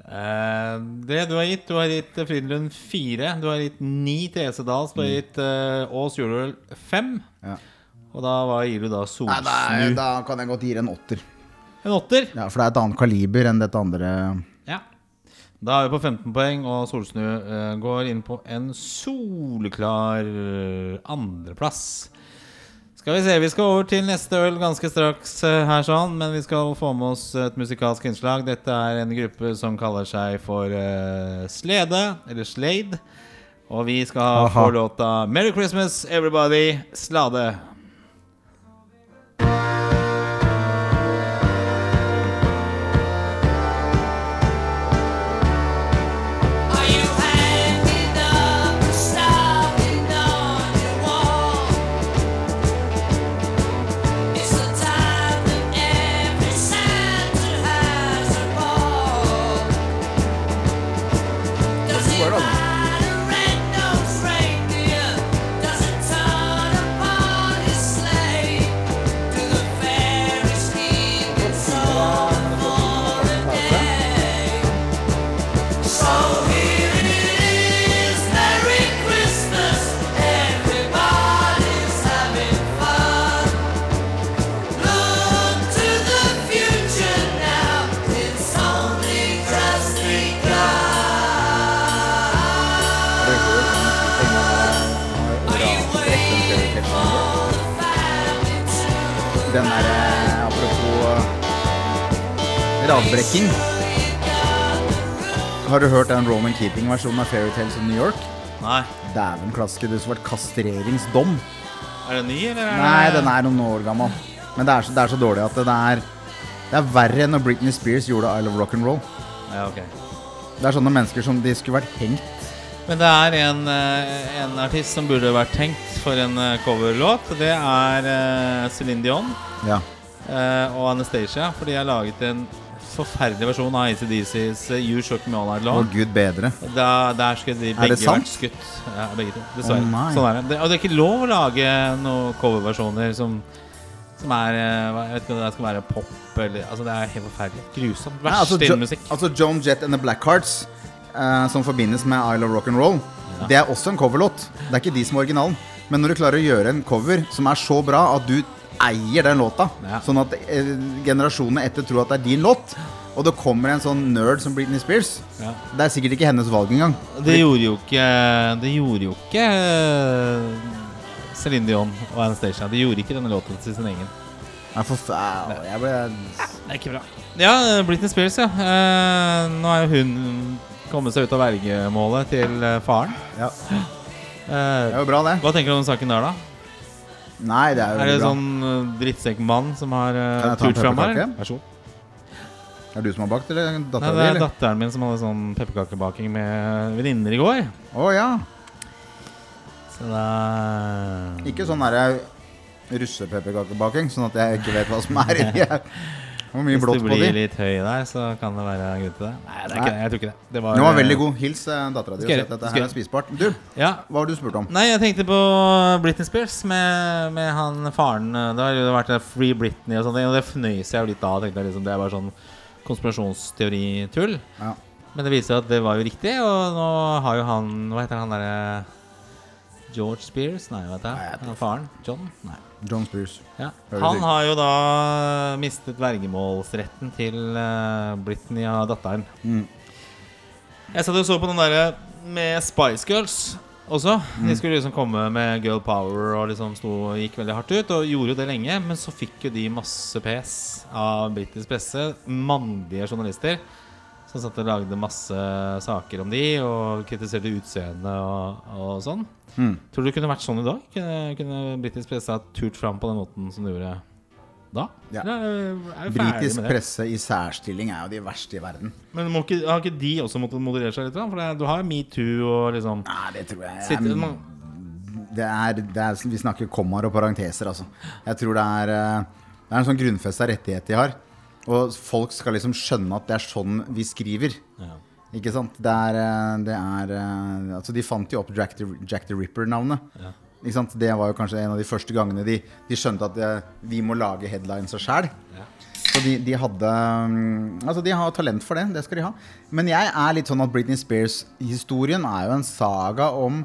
Eh, det du har gitt, du har gitt eh, Frydenlund fire. Du har gitt ni til Esedals. Du har gitt uh, Ås juleøl fem. Ja. Og da hva gir du da? Solsnu? nei, da kan jeg godt gi en åtter. En åtter? Ja, For det er et annet kaliber enn dette andre. Ja. Da er vi på 15 poeng, og Solsnu uh, går inn på en soleklar eh, andreplass. Skal vi se, vi skal over til neste øl ganske straks uh, her sånn, men vi skal få med oss et musikalsk innslag. Dette er en gruppe som kaller seg for uh, Slede, eller Slade. Og vi skal Aha. få låta 'Merry Christmas Everybody', Slade. Eh. Har du hørt den Roman Keating-versjonen av Fairytales of New York? Nei. Dæven klaske, det som vært kastreringsdom. Er det ny, eller? Er Nei, den er noen år gammel. Men det er så, det er så dårlig at det er Det er verre enn når Britney Spears gjorde I Love Rock'n'Roll. Ja, ok. Det er sånne mennesker som de skulle vært hengt. Men det er en, eh, en artist som burde vært tenkt for en eh, coverlåt. Det er eh, Céline Dion Ja. og Anastacia. For de har laget en forferdelig versjon av ACDCs eh, You Shook Me All Night Long. gud bedre. Da, der skulle de begge vært skutt. Ja, begge to. Dessverre. Oh, sånn er det. det. Og det er ikke lov å lage noen coverversjoner som, som er eh, Jeg vet ikke om det skal være pop eller Altså, det er helt forferdelig. Grusomt. Altså, Verst Jo- innen musikk. altså Joan Jett and the Blackhearts, uh, som forbindes med I Love Rock'n'Roll, det er også en coverlåt. Det er ikke de som er originalen. Men når du klarer å gjøre en cover som er så bra at du eier den låta, Ja. sånn at eh, generasjonene etter tror at det er din låt, og det kommer en sånn nerd som Britney Spears Ja. Det er sikkert ikke hennes valg engang. Det gjorde jo ikke Det gjorde jo ikke Céline Celine Dion og Anastacia. De gjorde ikke denne låten til sin egen. Nei, for faen. Jeg ble Det er ikke bra. Ja, Britney Spears, ja. Eh, nå er jo hun kommet seg ut av vergemålet til eh, faren. Ja. Eh, Det er jo bra, det. hva tenker du om saken der, da? Nei, det er jo Er det bra. sånn uh, drittsekkmann som har uh, Kan jeg ta en turt fram her? Vær så god. Er det du som har bakt, eller dattera di? det er eller? datteren min som hadde sånn pepperkakebaking med venninner i går. Å ja. Så da Ikke sånn derre russepepperkakebaking, sånn at jeg ikke vet hva som er inni her. Det på de. Hvis du blir litt høy der, så kan det være grunn til det. Nei, det er ikke det. Jeg tror ikke det. Det var, Den var veldig god. Hils eh, dattera di. Dette her er spisbart. Du, Ja, hva har du spurt om? Nei, jeg tenkte på Britney Spears med, med han faren. Det har jo vært Free Britney og ting, og det fnøys jeg jo litt av. Tenkte jeg liksom, Det er bare sånn konspirasjonsteoritull. Ja. Men det viser seg at det var jo riktig, og nå har jo han Hva heter han derre George Spears? Nei, vet jeg. Nei, jeg Han faren? John? Nei. John Spears. Ja. Han har jo da mistet vergemålsretten til uh, Britney og datteren. Mm. Jeg satt og så på den derre med Spice Girls også. Mm. De skulle liksom komme med girl power og liksom sto og gikk veldig hardt ut. Og gjorde jo det lenge, men så fikk jo de masse pes av britisk presse. Mannlige journalister. Som satt og lagde masse saker om de og kritiserte utseendet og, og sånn. Mm. Tror du det kunne vært sånn i dag? Kunne, kunne britisk presse ha turt fram på den måten som de gjorde da? Ja. Er Britisk presse i særstilling er jo de verste i verden. Men må ikke, har ikke de også måttet moderere seg litt? For det, du har metoo og liksom Nei, det tror jeg sitter, er, man, det er, det er Vi snakker kommaer og parenteser, altså. Jeg tror det er eh, Det er en sånn grunnfesta rettighet de har. Og folk skal liksom skjønne at det er sånn vi skriver. Ja. Ikke sant? Det er, eh, det er eh, Altså, de fant jo opp Jack the, Jack the Ripper-navnet. Ja. Ikke sant? Det var jo kanskje en av de første gangene de, de skjønte at det, vi må lage headlines sjæl. Ja. Så de, de hadde mm, Altså, de har talent for det. Det skal de ha. Men jeg er litt sånn at Britney Spears-historien er jo en saga om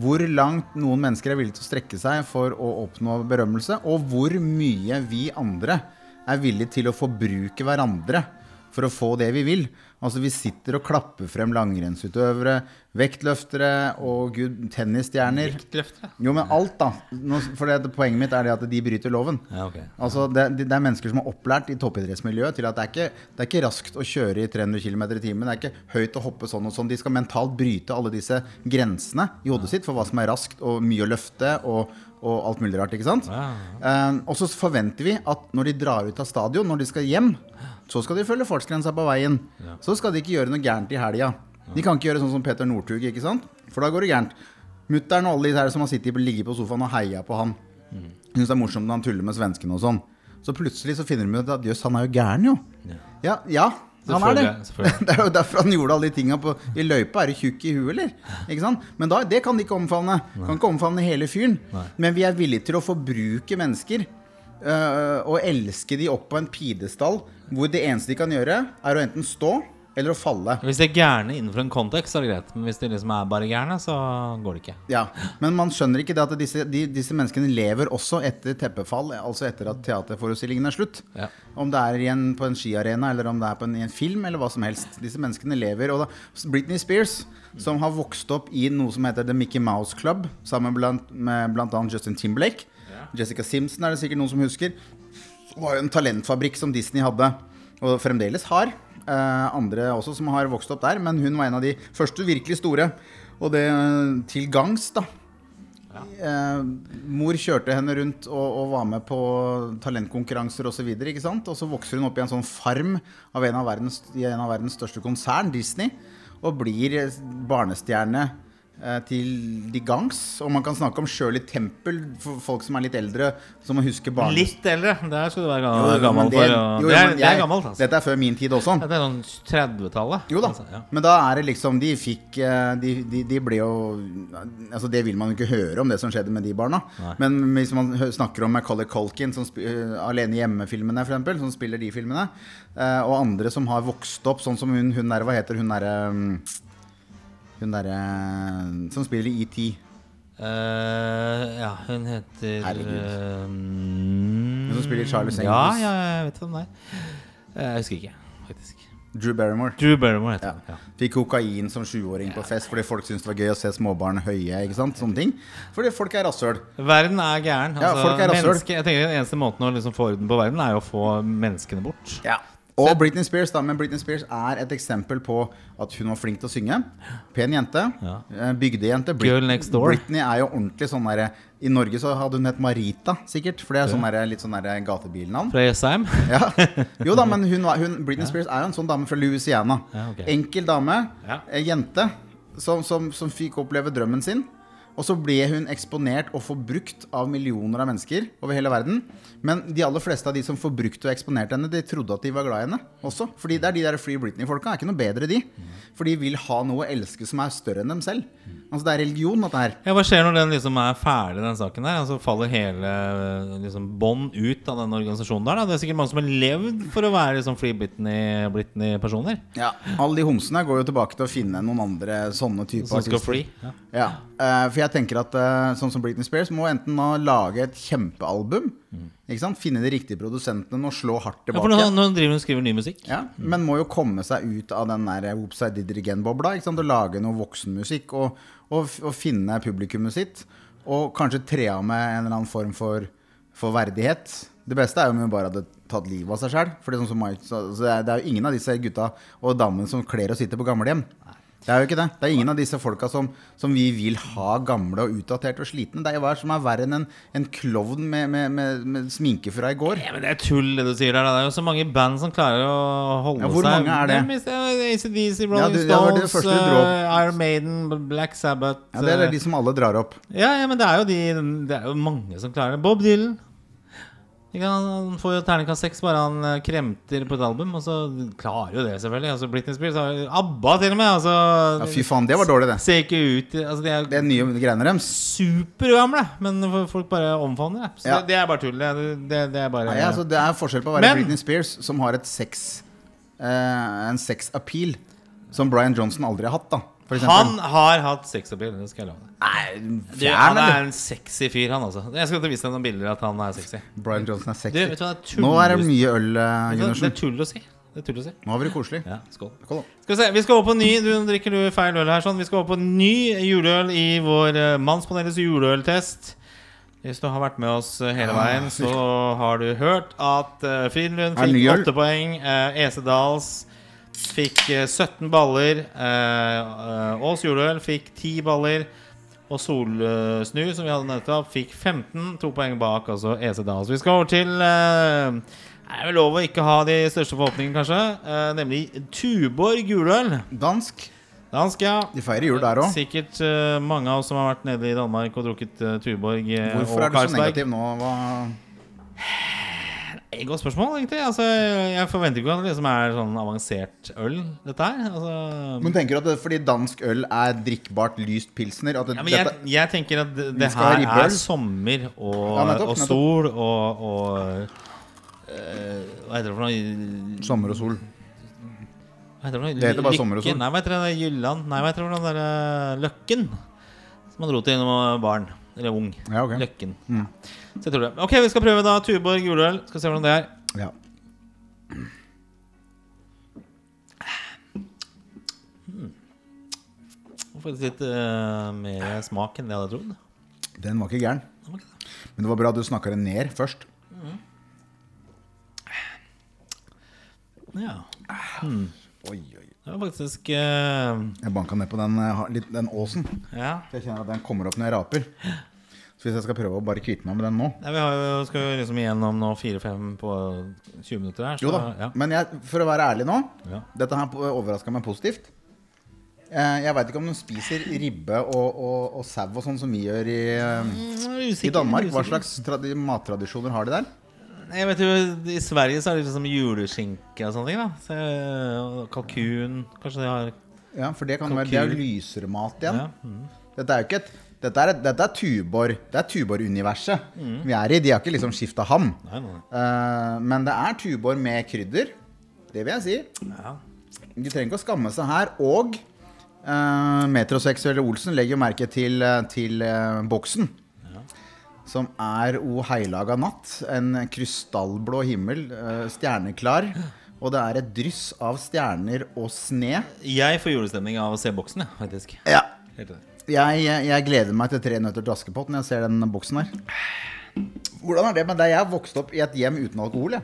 hvor langt noen mennesker er villige til å strekke seg for å oppnå berømmelse, og hvor mye vi andre er villige til å forbruke hverandre for å få det vi vil. Altså Vi sitter og klapper frem langrennsutøvere, vektløftere og gud, tennisstjerner. Vektløftere? Jo, men alt, da. For det, Poenget mitt er det at de bryter loven. Ja, okay. Altså, det, det er mennesker som er opplært i toppidrettsmiljøet til at det er, ikke, det er ikke raskt å kjøre i 300 km i timen. Det er ikke høyt å hoppe sånn og sånn. De skal mentalt bryte alle disse grensene i hodet sitt for hva som er raskt og mye å løfte og, og alt mulig rart. ikke sant? Eh, og så forventer vi at når de drar ut av stadion, når de skal hjem, så skal de følge fartsgrensa på veien. Så skal de ikke gjøre noe gærent i helga. De kan ikke gjøre sånn som Peter Northug, ikke sant? For da går det gærent. Mutter'n og alle de her som har sittet, ligget på sofaen og heia på han. Syns det er morsomt når han tuller med svenskene og sånn. Så plutselig så finner de ut at jøss, han er jo gæren, jo. Ja, ja han er det. Det er jo derfor han gjorde alle de tinga på I løypa. Er du tjukk i huet, eller? Ikke sant? Men da, det kan de ikke omfavne. Kan ikke omfavne hele fyren. Men vi er villige til å forbruke mennesker. øh, og elske de opp på en pidestall hvor det eneste de kan gjøre, er å enten stå eller å falle. Hvis de er gærne innenfor en kontekst, så er det greit. Men hvis de liksom er bare gærne, så går det ikke. Ja, Men man skjønner ikke det at disse, de, disse menneskene lever også etter teppefall, altså etter at teaterforestillingen er slutt. Ja. Om det er igjen på en skiarena, eller om det er på en, i en film, eller hva som helst. Disse menneskene lever. Og da, Britney Spears, som har vokst opp i noe som heter The Mickey Mouse Club, sammen blant, med bl.a. Justin Timberlake. Jessica Simpson er det sikkert noen som husker. Det var jo en talentfabrikk som Disney hadde, og fremdeles har. Eh, andre også som har vokst opp der, men hun var en av de første virkelig store. Og det til gangs, da. Eh, mor kjørte henne rundt og, og var med på talentkonkurranser osv. Og, så og så vokser hun opp i en sånn farm av en av verdens, i en av verdens største konsern, Disney, og blir barnestjerne til de gangs. Og man kan snakke om Shirley Temple for folk som er litt eldre, som må huske barn. Litt eldre. Der skal du være Jo, gammel det- for jo, Det er, det er gammelt, altså. Dette er før min tid også. Dette er sånn 30-tallet. Jo da, Altså, ja. men da er det liksom De fikk eh, De, de, de ble jo Altså Det vil man jo ikke høre om det som skjedde med de barna. Nei. Men hvis man snakker om Macaulay Culkin, som sp eh, Alene hjemme-filmene, eksempel, som spiller de filmene, uh, og andre som har vokst opp, sånn som hun, hun der, hva heter hun derre mm, Hun derre som spiller i ET. Uh, ja, hun heter Herregud. eh, Hun som spiller Charlie Ja, Sangers. ja, jeg vet hvem det er. Eh, Jeg husker ikke, faktisk. Drew Barrymore. Drew Barrymore Ja. Ja. Fikk kokain som sjuåring på fest fordi folk syntes det var gøy å se småbarn høye. ikke sant? Sånne ting. Fordi folk er rasshøl. Verden er gæren. Ja, Altså, folk er menneske- jeg tenker Den eneste måten å liksom få orden på verden, er jo å få menneskene bort. Og Britney Spears, da, men Britney Spears er et eksempel på at hun var flink til å synge. Pen jente. Ja. eh, Bygdejente. Girl next door. Britney er jo ordentlig sånn derre I Norge så hadde hun hett Marita, sikkert. For det er sånn der, litt sånn gatebilnavn. Fra Jessheim. Ja. Jo da, men hun, hun, Britney Spears er jo en sånn dame fra Louisiana. Ja, okay. Enkel dame. Ja. eh, Jente. Som, som, som fikk oppleve drømmen sin. Og så ble hun eksponert og forbrukt av millioner av mennesker over hele verden. Men de aller fleste av de som forbrukte og eksponerte henne, de trodde at de var glad i henne også. Fordi det er de der Free Britney-folka. er ikke noe bedre, de. For de vil ha noe å elske som er større enn dem selv. Altså Det er religion, dette her. Ja, Hva skjer når den liksom er ferdig, den saken der? Altså Faller hele liksom, bånd ut av den organisasjonen der? da? Det er sikkert mange som har levd for å være liksom, Free Britney- Britney-personer. Ja, Alle de homsene går jo tilbake til å finne noen andre sånne typer Som skal free. Ja. Ja, Uh, For jeg tenker at eh, sånn som Britney Spears må enten lage et kjempealbum. Ikke sant? Finne de riktige produsentene og slå hardt tilbake. Ja, for nå, driver hun og skriver ny musikk. Ja, men må jo komme seg ut av den der Whoops, I Did It Again-bobla. Og lage noe voksenmusikk og, og, og finne publikummet sitt. Og kanskje tre av med en eller annen form for, for verdighet. Det beste er jo om hun bare hadde tatt livet av seg sjøl. Sånn som Mike, så, så det, er, det er jo ingen av disse gutta og damene som kler å sitte på gamlehjem. Det er jo ikke det. Det er ingen av disse folka som, som vi vil ha gamle og utdaterte og slitne. Det er jo hva som er verre enn en, en klovn med, med, med, med sminke fra i går. Ja, men Det er tull, det du sier der. Det er jo så mange band som klarer å holde Ja, hvor seg mange er det? Det ACDC, Rolling ja, det det Stones, opp. eh, Iron Maiden, Black Sabbath Ja, det er eh, de som alle drar opp. Ja, ja, men det er jo de Det er jo mange som klarer det. Bob Dylan. Han får jo terningkast seks bare han eh, kremter på et album, og så klarer jo det, selvfølgelig. Altså Britney Spears har ABBA til og med. Altså, Ja, fy faen, det var dårlig, det. Ser ikke ut altså, De er Det er nye greiene deres. supergamle, men folk bare omfavner det. Så Ja. det, det er bare tull. Det, det, det er bare Nei, altså, det er forskjell på å være Men- Britney Spears, som har et sex eh, en sex-appeal, som Brian Johnson aldri har hatt, da. Han har hatt sexappeal, det skal jeg love deg. Du, han er en sexy fyr, han også. Jeg skal vise deg noen bilder at han er sexy. Brian Johnson er Du, sexy. du det er Nå er det mye øl, eh, du hva, Det er tull å si. Det er tull å si. Nå har vi det koselig. Ja, skål. Skål. Skal vi se, vi skal over på ny Du drikker du feil øl her sånn Vi skal over på ny juleøl i vår uh, Mannspanelets juleøltest Hvis du har vært med oss eh, hele veien Så har du hørt at uh, ny fikk åtte 8 poeng uh, Esedals fikk eh, 17 baller uh, Ås juleøl fikk 10 baller Og Solsnu som vi hadde nettopp Fikk 15 To poeng bak altså Esedals Vi skal over til uh, det er vel lov å ikke ha de største forhåpningene, kanskje. Eh, nemlig Tuborg juleøl. Dansk. Dansk, ja. De feirer jul der òg. Sikkert eh, mange av oss som har vært nede i Danmark og drukket uh, Tuborg eh, Hvorfor er du så negativ nå? Hva? Et Godt spørsmål, egentlig. Altså, jeg forventer ikke at det liksom er sånn avansert øl, dette her. Altså, Men tenker du at det, fordi dansk øl er drikkbart lyst pilsner at det, ja, men jeg, jeg tenker at det, det her er sommer og, Ja, nettopp, og sol og, og uh, Hva heter det for noe? Sommer og sol. Hva heter det? for noe? Det heter bare sommer og sol. Nei, hva heter det? Jylland? Nei, hva heter det for noe eh, Løkken? Som man dro til da var barn. Eller ung. Ja, okay. Løkken. Så jeg tror det. Ok, vi skal prøve da Tuborg juleøl. Skal se hvordan det er. Ja. Og Faktisk litt uh, mer smak enn det jeg hadde trodd. Den var ikke gæren. Men det var bra at du snakka den ned først. Ja. Oi, oi. Det var faktisk uh... Jeg banka ned på den, eh, litt, den åsen. Ja. For Jeg kjenner at den kommer opp når jeg raper. Så hvis jeg skal prøve å bare kvitte meg med den nå ja vi har jo, skal jo liksom igjennom nå fire-fem på 20 minutter her. Så, Jo da. Ja. Men jeg, for å være ærlig nå Ja. Dette her overraska meg positivt. Eh, Jeg veit ikke om de spiser ribbe og, og, og sau og sånn som vi gjør i, usikker, i Danmark. Hva slags tradi mattradisjoner har de der? Jeg vet jo, I Sverige så er det liksom juleskinke og sånne ting. da så, Kalkun Kanskje de har Ja, For det kan være Det er lysere mat igjen. Ja. Dette er jo ikke et dette er, et- dette er Tubor Det er Tubor-universet vi er i. De har ikke liksom skifta ham. Nei, nei. Uh, men det er Tubor med krydder. Det vil jeg si. Ja. De trenger ikke å skamme seg her. Og uh, metroseksuelle Olsen legger jo merke til, eh, til uh, boksen. Som er O heilaga natt. En krystallblå himmel. stjerneklar. Og det er et dryss av stjerner og sne. Jeg får julestemning av å se boksen, ja, faktisk. Ja. Helt enig. Jeg, jeg, gleder meg til Tre nøtter til Askepott når jeg ser den boksen her. Hvordan er det med deg? Jeg har vokst opp i et hjem uten alkohol. Jeg.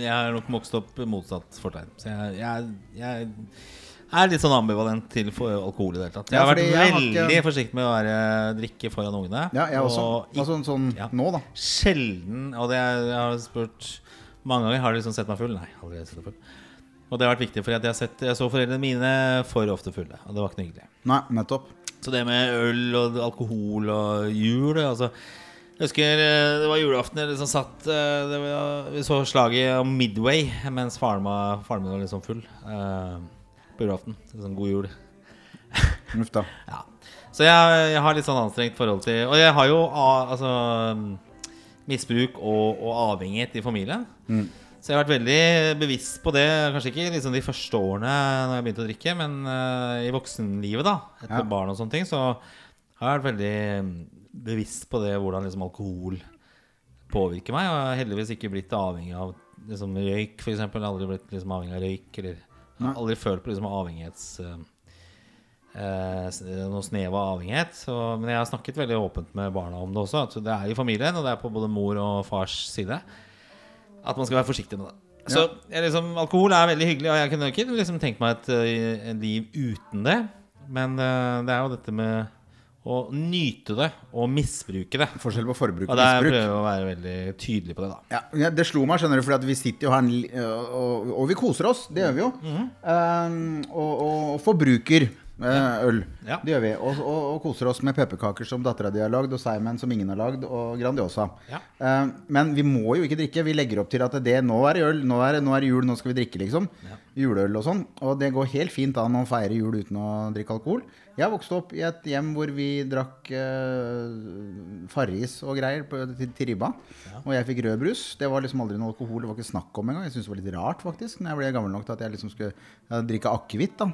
Jeg har nok vokst opp motsatt fortegn. Så jeg, jeg, jeg er litt sånn ambivalent til alkohol i det hele tatt. Jeg har vært jeg veldig har ikke- forsiktig med å være drikke foran ungene. Ja, jeg også. Og Altså, sånn Ja. nå, da. Sjelden Og det jeg, jeg har spurt mange ganger Har du liksom sett meg full. Nei, aldri sett meg full. Og det har vært viktig, for jeg, har sett, jeg så foreldrene mine for ofte fulle. Og det var ikke noe hyggelig. Nei, nettopp. Så det med øl og alkohol og jul altså, Jeg husker eh, det var julaften jeg liksom satt eh, det var, Vi så slaget om Midway mens faren faren min var liksom full eh, på julaften. Liksom, god jul. Uff da. Ja. Så jeg, jeg har litt sånn anstrengt forhold til Og jeg har jo altså, misbruk og, og avhengighet i familien. Så jeg har vært veldig bevisst på det. Kanskje ikke liksom de første årene Når jeg begynte å drikke, men uh, i voksenlivet, da etter Ja. barn og sånne ting, så har jeg vært veldig mm, bevisst på det hvordan liksom alkohol påvirker meg. Og jeg har heldigvis ikke blitt avhengig av liksom, røyk, f.eks. Aldri blitt liksom, avhengig av røyk. Eller Nei. aldri følt på liksom, avhengighets... Uh, eh, noe snev av avhengighet. Så, men jeg har snakket veldig åpent med barna om det også. At det er i familien, og det er på både mor og fars side. At man skal være forsiktig med det. Så jeg, liksom, alkohol er veldig hyggelig, og jeg kunne ikke liksom, tenkt meg et, eh, et liv uten det. Men uh, det er jo dette med å nyte det og misbruke det. Forskjell på forbruk Og og der prøver jeg å være veldig tydelig på det, da. Ja, det slo meg, skjønner du, fordi vi sitter jo her og, og vi koser oss. Det gjør vi jo. Um, og, og forbruker eh, øl. Ja. Det gjør vi. Og, og, og koser oss med pepperkaker som dattera di har lagd, og Simon som ingen har lagd, og Grandiosa. Ja. Uh, men vi må jo ikke drikke. Vi legger opp til at det nå er øl, nå er, nå er jul, nå skal vi drikke, liksom. Juleøl og sånn. Og det går helt fint an å feire jul uten å drikke alkohol. Jeg vokste opp i et hjem hvor vi drakk uh, Farris og greier på, til, til ribba. Og jeg fikk rødbrus. Det var liksom aldri noe alkohol. Det var ikke snakk om engang. Jeg syntes det var litt rart faktisk Når jeg ble gammel nok til at jeg liksom skulle drikke akevitt.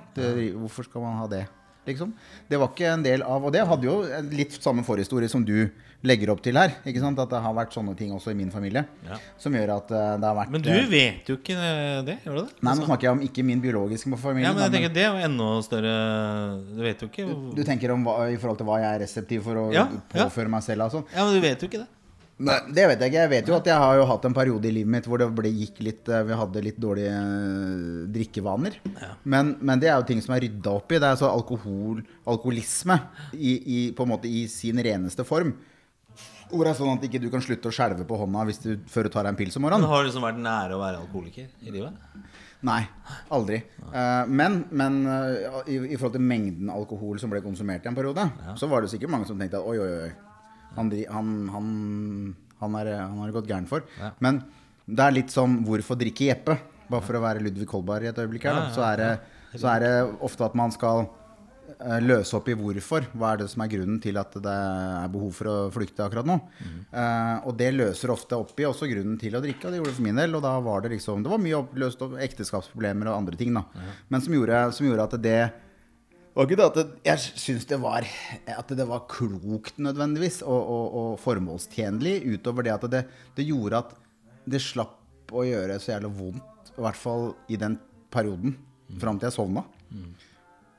Hvorfor skal man ha det? Liksom. Det var ikke en del av Og det hadde jo litt samme forhistorie som du legger opp til her. Ikke sant? At det har vært sånne ting også i min familie. Ja. Som gjør at eh, det har vært Men du eh, vet jo ikke det, gjør du det? Nei, nå snakker jeg om ikke min biologiske familie. Ja, men jeg tenker det er jo enda større Du vet jo ikke Du tenker om hva, i forhold til hva jeg er reseptiv for å Ja, ja. påføre meg selv? Altså. Ja, men du vet jo ikke det. Nei, det vet jeg ikke. Jeg vet jo at jeg har jo hatt en periode i livet mitt hvor det ble, gikk litt eh, Vi hadde litt dårlige drikkevaner. drikkevaner. Men, men det er jo ting som er rydda opp i. Det er altså alkohol, alkoholisme i, i, på en måte i sin reneste form. Hvor det er sånn at ikke du kan slutte å skjelve på hånda hvis du, før du tar deg en pils om Men morgenen. har du liksom vært nære å være alkoholiker i livet? Nei, aldri. Eh, men men eh, i, i forhold til mengden alkohol som ble konsumert i en periode, så var det sikkert mange som tenkte at oi, oi, oi. Han, han, han, han, er, han har det gått gæren for. Ja. Men det er litt som hvorfor drikke Jeppe? Bare for å være Ludvig Kolberg i et øyeblikk her, da. Ja, ja, Så, er det, så er det ofte at man skal eh, løse opp i hvorfor. Hva er det som er grunnen til at det er behov for å flykte akkurat nå? Eh, og det løser ofte opp i også grunnen til å drikke, og det gjorde det for min del. Og da var det liksom Det var mye oppløst opp ekteskapsproblemer og andre ting, da. Men som gjorde, som gjorde at det var ikke det at det, jeg syns det var At det var klokt nødvendigvis og, og, og formålstjenlig, utover det at det, det gjorde at det slapp å gjøre så jævlig vondt, i hvert fall i den perioden, fram til jeg sovna.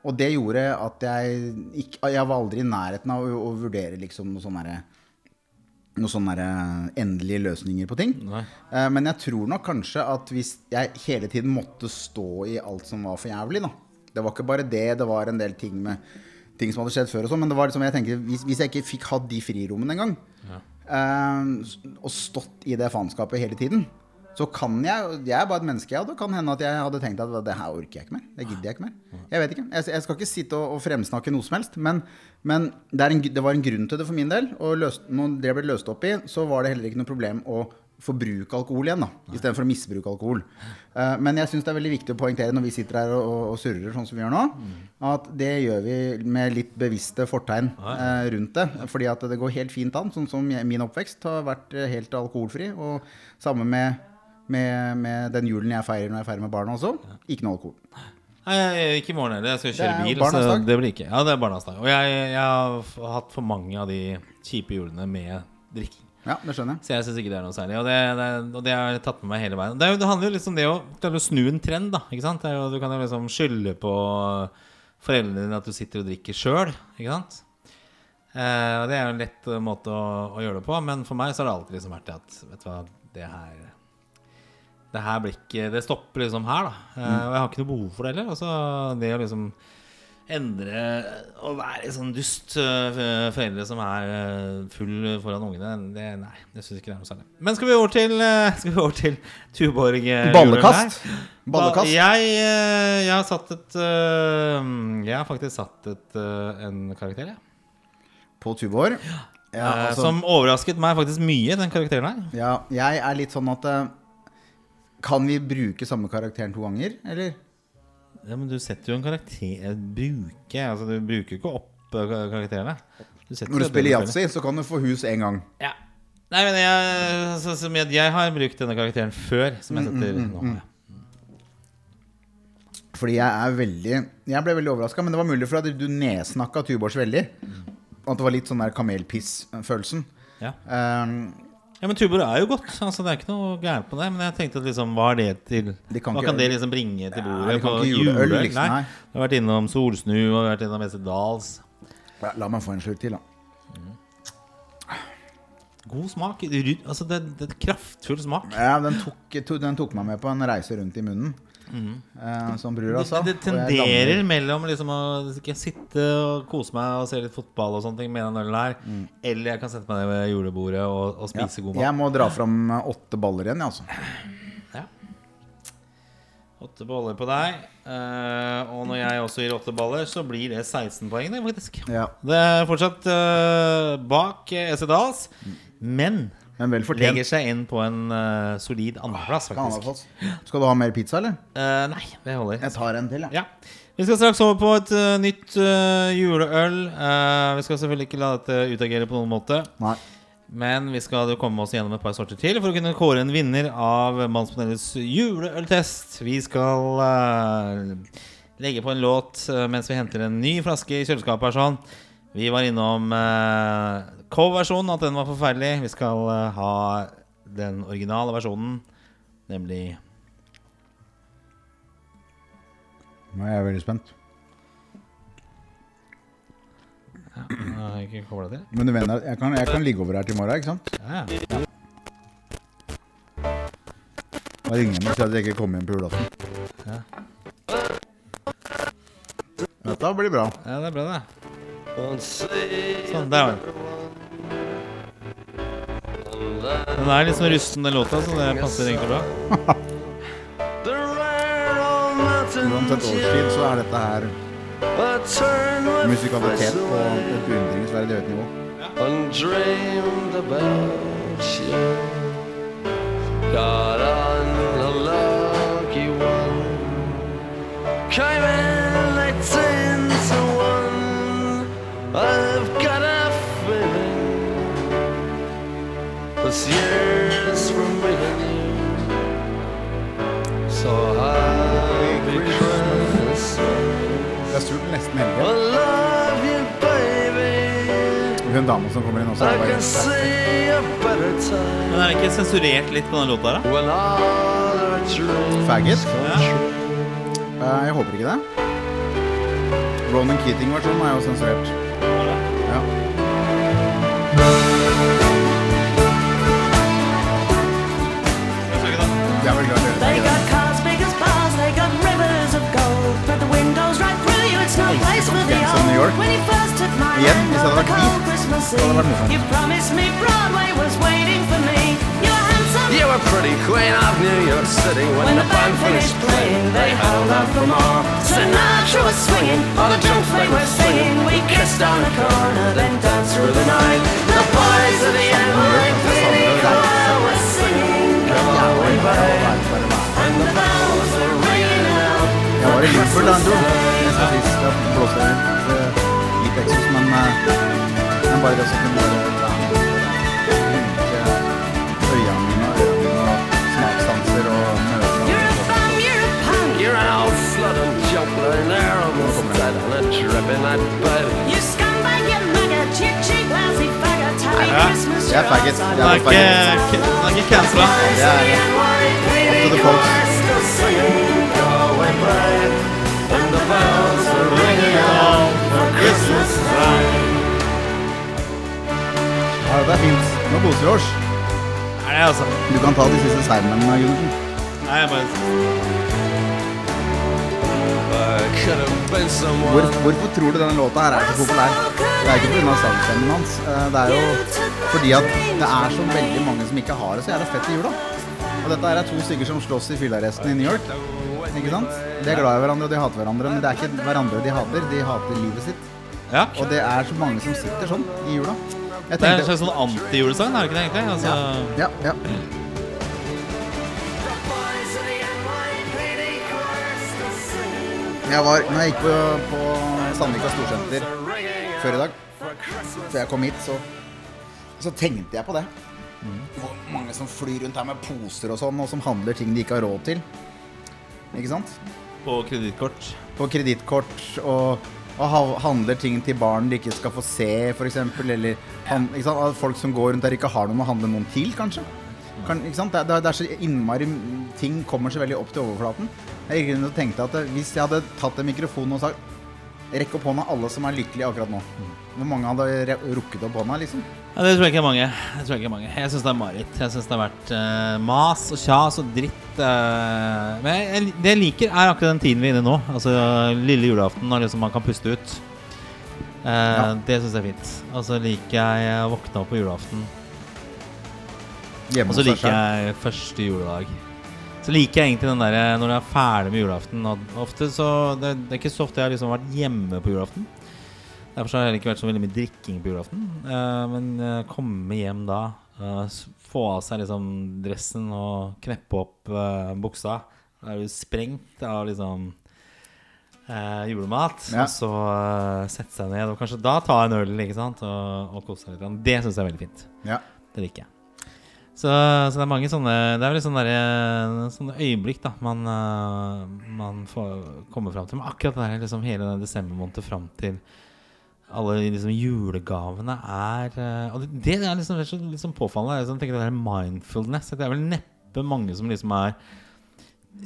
Og det gjorde at jeg ikke Jeg var aldri i nærheten av å, å vurdere liksom noe sånn derre noen sånne endelige løsninger på ting. Nei. Men jeg tror nok kanskje at hvis jeg hele tiden måtte stå i alt som var for jævlig, da Det var ikke bare det, det var en del ting med ting som hadde skjedd før og sånn, men det var liksom, jeg tenkte, hvis, hvis jeg ikke fikk hatt de frirommene engang, eh, og stått i det faenskapet hele tiden, så kan jeg Jeg er bare et menneske, ja. Det kan hende at jeg hadde tenkt at det her orker jeg ikke mer. Det gidder jeg ikke mer. Jeg vet ikke. Jeg, jeg skal ikke sitte og, og fremsnakke noe som helst, men, men det, en, det var en grunn til det for min del. Og løst, når det ble løst opp i, så var det heller ikke noe problem å forbruke alkohol igjen, da. Istedenfor å misbruke alkohol. Uh, men jeg syns det er veldig viktig å poengtere når vi sitter her og, og, og surrer sånn som vi gjør nå, at det gjør vi med litt bevisste fortegn uh, rundt det. Fordi at det går helt fint an. Sånn som jeg, min oppvekst har vært eh, helt alkoholfri. Og samme med, med, med den julen jeg feirer når jeg feirer med barna også. Ikke noe alkohol. Nei, ikke i morgen heller. Jeg skal kjøre bil. Så det blir ikke. Ja, det er barnas dag. Og jeg, jeg har hatt for mange av de kjipe julene med drikking. Ja, det skjønner jeg. Så jeg syns ikke det er noe særlig. Og det, det, og det har jeg tatt med meg hele veien. Det, jo, det handler jo liksom om det å klare å snu en trend, da. Ikke sant? Det jo, du kan jo liksom skylde på foreldrene dine at du sitter og drikker sjøl, ikke sant? Eh, og det er jo en lett eh, måte å, å gjøre det på, men for meg så har det alltid liksom vært det at Vet du hva, det her Det her blir ikke Det stopper liksom her, da. Eh, og jeg har ikke noe behov for det heller. Altså, det å liksom endre Å være sånn dust øh, foreldre som er øh, full foran ungene, det, nei, det syns ikke det er noe særlig. Men skal vi over til, øh, skal vi over til Tuborg Ballekast. Ballekast. Ba- Jeg, jeg har satt et Jeg har faktisk satt et, en karakter, jeg. På Tuborg. Ja, Eh, altså, som overrasket meg faktisk mye, den karakteren her. ja, jeg er litt sånn at eh, Kan vi bruke samme karakteren to ganger, eller? Ja, Men du setter jo en karakter Bruke Altså, du bruker ikke opp øh, karakterene. Du setter Når du jo spiller det yatzy, så kan du få hus én gang. Ja. Nei, men jeg, så, som jeg, jeg har brukt denne karakteren før, som Mm, jeg setter nå. ja. Fordi jeg er veldig Jeg ble veldig overraska, men det var mulig for at du nedsnakka Tuborgs veldig. At det var litt sånn der kamelpiss-følelsen. Ja. Um, ja, men Tuborg er jo godt. Altså, det er ikke noe gærent på det. Men jeg tenkte at liksom, hva det til De kan Hva kan det liksom bringe til Ja, bordet? de kan ikke juleøl, liksom, nei. Du har vært innom Solsnu og vært innom Westerdals. ja, la meg få en slurk til, da. God smak. Altså, det, det er kraftfull smak. Ja, den tok, to, den tok meg med på en reise rundt i munnen. Eh, som bror, Det, altså. det Og tenderer mellom liksom å ikke sitte og kose meg og se litt fotball og sånne ting med den ølen her, eller jeg kan sette meg ned ved julebordet og, og spise ja, god mat. Jeg må dra fram eh, åtte baller igjen, jeg, altså. Ja. Åtte baller på deg. Uh, og når jeg også gir åtte baller, så blir det 16 poeng, det, faktisk. Ja. Det er fortsatt uh, bak eh, Esse Dals, men Men vel fortjent. legger seg inn på en uh, solid andreplass, faktisk. Skal du ha mer pizza, eller? Uh, nei, det holder. Jeg tar en til, jeg. Ja. Vi skal straks over på et uh, nytt juleøl. Vi skal selvfølgelig ikke la dette utagere på noen måte. Nei. Men vi skal komme oss gjennom et par sorter til for å kunne kåre en vinner av Mannspanelets juleøltest. Vi skal legge på en låt mens vi henter en ny flaske i kjøleskapet. her sånn Vi var innom uh, coverversjonen, at den var forferdelig. Vi skal uh, ha den originale versjonen, nemlig Nå er jeg veldig spent. Ja, Jeg har ikke koblet til. Men du mener jeg kan, jeg kan ligge over her til i morgen, ikke sant? Ja, ja. Da ringer jeg meg og sier at jeg ikke kommer hjem på julaften. Dette blir bra. ja, det er bra, det. Sånn, der var den. Den er litt sånn rusten, den låta, så det passer egentlig bra. Uansett årstid så er dette her musikalitet på et beundringsverdig høyt nivå. Ja. Came in was years from you. So happy Christmas. Det er surt nesten you. Hun dama som kommer inn også. Er bare, can see a better time Men er det ikke sensurert litt på den låta her, da? Faggot? Ja. Eh, jeg håper ikke det. Ronan Keating-versjonen er jo sensurert. Ja. They got cars big as bars, they got rivers of gold. But the windows right through you, it's no place for the Gangs New York. old. When you first took my hand on the cold Christmas så hadde det vært Eve, you promised me Broadway was waiting for me. You were handsome. You were pretty queen of New York City when, When the band finished playing. they held out for more. Sinatra was swinging, all the junk they were singing. We kissed on the corner, then danced through the night. The boys of the NYPD choir were singing, going back. And Jeg var i Liverpool da, Andrew. Jeg skal sist jeg blåste litt, eh, litt eksos, men, eh, men bare det som kunne bare bruke øynene mine og ørene mine og smakssanser og You're a bum, you're a punk. You're an old slut and junk lying there almost dead on a drip in that bed. You scumbag, you maggot, you cheap, lousy faggot. Happy Ja, Christmas, jeg er you're faggot. outside. Jeg Den er ikke, den er ikke cancela. Jeg er Up to the folks. Singing, going away. And the bells are ringing out for Christmas time. Ja, det er fint. Nå koser vi oss. Er det, altså? Du kan ta de siste seigmennene, Gundersen. Nei, jeg bare. Hvor, hvorfor tror du denne låta her er så populær? Det er ikke pga. sangstemmen hans. Eh, Det er jo fordi at det er så veldig mange som ikke har det så jævla fett i jula. Dette her er to stykker som slåss i fyllearresten i New York. Ikke sant? De er glad i hverandre og de hater hverandre, men det er ikke hverandre de hater. De hater livet sitt. Ja. Og det er så mange som sitter sånn i jula. Jeg Det er en slags sånn antijulesang, er det ikke det egentlig? Altså, Ja, ja. Jeg var, når jeg gikk på, på Sandvika Storsenter før i dag, før jeg kom hit, så, så tenkte jeg på det. Hvor mange som flyr rundt her med poser og sånn, og som handler ting de ikke har råd til. Ikke sant? På kredittkort. På kredittkort og, og handler ting til barn de ikke skal få se, f.eks. Eller han? Folk som går rundt der, ikke har noen å handle noen til, kanskje. Kan? Det, det, det er så innmari Ting kommer så veldig opp til overflaten. Jeg gikk rundt og tenkte at hvis jeg hadde tatt en mikrofon og sagt Rekk opp hånda alle som er lykkelige akkurat nå. Hvor mange hadde rukket opp hånda, liksom? Ja, det tror jeg ikke er mange. Det tror ikke mange Jeg syns det er mareritt. Jeg syns det har vært uh, mas og kjas og dritt. Uh, men jeg, det jeg liker, er akkurat den tiden vi er inne i nå. Altså lille julaften, når liksom man kan puste ut. Eh, Det syns jeg er fint. Og så liker jeg å våkne opp på julaften. Og så liker jeg første juledag. Så liker jeg egentlig den der når jeg er ferdig med julaften. Og ofte så det, det er ikke så ofte jeg har liksom vært hjemme på julaften. Derfor så har det ikke vært så veldig mye drikking på julaften. Uh, men uh, komme hjem da, uh, få av seg liksom dressen og kneppe opp eh, buksa. Da er du sprengt av liksom eh, julemat. Ja. Og så eh, sette seg ned og kanskje da ta en øl ikke sant? og, og kose seg litt. Det syns jeg er veldig fint. Ja. Det liker jeg. Så, så det er mange sånne Det er vel sånne, sånne øyeblikk da man, eh, man får komme fram til. Men akkurat det der, liksom hele den desembermåneden fram til alle liksom julegavene er eh, Og det, det er liksom, liksom påfallende. Liksom tenker det der mindfulness. Det er vel neppe mange som liksom er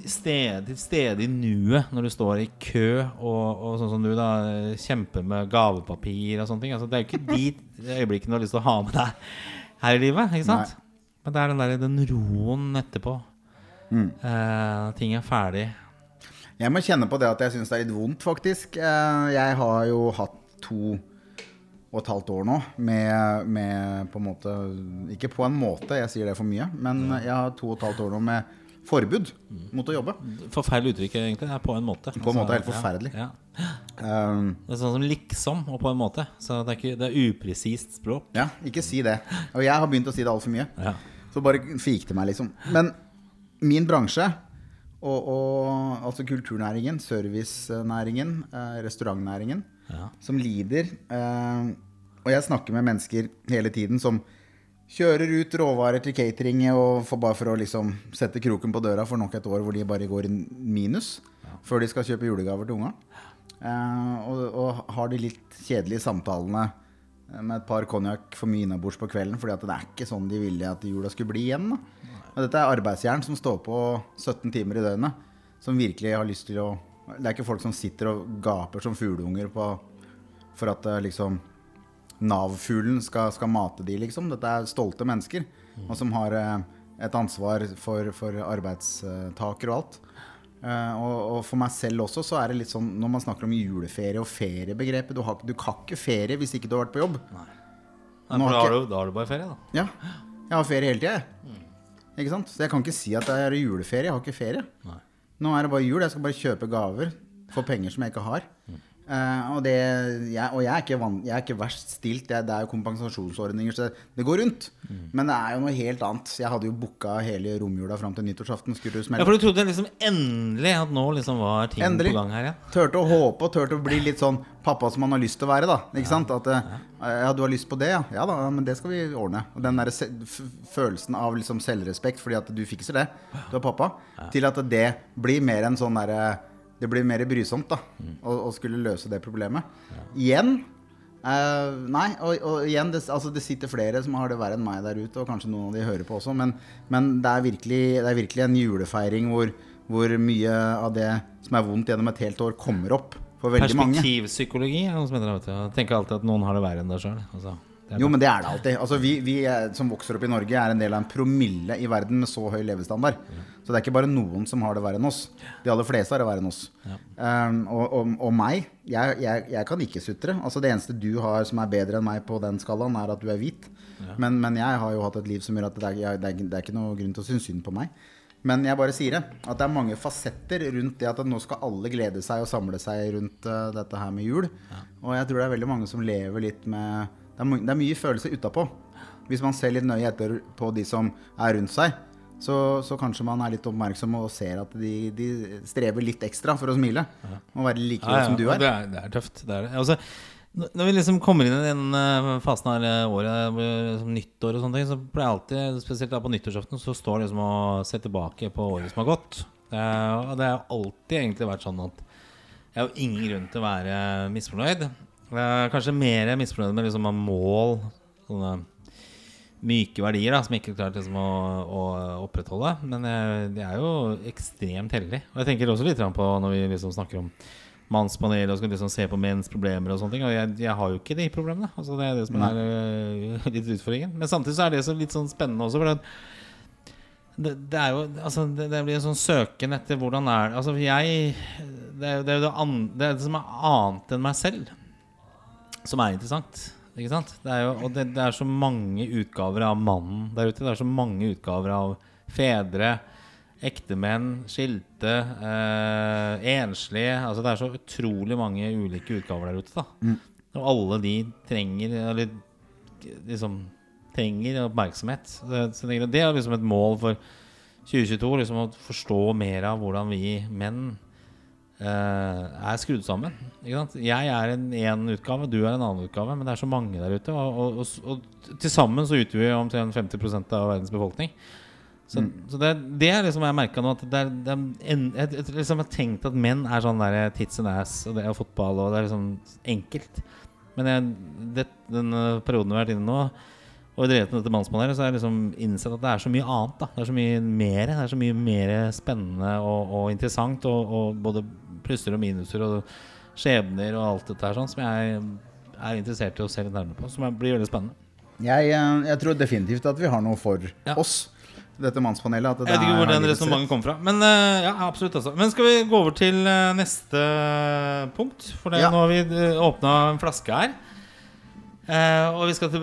sted, til stede i nuet når du står i kø og, og sånn som du da kjemper med gavepapir og sånne ting. Altså, det er jo ikke de øyeblikkene du har lyst til å ha med deg her i livet. Ikke sant? Men det er den, der, den roen etterpå. Mm. Eh, ting er ferdig. Jeg må kjenne på det at jeg syns det er litt vondt, faktisk. Eh, Jeg har jo hatt to og et halvt år nå med, med på en måte Ikke på en måte, jeg sier det for mye, men jeg har to og et halvt år nå med forbud mot å jobbe. Forferdelig uttrykk, egentlig. Det er på en måte. På en måte helt ja, forferdelig. Ja. Um, Det er sånn som liksom, og på en måte. Så det er, ikke, det er upresist språk. ja, ikke si det. Og jeg har begynt å si det altfor mye. Ja. Så bare fik det meg, liksom. Men min bransje, og, og altså kulturnæringen, servicenæringen, eh, restaurantnæringen, Ja. som lider eh, Og jeg snakker med mennesker hele tiden som Kjører ut råvarer til catering og for bare for å liksom sette kroken på døra for nok et år hvor de bare går i minus før de skal kjøpe julegaver til unga. Eh, og, og har de litt kjedelige samtalene med et par konjakk for mye innabords på kvelden, fordi det er ikke sånn de ville at jula skulle bli igjen. Dette er arbeidsjern som står på 17 timer i døgnet, som virkelig har lyst til å Det er ikke folk som sitter og gaper som fugleunger for at eh, liksom Nav-fuglen skal, skal mate de, liksom. Dette er stolte mennesker, og som har eh, et ansvar for, for arbeidstaker og alt. Eh, og, og for meg selv også så er det litt sånn når man snakker om juleferie og feriebegrepet Du, har, du kan ikke ferie hvis ikke du har vært på jobb. Nei, Nei, har har ikke- du, da har du bare ferie, da. Ja, jeg har ferie hele tida, jeg. Ikke sant? Så jeg kan ikke si at det er juleferie. Jeg har ikke ferie. Nei. Nå er det bare jul. Jeg skal bare kjøpe gaver for penger som jeg ikke har. Eh, og, det, jeg, og jeg er ikke, van, jeg er ikke verst stilt. Jeg, det er jo kompensasjonsordninger, så det, det går rundt. Men det er jo noe helt annet. Jeg hadde jo booka hele romjula fram til nyttårsaften. Skulle det Ja, for du trodde liksom endelig at nå liksom var ting Endelig. på gang her Ja. Turte å håpe og turte å bli litt sånn pappa som man har lyst til å være. da Ikke sant? At eh, ja, du har lyst på det, ja. Ja da, men det skal vi ordne. Og den der følelsen av liksom selvrespekt fordi at du fikser det, du er pappa, til at det blir mer en sånn derre Det blir mer brysomt da å, å skulle løse det problemet. Igjen eh, Nei, og, og igjen, det, altså, det sitter flere som har det verre enn meg der ute, og kanskje noen av de hører på også, men, men det, er virkelig, det er virkelig en julefeiring hvor, hvor mye av det som er vondt gjennom et helt år, kommer opp for veldig mange. Perspektivpsykologi er noe som heter det. tenker alltid at noen har det verre enn deg sjøl. Altså, Jo, men det er det alltid. Altså, vi vi er, som vokser opp i Norge, er en del av en promille i verden med så høy levestandard. Så det er ikke bare noen som har det verre enn oss. De aller fleste har det verre enn oss. Um, og, og, og meg, jeg, jeg, jeg kan ikke sutre. Altså, det eneste du har som er bedre enn meg på den skalaen, er at du er hvit. Men, men jeg har jo hatt et liv som gjør at det er, det, er, det er ikke noe grunn til å synes synd på meg. Men jeg bare sier det, at det er mange fasetter rundt det at nå skal alle glede seg og samle seg rundt uh, dette her med jul. Og jeg tror det er veldig mange som lever litt med Det er, det er mye følelser utapå. Hvis man ser litt nøye etter på de som er rundt seg, så, så kanskje man er litt oppmerksom og ser at de, de strever litt ekstra for å smile. Og være like Ja, ja, som du er. Det er, det er tøft. Det er det. Altså, når vi liksom kommer inn i den eh, fasen av eh, året, hvor- som nyttår og sånne ting, så pleier jeg alltid, spesielt da på nyttårsaften, så står det liksom å se tilbake på året som har gått. Eh, og det har alltid egentlig vært sånn at jeg har ingen grunn til å være misfornøyd. Eh, kanskje mer misfornøyd med liksom mål, sånne myke verdier da, som jeg ikke klarte liksom å, å opprettholde. Men jeg, er jo ekstremt heldig. Og jeg tenker også litt på når vi liksom snakker om mannspanel og skal liksom se på menns problemer og sånne ting. Og jeg, jeg har jo ikke de problemene. Altså det er det som er uh, litt utfordringen. Men samtidig så er det så litt sånn spennende også. For det, det er jo altså det, det blir en sånn søken etter hvordan er Altså jeg Det er jo det, er det, er det som er annet enn meg selv, som er interessant. Ikke sant? Det er jo, og det, det er så mange utgaver av mannen der ute. Det er så mange utgaver av fedre, ektemenn, skilte, eh, enslige. Altså det er så utrolig mange ulike utgaver der ute. da Og alle de trenger Eller liksom trenger oppmerksomhet. Så det, er liksom et mål for 2022. Liksom å forstå mer av hvordan vi menn er skrudd sammen. Jeg er en én utgave, du er en annen utgave, men det er så mange der ute. Og, og, og, og til sammen så utgjør vi omtrent 50 av verdens befolkning. Så, så det, det er liksom jeg merka nå at det er, det er en, jeg, jeg, liksom har tenkt at menn er sånn der tits and ass, og det er fotball, og det er liksom enkelt. Men jeg, det, den eh, perioden vi har vært inne nå, og drevet med dette mannspanelet, så har jeg liksom innsett at det er så mye annet. da Det er så mye mer Det er så mye mer spennende og, og interessant, og, og både plusser og minuser og skjebner og alt dette her sånn som jeg er interessert i å se litt nærmere på. Som blir veldig spennende. Jeg, eh, jeg tror definitivt at vi har noe for Ja. oss, dette mannspanelet. At det Jeg vet ikke hvor den resonnementet kom fra. Men eh, ja, absolutt. Altså. Men skal vi gå over til eh, neste punkt? For det, Ja. nå har vi åpna en flaske her. Eh, og vi skal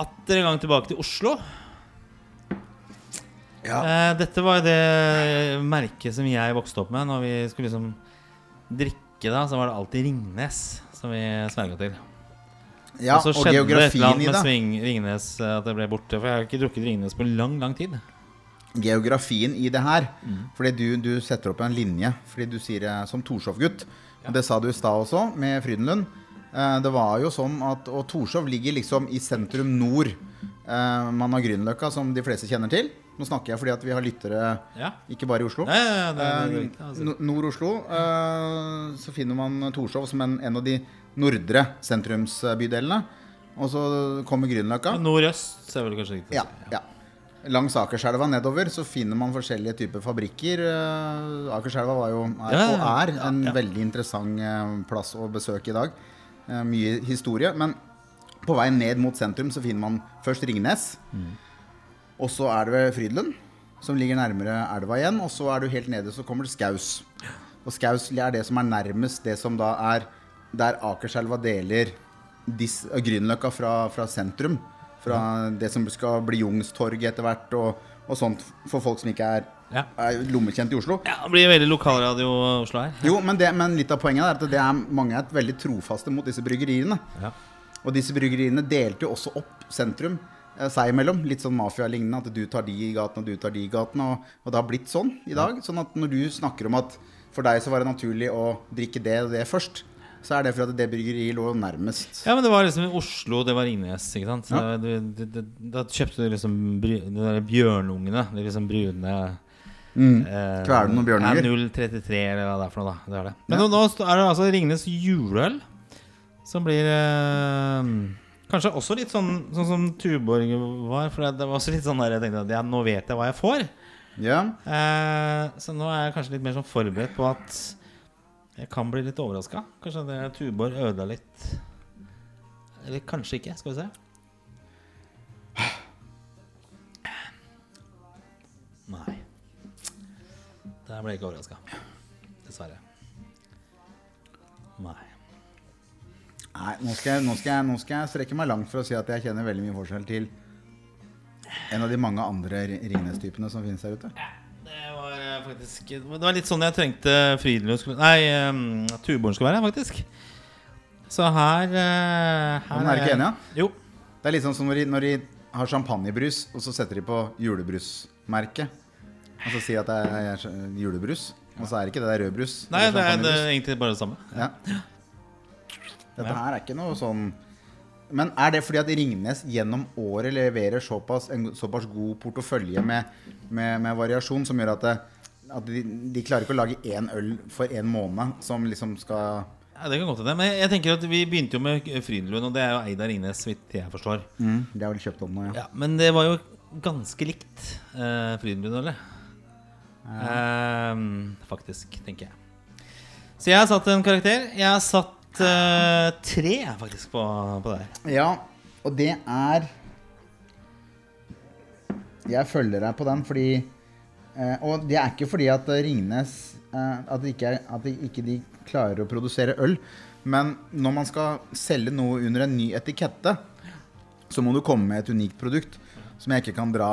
atter en gang tilbake til Oslo. Ja. Eh, dette var jo det merket som jeg vokste opp med. Når vi skulle liksom drikke, da, så var det alltid Ringnes som vi sverga til. Ja, og så og geografien i med det. sving, Ringnes eh, at det ble borte. For jeg har ikke drukket Ringnes på lang, lang tid. geografien i det her. Mm. Fordi du, du setter opp en linje fordi du sier eh, som Torshov-gutt. Og Det sa du i stad også, med Frydenlund. Eh, Det var jo sånn at Og Torshov ligger liksom i sentrum nord Eh, man har Grünerløkka, som de fleste kjenner til. Nå snakker jeg fordi at vi har lyttere Ja. ikke bare i Oslo. Ja, ja, ja, det, det, Eh, altså. Nord-Oslo så finner man Torshov som en, en av de nordre sentrumsbydelene. Og så kommer Grünerløkka. Nordøst ser vel kanskje riktig Ja, ja. Langs Akerselva nedover så finner man forskjellige typer fabrikker. Akerselva var jo, er, og er en veldig interessant plass å besøke i dag. Eh, Mye historie. Men på vei ned mot sentrum så finner man først Ringnes. Mm. Og så er det ved Frydenlund, som ligger nærmere elva igjen. Og så er du helt nede, så kommer det Skaus. Og Skaus er det som er nærmest det som da er der Akerselva deler Grünerløkka fra, fra sentrum. Fra det som skal bli Jungstorget etter hvert, og, og sånt for folk som ikke er, Ja. er lommekjent i Oslo. Ja, det blir veldig lokalradio Oslo her. Jo, men, det, men litt av poenget er at det er, mange er veldig trofaste mot disse bryggeriene. Ja. Og disse bryggeriene delte jo også opp sentrum eh, seg imellom. Litt sånn mafialignende. At du tar de i gaten, og du tar de i gaten. Og, og det har blitt sånn i dag. Sånn at når du snakker om at for deg så var det naturlig å drikke det og det først, så er det fordi at det bryggeriet lå nærmest. Ja, men det var liksom i Oslo, det var Ringnes, ikke sant? Ja. Det, du, du, da kjøpte du liksom bry, de der bjørnungene, de liksom brune Mm. eh, Kveler noen bjørnunger. Ja, 033 eller hva det er for noe, da. Det er det. Men Ja. nå, nå er det altså Ringnes juleøl, som blir eh, Kanskje også litt sånn, sånn som Tuborg var. For det var også litt sånn der jeg tenkte at ja, nå vet jeg hva jeg får. Ja. Eh, så nå er jeg kanskje litt mer sånn forberedt på at jeg kan bli litt overraska. Kanskje det Tuborg ødela litt. Eller kanskje ikke. Skal vi se. Nei. Der ble jeg ikke overraska. Dessverre. Nei. Nei, nå skal, jeg, nå, skal jeg, nå skal jeg strekke meg langt for å si at jeg kjenner veldig mye forskjell til en av de mange andre Ringnes-typene som finnes der ute. Det var eh, faktisk Det var litt sånn jeg trengte skulle Nei, um, Tuborn skulle være, faktisk. Så her, uh, her Men er du ikke enig, da? Jo. Det er litt sånn som når de, når de har champagnebrus, og så setter de på julebrusmerket. Og så sier de at det er julebrus. Og så er det ikke det, det er rødbrus. Nei, det er, det er egentlig bare det samme. Ja. Dette her er ikke noe sånn Men er det fordi at Ringnes gjennom året leverer såpass, en såpass god portefølje med, med, med variasjon som gjør at, det, at de, de klarer ikke å lage én øl for én måned som liksom skal Ja, det kan godt hende. Men jeg tenker at vi begynte jo med Frydenlund, og det er jo eid av Ringnes, så vidt jeg forstår. mm, det er vel kjøpt om nå, ja. Ja, men det var jo ganske likt uh, Frydenlund, eller? Ehm, faktisk, tenker jeg. Så jeg har satt en karakter. Jeg har satt eh, tre, faktisk, på, på det her. Ja, og det er Jeg følger deg på den fordi eh, Og det er ikke fordi at Ringnes eh, At, ikke, at ikke de klarer å produsere øl. Men når man skal selge noe under en ny etikette, så må du komme med et unikt produkt som jeg ikke kan dra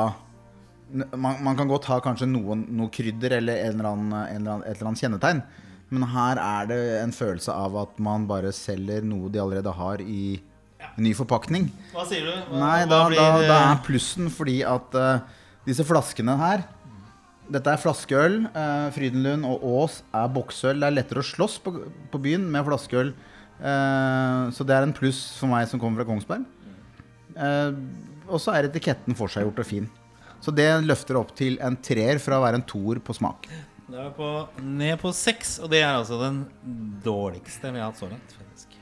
man, man kan godt ha kanskje noen, noe krydder eller, en eller annen, en eller annen, et eller annet kjennetegn. Men her er det en følelse av at man bare selger noe de allerede har i ny forpakning. Hva sier du? Hva, Nei, da, da, da er plussen fordi at uh, disse flaskene her Dette er flaskeøl. eh, Frydenlund og Ås er boksøl. Det er lettere å slåss på, på byen med flaskeøl. Eh, så det er en pluss for meg som kommer fra Kongsberg. Eh, og så er etiketten forseggjort og fin. Så det løfter opp til en treer fra å være en toer på smak. Da er vi på, ned på seks, og det er altså den dårligste vi har hatt så langt. faktisk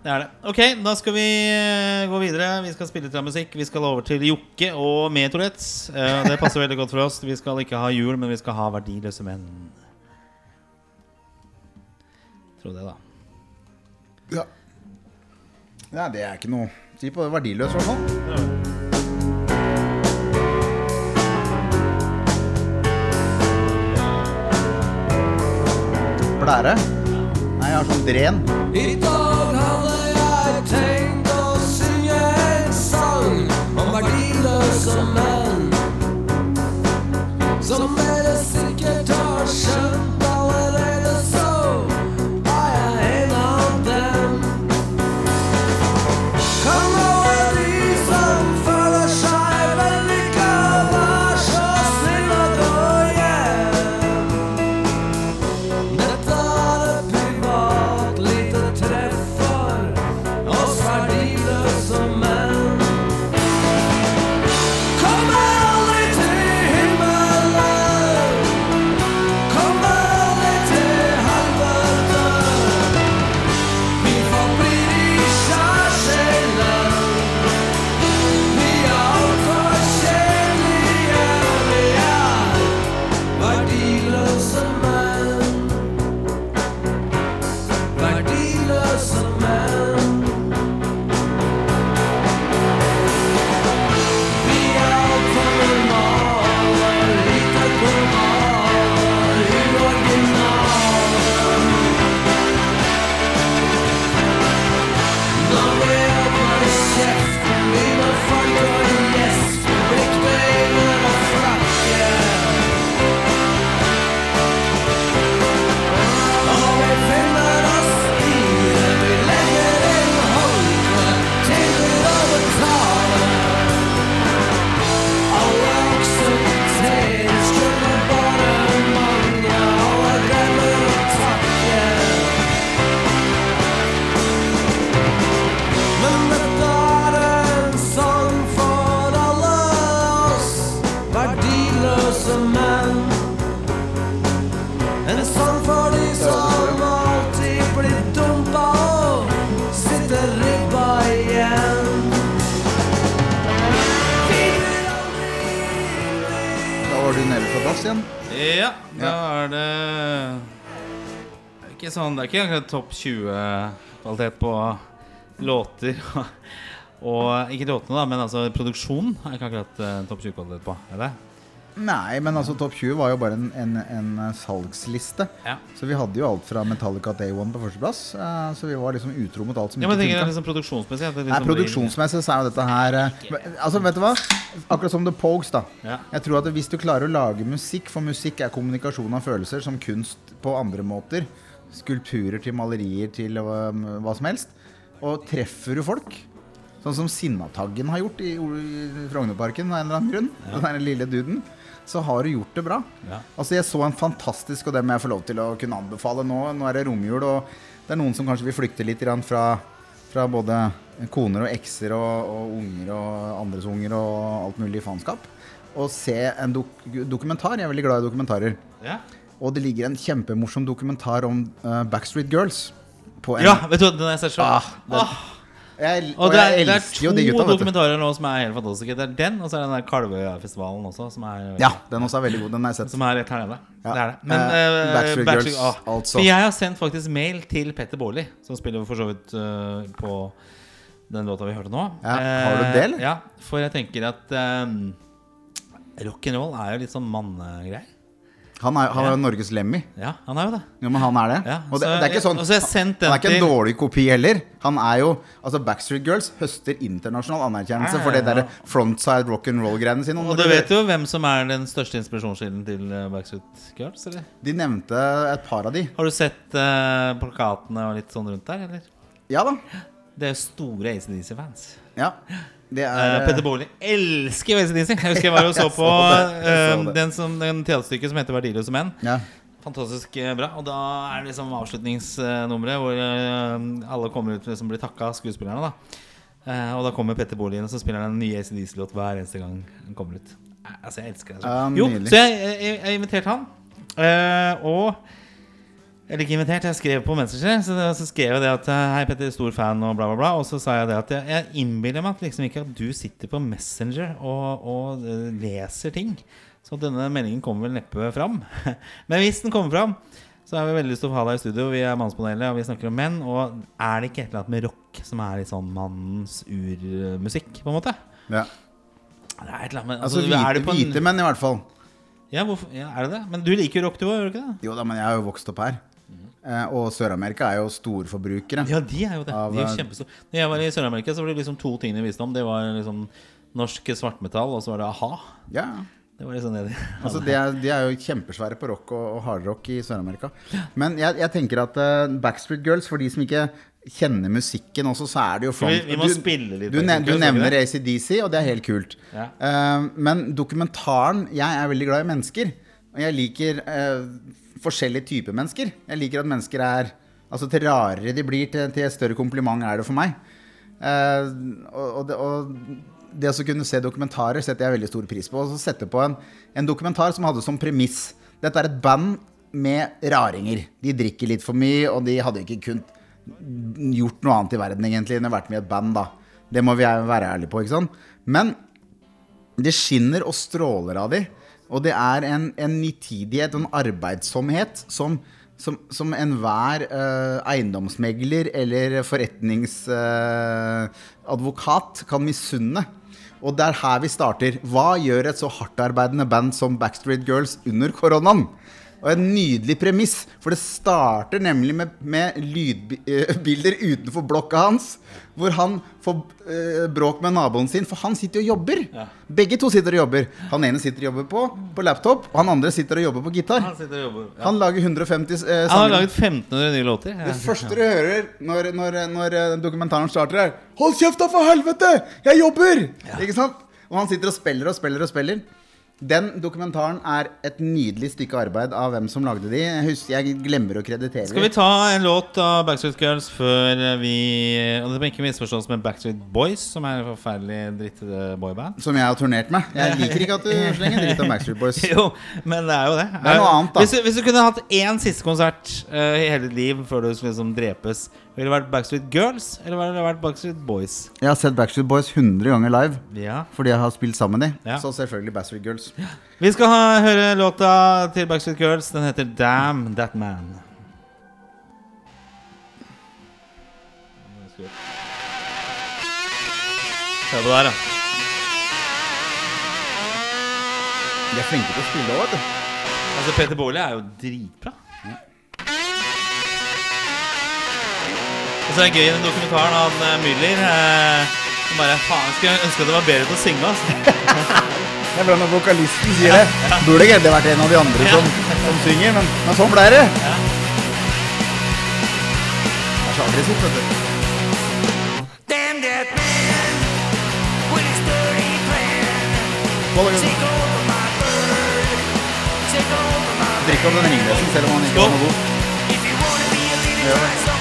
Det er det. Ok, da skal vi eh, gå videre. Vi skal spille litt musikk. Vi skal over til Jokke og Metrorettes. Eh, det passer veldig godt for oss. Vi skal ikke ha jul, men vi skal ha verdiløse menn. Tro det, da. Ja. ja, det er ikke noe Si på det verdiløse i hvert fall. Blære? Nei, jeg har sånn dren. I dag hadde jeg tenkt å synge en sang om verdiløse menn. Som dere sikkert har skjønt ikke sånn, Det er ikke akkurat topp 20-kvalitet på låter. Og ikke låtene, da, men altså produksjonen er ikke akkurat eh, topp 20-kvalitet på. Er det? Nei, men altså Topp 20 var jo bare en, en, en salgsliste. Ja. Så vi hadde jo alt fra Metallica Day One på førsteplass. eh, så vi var liksom utro mot alt som Ja, men ikke funka. liksom produksjonsmessig. det liksom Nei, Produksjonsmessig så er jo dette her eh, Altså, vet du hva? Akkurat som The Pogues, da. Ja. Jeg tror at hvis du klarer å lage musikk, for musikk er kommunikasjon av følelser som kunst på andre måter, skulpturer til malerier til hva, hva som helst, og treffer du folk Sånn som Sinnataggen har gjort i, i Frognerparken av en eller annen grunn. Den der lille duden. Så har du gjort det bra. Ja. Altså Jeg så en fantastisk, og det må jeg få lov til å kunne anbefale nå. Nå er det romjul, og det er noen som kanskje vil flykte litt fra, fra både koner og ekser og, og unger og andres unger og alt mulig faenskap. Og se en dok dokumentar. Jeg er veldig glad i dokumentarer. Ja. Og det ligger en kjempemorsom dokumentar om uh, Backstreet Girls. På en, ja, vet du hva, den jeg sett så Ah, den- jeg, Og og det er, det er to de gutta, dokumentarer nå som er helt fantastiske. Det er den, og så er den der Kalvøyafestivalen også, som er, Ja, den også er veldig god. Den har jeg sett. som er rett her nede. Ja. Det er det. Men Eh, eh, Backstreet Girls, ah. altså. For jeg har sendt faktisk mail til Petter Baarli, som spiller for så vidt uh, på den låta vi hørte nå. Ja, har du det, eller? Uh, Ja, for jeg tenker at um, rock'n'roll er jo litt sånn mannegreier. Han er, han er jo Norges Lemmy. Ja, han er jo det. Jo, men han er det. Ja, og det, så det er ikke sånn så jeg Han er ikke en dårlig kopi heller. Han er jo Altså Backstreet Girls høster internasjonal anerkjennelse Ja, ja, for det ja. derre frontside rock'n'roll-greiene sine. Og du vet jo hvem som er den største inspirasjonskilden til eh, Backstreet Girls, eller? De nevnte et par av de. Har du sett uh, plakatene og litt sånn rundt der, eller? Ja da. Det er jo store ACDC-fans. Ja. Det Uh, er Petter Baarli elsker jo ACDC. Jeg husker jeg var og så på så eh, det. den, som, den teaterstykket som heter 'Verdiløse menn'. ja. Fantastisk eh, bra. Og da er det liksom avslutningsnummeret hvor eh, alle kommer ut liksom blir takka av skuespillerne. da Eh, Og da kommer Petter Baarli og så spiller han en ny ACDC-låt hver eneste gang den kommer ut. Eh, Altså, jeg elsker det. Ja, jo, så jeg, jeg, jeg inviterte han. Eh, og Eller ikke invitert, jeg skrev på Messenger. Så, så skrev jeg det at eh, Hei, Petter, stor fan, og bla, bla, bla. Og så sa jeg det at jeg, jeg innbiller meg at liksom ikke at du sitter på Messenger og, og eh, leser ting. Så denne meldingen kommer vel neppe fram. Men hvis den kommer fram, så har vi veldig lyst til å ha deg i studio. Vi er Mannspanelet, og vi snakker om menn. Og er det ikke et eller annet med rock som er litt sånn mannens urmusikk, på en måte? ja. Det er et eller annet med Altså altså hvite, en- hvite menn, i hvert fall. Ja, hvorfor, ja, er det det? Men du liker jo rock, du òg, gjør du ikke det? Jo da, men jeg har jo vokst opp her. Eh, og Sør-Amerika er jo storforbrukere. Ja, de er jo det. Av, de er eh, kjempestore. Når jeg var i Sør-Amerika, så var det liksom to ting de visste om. Det var liksom norsk svartmetall, og så var det a-ha. Ja. Det var liksom det de Altså, de, er, de er jo kjempesvære på rock og, og hardrock i Sør-Amerika. Men jeg, jeg tenker at uh, Backstreet Girls, for de som ikke kjenner musikken også, så er det jo Vi, vi må du, spille litt. du, nev du nevner ACDC, og det er helt kult. Ja. Uh, men dokumentaren Jeg er veldig glad i mennesker. Og jeg liker eh, forskjellige typer mennesker. Jeg liker at mennesker er Altså til rarere de blir, til, til større kompliment er det for meg. Eh, og, og, det, og det å kunne se dokumentarer setter jeg veldig stor pris på. Og så sette på en, en dokumentar som hadde som premiss Dette er et band med raringer. De drikker litt for mye, og de hadde ikke kunnet gjort noe annet i verden egentlig enn å vært med i et band, da. Det må vi være ærlige på, ikke sant? Men det skinner og stråler av de. Og det er en, en nitidighet en arbeidsomhet som, som, som enhver eh, eiendomsmegler eller forretningsadvokat kan misunne. Og det er her vi starter. Hva gjør et så hardtarbeidende band som Backstreet Girls under koronaen? Og en nydelig premiss, for det starter nemlig med, med lydbilder utenfor blokka hans. Hvor han får eh, bråk med naboen sin, for han sitter og jobber. Begge to sitter og jobber. Han ene sitter og jobber på, på laptop, og han andre sitter og jobber på gitar. Han og jobber. Ja. Han lager 150 eh, Han har laget 1500 nye låter. Det første du hører når, når, når eh, dokumentaren starter, er 'Hold kjeft, da, for helvete! Jeg jobber!' Ikke sant? Og han sitter og spiller og spiller og spiller. Den dokumentaren er et nydelig stykke arbeid av hvem som lagde de. Jeg, husker, jeg glemmer å kreditere Skal vi ta en låt av Backstreet Girls før vi Og det må ikke misforstås med Backstreet Boys, som er en forferdelig drittete boyband. Som jeg har turnert med. Jeg liker ikke at du slenger dritt om Backstreet Boys. Jo, men det er jo det. Det er noe annet, da. Hvis, du- hvis du kunne hatt én siste konsert uh, i hele ditt liv før du skulle liksom drepes, ville det vært Backstreet Girls eller ville det vært Backstreet Boys? Jeg har sett Backstreet Boys 100 ganger live Ja. fordi jeg har spilt sammen med de. Ja. Så selvfølgelig Backstreet Girls. Vi skal ha, høre låta til Backstreet Girls. Den heter 'Damn That Man'. Hør på det her, da. De er flinke til å spille òg, vet du. Altså, Peter Baarli er jo dritbra. Og så er det gøy i den dokumentaren han eh, Müller eh, bare Faen, jeg skulle ønske at det var bedre til å synge. Altså. Det er bra når vokalisten sier det. Burde egentlig vært en av de andre som, som synger, men, men sånn ble det. Det er så aggressivt, vet du. Drikk that man with his dirty plan. Skål, Jørgen. Take over my bird. Take over my Drikker opp den ringlesen selv om han ikke var noe god. Ja.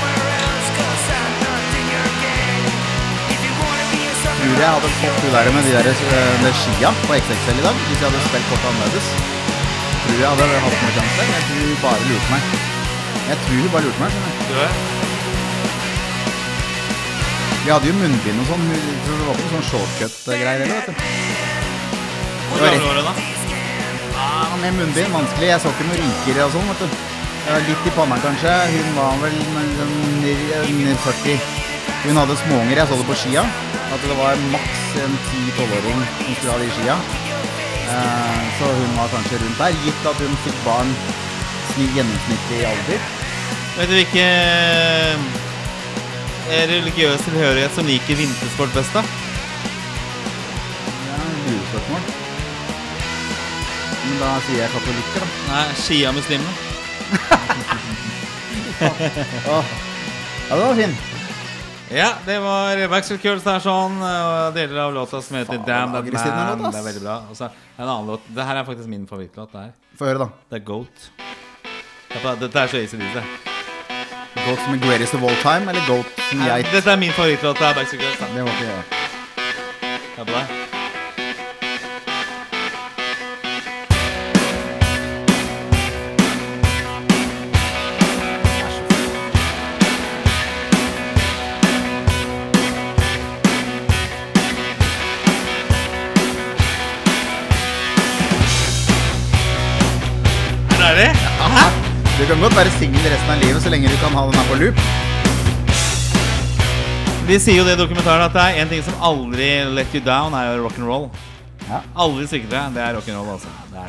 Tror jeg hadde fått hun der med de der eh, med skia på XXL i dag, hvis jeg hadde spilt kortet annerledes. Tror jeg hadde hatt noe sjanse. Jeg tror hun bare lurte meg. Jeg tror hun bare lurte meg. skjønner du. Vi hadde jo munnbind og sånn. Det var ikke sånn shortcut-greier heller, vet du. Hvor gammel var du da? Ja, med munnbind, vanskelig. Jeg så ikke noen rynker og sånn, vet du. Det var litt i panna, kanskje. Hun var vel sånn 40. Hun hadde småunger. Jeg så det på skia. At det var maks en 10-12-åring som skulle ha de skia. Eh, så hun var kanskje rundt der, gitt at hun fikk barn i gjennomsnittlig alder. Vet du hvilke eh, religiøs tilhørighet som liker vintersport best, da? Ja, lurespørsmål. Men da sier jeg katolikker, da. Nei, Skia-muslimene. Ja, det var fin. Ja, det var Backstreet Girls der sånn, og deler av låta som heter Faen, Damn That Man. Låt. Det er veldig bra. Og så en annen låt. Det her er faktisk min favorittlåt. Det her. Få høre, da. Det er Goat. Dette er- Dette er så ACDC. Goat som er greatest of all time, eller Goat som geit? Dette er min favorittlåt. Det er Backstreet Girls. Da. Det må ikke Det er på det. Kan godt være singel resten av livet så lenge du kan ha den her på loop. De sier jo det i dokumentaren at det er en ting som aldri let you down, er jo rock'n'roll. Ja. Aldri svikter deg. Det er rock'n'roll, altså. Det er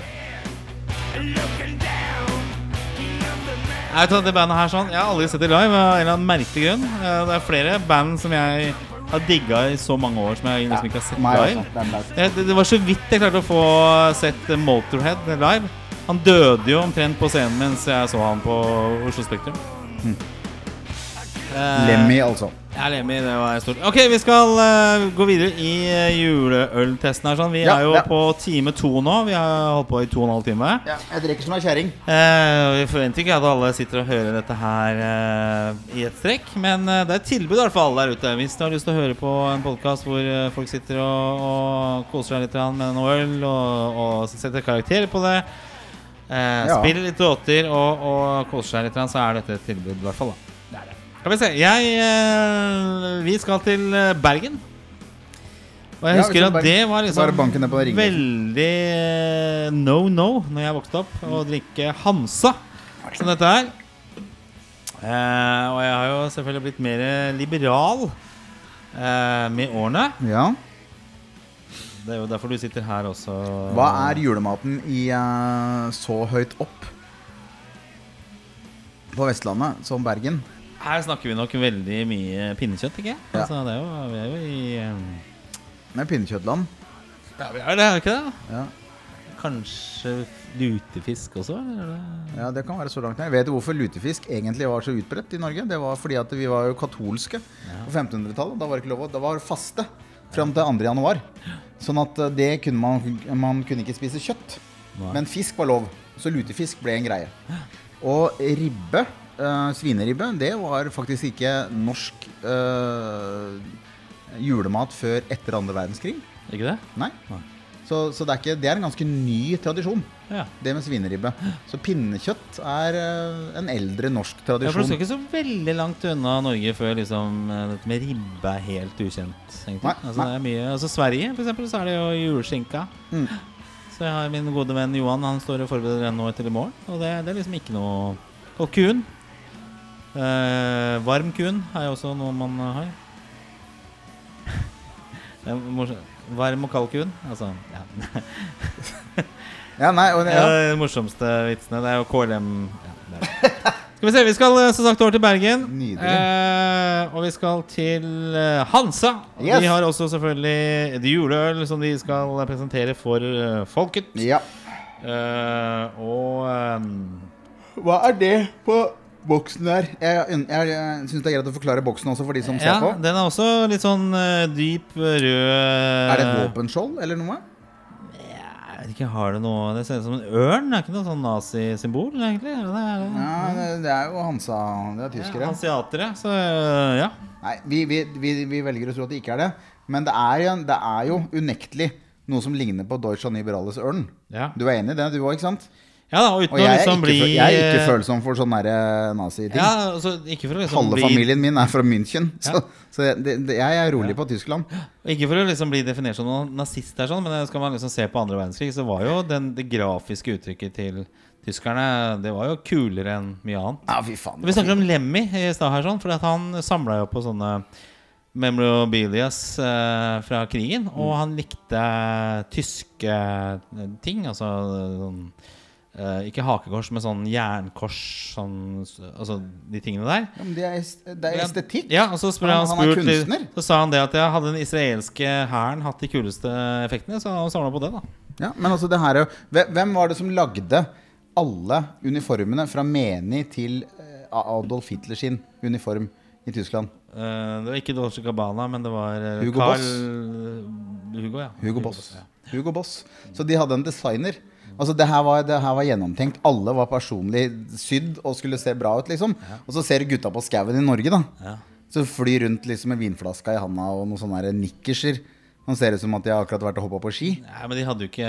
det. Det bandet her sånn Jeg har aldri sett det live av en eller annen merkelig grunn. Eh, Det er flere band som jeg har digga i så mange år, som jeg liksom ikke har sett live. det, det var så vidt jeg klarte å få sett Motorhead live. Han døde jo omtrent på scenen mens jeg så han på Oslo Spektrum. Eh, Lemmy, altså. Ja, Lemmy, det var stort. Ok, vi skal uh, gå videre i uh, juleøltesten her. Sånn. Vi Ja, er jo ja. på time to nå. Vi har holdt på i to og en halv time. Ja, jeg drikker som ei kjerring. Eh, vi forventer ikke at alle sitter og hører dette her uh, i et strekk, men det er et tilbud i hvert fall der ute. Hvis du har lyst til å høre på en podkast hvor folk sitter og, og koser seg litt med noe øl og, og setter karakterer på det, eh, Ja. spiller litt låter og, og koser seg litt, så er dette et tilbud i hvert fall. da det det. Skal vi se. Jeg, eh, vi skal til eh, Bergen. Og jeg Ja, husker at det var liksom ringen. veldig eh, no no når jeg vokste opp, å drikke Hansa som dette her. Eh, og jeg har jo selvfølgelig blitt mer liberal eh, med årene. Ja. Det er jo derfor du sitter her også. Hva er julematen i uh, så høyt opp på Vestlandet som Bergen? Her snakker vi nok veldig mye pinnekjøtt, ikke? Ja. Altså, jo, vi er jo i um... Det er pinnekjøttland. Ja, vi er det, er vi ikke det? Ja. Kanskje lutefisk også? Eller? er ja, det kan være så langt ned. Vet du hvorfor lutefisk egentlig var så utbredt i Norge? Det var fordi at vi var jo katolske på 1500-tallet. Da var det ikke lov å Da var faste fram til 2. januar. Sånn at eh, det kunne man Man kunne ikke spise kjøtt. Nei. Men fisk var lov. Så lutefisk ble en greie. Og ribbe, eh, svineribbe, det var faktisk ikke norsk eh, julemat før etter andre verdenskrig. Ikke det? Nei. Nei. Så, så det, er ikke, det er en ganske ny tradisjon, Ja. det med svineribbe. Så pinnekjøtt er eh, en eldre norsk tradisjon. Ja, for du skal ikke så veldig langt unna Norge før liksom, eh, dette med ribbe er helt ukjent. Nei, altså, er mye, altså Sverige, for eksempel, så er det jo juleskinka. Mm. Så jeg har min gode venn Johan. Han står og forbereder den nå til i morgen. Og det, det er liksom ikke noe Kalkun. Eh, varm kun er jo også noe man har. Det er morsomt. Varm og kald kun. Altså, ja. Ja, nei, og, Ja, ja. de morsomste vitsene. Det er jo KLM ja, det er. det. Skal vi se, vi skal eh, som sagt over til Bergen. Eh, og vi skal til eh, Hansa. Yes. De har også selvfølgelig et juleøl som de skal presentere for eh, folket. ja. Eh, og um, Hva er det på boksen der? Jeg, jeg, jeg, syns det er greit å forklare boksen også for de som ja, ser på. den er også litt sånn uh, dyp rød Er det et våpenskjold eller noe? Jeg vet ikke, har det noe Det ser ut som en ørn. Det er ikke noe sånn nazisymbol, egentlig? Er det? Er det? Ja, det, det er jo Hansa Det er tyskere. Ja, hansiatere, Så eh, ja. Nei, vi, vi, vi, vi velger å tro at det ikke er det. Men det er jo, det er jo unektelig noe som ligner på Deutsche Liberales ørn. Ja. Du er enig i det, du òg, ikke sant? Ja da, og Og jeg er liksom bli for, jeg er ikke eh, følsom for sånne der, eh, naziting. Ja, altså, liksom Halve bli familien min er fra München, så, Ja. så det, det, jeg er rolig på Tyskland. Ikke for å liksom bli definert som noen nazist, her, sånn, men skal man liksom se på andre verdenskrig, så var jo den, det grafiske uttrykket til tyskerne Det var jo kulere enn mye annet. Ja, fy faen. Vi snakker om Lemmy i stad her, sånn, for at han samla jo på sånne memorabilias eh, fra krigen. Mm. Og han likte tyske eh, ting. Altså sånn eh, Ikke hakekors, men sånn jernkors. Sånn, altså de tingene der. Ja, men det er, det er estetikk. Ja, og så han, Han- spurt, kunstner. Så sa han det at ja, hadde den israelske hæren hatt de kuleste effektene, så han samla på det, da. Ja, men altså det her er Hvem var det som lagde alle uniformene fra Meni til eh, Adolf Hitler sin uniform i Tyskland? Uh, det var ikke Dolce Gabbana, men det var Hugo Carl Boss. Hugo, ja. Hugo Boss. ja. Hugo Boss. Så de hadde en designer. Altså det her, var, det her var gjennomtenkt. Alle var personlig sydd og skulle se bra ut, liksom. Og så ser du gutta på skauen i Norge, da. Ja. Så flyr rundt liksom med vinflaska i handa og noen sånne nikkerser. Som ser ut som at de har akkurat vært og hoppa på ski. Nei, men de hadde jo ikke,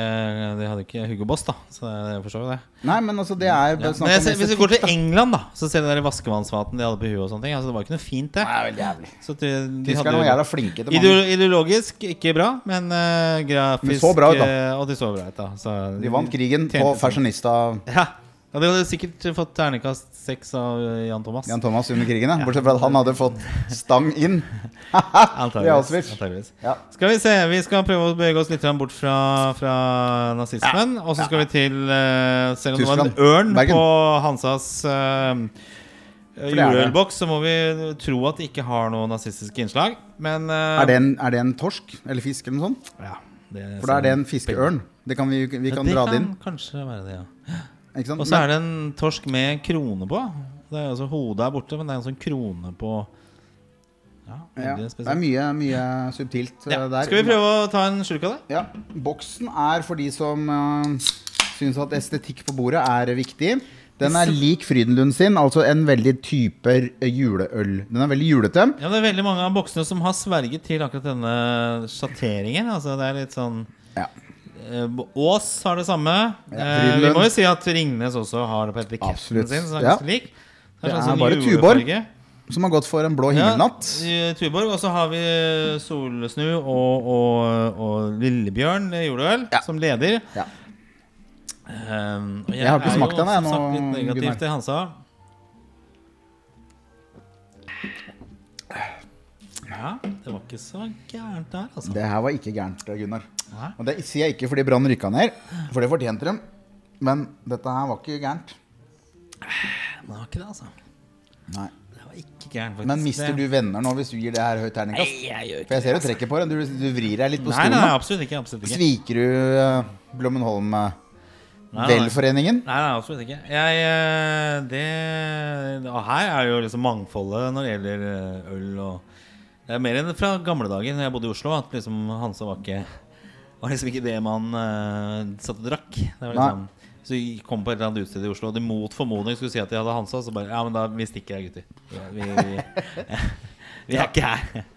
de hadde ikke Hugo Boss, da. Så jeg forstår jo det. Nei, men altså, det er Ja. Men ser, hvis vi går til England, da, så ser du de der vaskevannsfatene de hadde på huet og sånne ting. Altså, det var ikke noe fint, det. Er veldig jævlig. Så de, de Tyskerne var jævla flinke til mange. Ideolo ideologisk ikke bra, men uh, grafisk Men så bra ut, da. eh, Og de så bra ut, da. Så De vant krigen på fashionista Ja. Ja, de hadde sikkert fått ternekast seks av eh, Jan Thomas. Jan Thomas under krigen. Ja. Bortsett fra at han hadde fått stang inn. Antageligvis. Antageligvis. Ja. Skal vi se, vi skal prøve å bevege oss litt bort fra, fra nazismen. Og så skal vi til uh, Selv om det var en ørn Bergen. på Hansas uh, det er juleølboks, så må vi tro at det ikke har noe nazistiske innslag. Men uh, Er det, en, er det en torsk eller fisk eller noe sånt? ja, det For da er det en fiskeørn. Det kan vi, vi kan det dra det kan inn. kanskje være det, ja. Og så er det en torsk med krone på. Det er altså Hodet er borte, men det er en sånn krone på Ja, ja, det er mye, mye subtilt eh, Ja. der. Skal vi prøve å ta en slurk av det? Ja. Boksen er for de som uh, syns at estetikk på bordet er viktig. Den er lik Frydenlund sin, altså en veldig type juleøl. Den er veldig julete. Ja, det er veldig mange av boksene som har sverget til akkurat denne sjatteringen. Altså, det er litt sånn Ja. Eh, Ås har det samme. Eh, vi må jo si at Ringnes også har det på etiketten Absolutt. sin. Så det er Ja. lik. Det sånn er sånn bare. Tuborg som har gått for en blå himmelnatt. Ja, i Tuborg. Og så har vi Solsnu og, og, og Lillebjørn juleøl Ja. som leder. Ja. Um, jeg, Jeg har ikke er smakt den, jeg, har nå, sagt litt negativt negativ til Hansa. Ja, det var ikke så gærent der, altså. Det her var ikke gærent, Gunnar. Nei. Og det sier jeg ikke fordi Brann rykka ned, for det fortjente de. Men dette her var ikke gærent. Det var ikke det, altså. Nei. Det var ikke gærent, faktisk. Men mister du venner nå hvis du gir det her høyt terningkast? Nei, jeg gjør ikke For jeg ser du trekker på det. Du, du vrir deg litt på Nei, stolen. nei, nå. absolutt ikke. Absolutt ikke. Sviker du uh, Blommenholm uh, Nei, nei. Velforeningen? Nei, nei, absolutt ikke. Jeg, eh, det, her er jo liksom mangfoldet når det gjelder eh, øl og Det er mer enn fra gamle dager, Når jeg bodde i Oslo, at liksom Hansa var ikke Var liksom ikke det man uh, satt og drakk. Det var liksom Så vi kom på et eller annet utested i Oslo, og de mot formodning skulle si at de hadde Hansa, så bare Ja, men da vi stikker her, gutter. Vi, vi, vi er ikke her.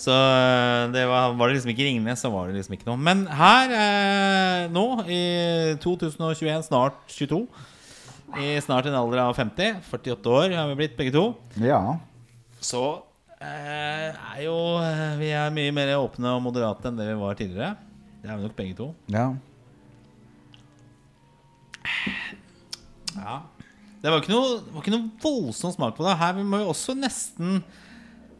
Så øh, det var, var det liksom ikke Ringnes, så var det liksom ikke noe. Men her eh, nå, i 2021, snart 22, i snart en alder av 50, 48 år har vi blitt begge to, Ja. så eh, er jo eh, Vi er mye mer åpne og moderate enn det vi var tidligere. Det er vi nok begge to. ja. Ja. Det var ikke noe, var ikke noe voldsom smak på det. Her vi må jo også nesten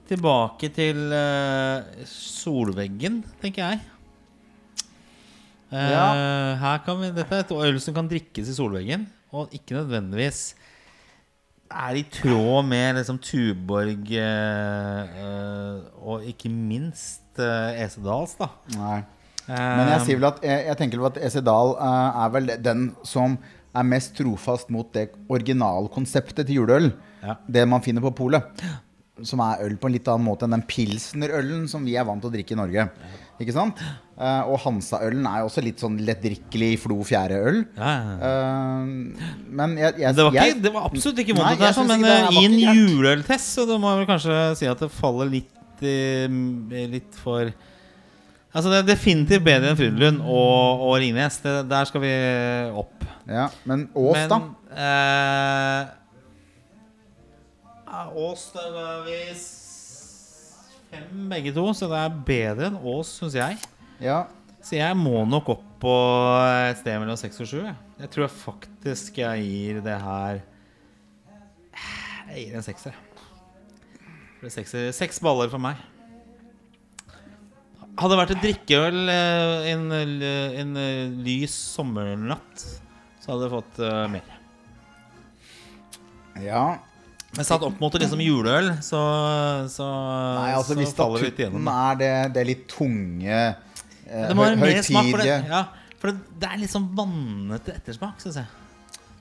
tilbake til uh, solveggen, tenker jeg. Uh, Ja. Her kan vi, dette er et øl som kan drikkes i solveggen, og ikke nødvendigvis er i tråd med liksom Tuborg eh, eh, og ikke minst eh, Esedals, da. Nei. Men jeg sier vel at jeg, jeg tenker vel at Esedal eh, er vel den som er mest trofast mot det originalkonseptet til juleøl. Ja. Det man finner på polet. Som er øl på en litt annen måte enn den pilsnerølen som vi er vant til å drikke i Norge. Ikke sant? Uh, og Hansa-ølen er jo også litt sånn lettdrikkelig Flo fjære-øl. Ja, ja, ja. uh, men jeg, jeg, Det var, jeg, det var absolutt ikke vondt, Nei, sånn, men det eh, i en juleøltest så må jeg vel kanskje si at det faller litt uh, Litt for Altså Det er definitivt bedre enn Frydenlund og, og Ringnes. Det, der skal vi opp. Ja, men Ås, men da? Eh, Ås, der var vi fem begge to, så det er bedre enn Ås, syns jeg. Ja. Så jeg må nok opp på et sted mellom seks og sju. Jeg. jeg tror faktisk jeg gir det her Jeg gir en sekser. Er. Seks baller for meg. Hadde det vært et drikkeøl eh, en, en eh, lys sommernatt, så hadde det fått eh, mer. ja. Men satt opp mot liksom juleøl, så, så, Nei, altså så hvis statutten er det, det litt tunge eh, Det må være mer smak for det. Ja, for det, det er litt sånn vannete ettersmak, syns jeg.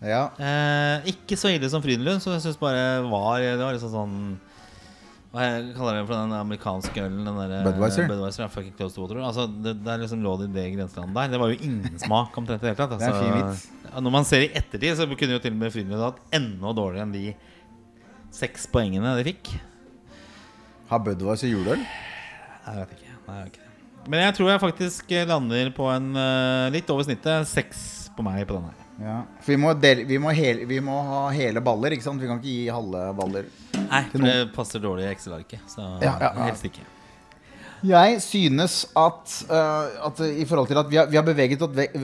Ja. Eh, ikke så ille som Frydenlund, så jeg syns bare var Det var liksom sånn Hva jeg kaller det for den amerikanske ølen? Den der, Budweiser? Budweiser ja, fucking close to water. Altså, det, der liksom lå det i det grenselandet der. Det var jo ingen smak omtrent i det hele tatt. Det er en fin vits. når man ser i ettertid, så kunne jo til og med Frydenlund hatt enda dårligere enn de seks poengene de fikk. Har Budweiser juleøl? Jeg vet ikke. Nei, jeg vet ikke. Men jeg tror jeg faktisk lander på en uh, litt over snittet. Seks på meg på den her. Ja. For vi må, dele, vi, må hele, vi må ha hele baller, ikke sant? Vi kan ikke gi halve baller. Nei, for det passer dårlig i Excel-arket. Så Ja, ja, ja. helst ikke. Jeg synes at, uh, at i forhold til at vi har, vi har beveget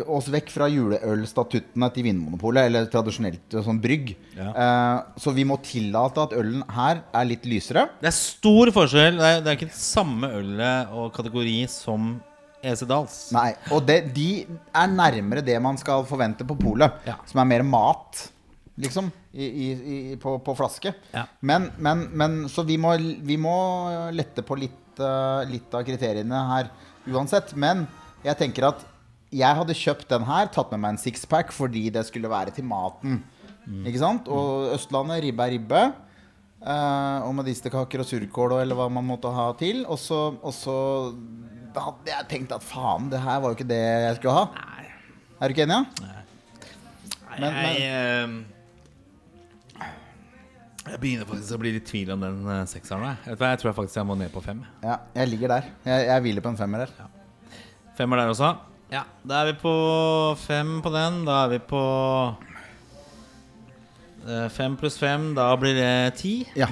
oss vekk, fra juleølstatuttene til Vinmonopolet, eller tradisjonelt sånn brygg. Ja. uh, så vi må tillate at ølen her er litt lysere. Det er stor forskjell. Det er, det er ikke det samme ølet og kategori som Esedals. Nei, og det, de er nærmere det man skal forvente på polet, Ja. som er mer mat, liksom, i, i, på, på flaske. Ja. Men, men, men så vi må, vi må lette på litt, eh, litt av kriteriene her uansett. Men jeg tenker at jeg hadde kjøpt den her, tatt med meg en sixpack fordi det skulle være til maten. Ikke sant? Og Østlandet, ribbe er ribbe. Eh, og medisterkaker og surkål og eller hva man måtte ha til. Og så, og så da hadde jeg tenkt at faen, det her var jo ikke det jeg skulle ha. Er du ikke enig? Ja? Men- men- jeg, eh, jeg begynner faktisk å bli litt tvil om den uh, sekseren. Jeg. Jeg tror jeg faktisk jeg må ned på fem. Ja, jeg ligger der. Jeg, jeg hviler på en femmer her. Femmer der også. Ja, Da er vi på fem på den. Da er vi på eh, fem pluss fem. Da blir det ti. Ja.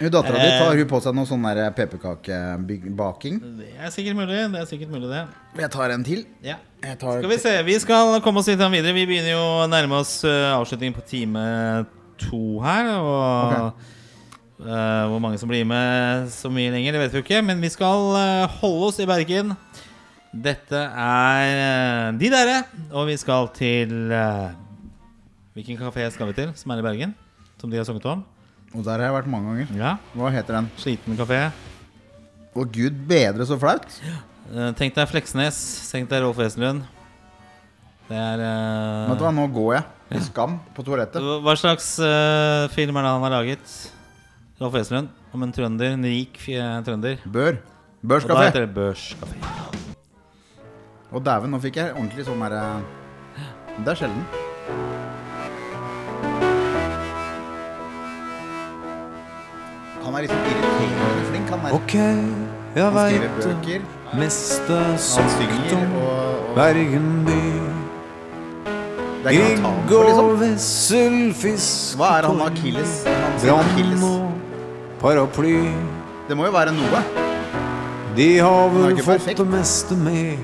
Dattera di Eh. tar hun på seg noe sånn pepperkakebaking. Det er sikkert mulig. Det er sikkert mulig det Jeg tar en til. Ja. Tar Skal vi se, vi skal komme oss litt videre. Vi begynner jo å nærme oss uh, avslutningen på time to her. Og eh, hvor mange som blir med så mye lenger, det vet vi ikke. Men vi skal uh, holde oss i Bergen. Dette er uh, De derre. Og vi skal til Hvilken kafé skal vi til som er i Bergen? Som de har sunget om? Og der har jeg vært mange ganger. Ja, Hva heter den? Sliten kafé. Å gud bedre så flaut. Tenk deg Fleksnes. Tenk deg Rolf Wesenlund. Det er uh... Vet du hva, nå går jeg i skam på toalettet. Hva slags uh, film er det han har laget? Rolf Wesenlund om en trønder, en rik eh, trønder. Bør. Børskafé. Og da heter det Børskafé. Og dæven, nå fikk jeg ordentlig sånn derre Det er sjelden. Han er liksom irriterende flink, han der. okay, jeg Han skriver veit det bøker. meste Han synger og, og Bergen by. Og liksom. vesselfisk Hva er han Achilles? Brann og paraply. Det må jo være noe. De har vel fått perfekt. det meste med.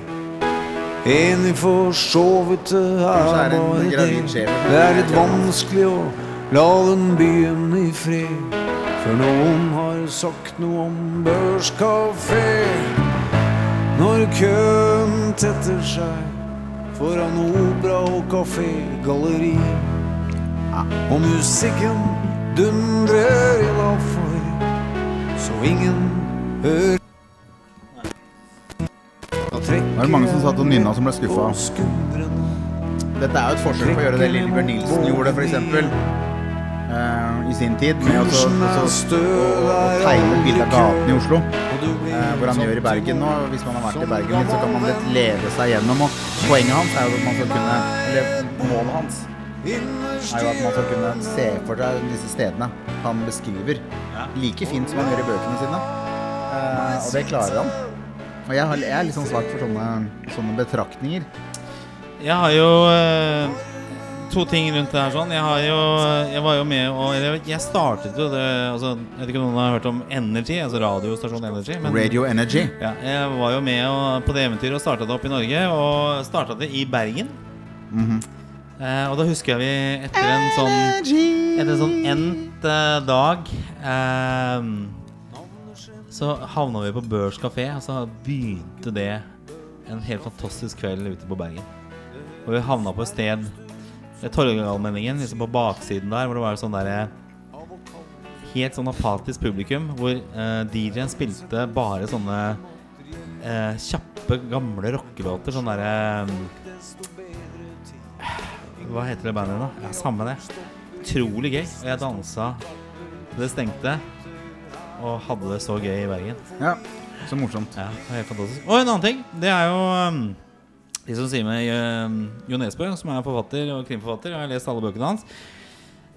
Enig for så vidt det er bare det. Det er litt vanskelig å la den byen i fred. For noen har sagt noe om børskafé. Når køen tetter seg foran opera og kafé, galleri. Og musikken dundrer for så ingen hører. Nå er det mange som satt og nynna som ble skuffa. Dette er jo et forsøk på å gjøre det Lillebjørn Nilsen gjorde, f.eks. Uh, I sin tid, med å tegne et bilde av gatene i Oslo. Eh, hvor han gjør i Bergen nå. Hvis man har vært i Bergen så kan man lett leve seg gjennom. Og poenget hans er jo at man skal kunne Eller målet hans er jo at man skal kunne se for seg disse stedene han beskriver. Like fint som han gjør i bøkene sine. Eh, og det klarer han. Og jeg, er litt sånn svak for sånne, sånne betraktninger. Jeg har jo eh, to ting rundt det her sånn. Jeg har jo Jeg var jo med og eller, Jeg startet jo det altså, Jeg vet ikke om noen har hørt om Energy, altså radiostasjonen Energy. men- Radio Energy. Ja, jeg var jo med og, på det eventyret og starta det opp i Norge. Og starta det i Bergen. Mhm. Eh, og da husker jeg vi etter en sånn Etter en sånn endt eh, dag eh, Så havna vi på Børs kafé, og så begynte det en helt fantastisk kveld ute på Bergen. Og vi havna på et sted Torgallmenningen, liksom på baksiden der, hvor det var sånn derre Helt sånn apatisk publikum, hvor eh, DJ-en spilte bare sånne eh, kjappe, gamle rockelåter. Sånn derre Hva heter det bandet da? Ja, samme det. Utrolig gøy. Og jeg dansa til det stengte. Og hadde det så gøy i Bergen. Ja, så morsomt. Ja, helt fantastisk. Og en annen ting, det er jo um, de som sier med um, Jo Nesbø, som er forfatter og krimforfatter. Jeg har lest alle bøkene hans.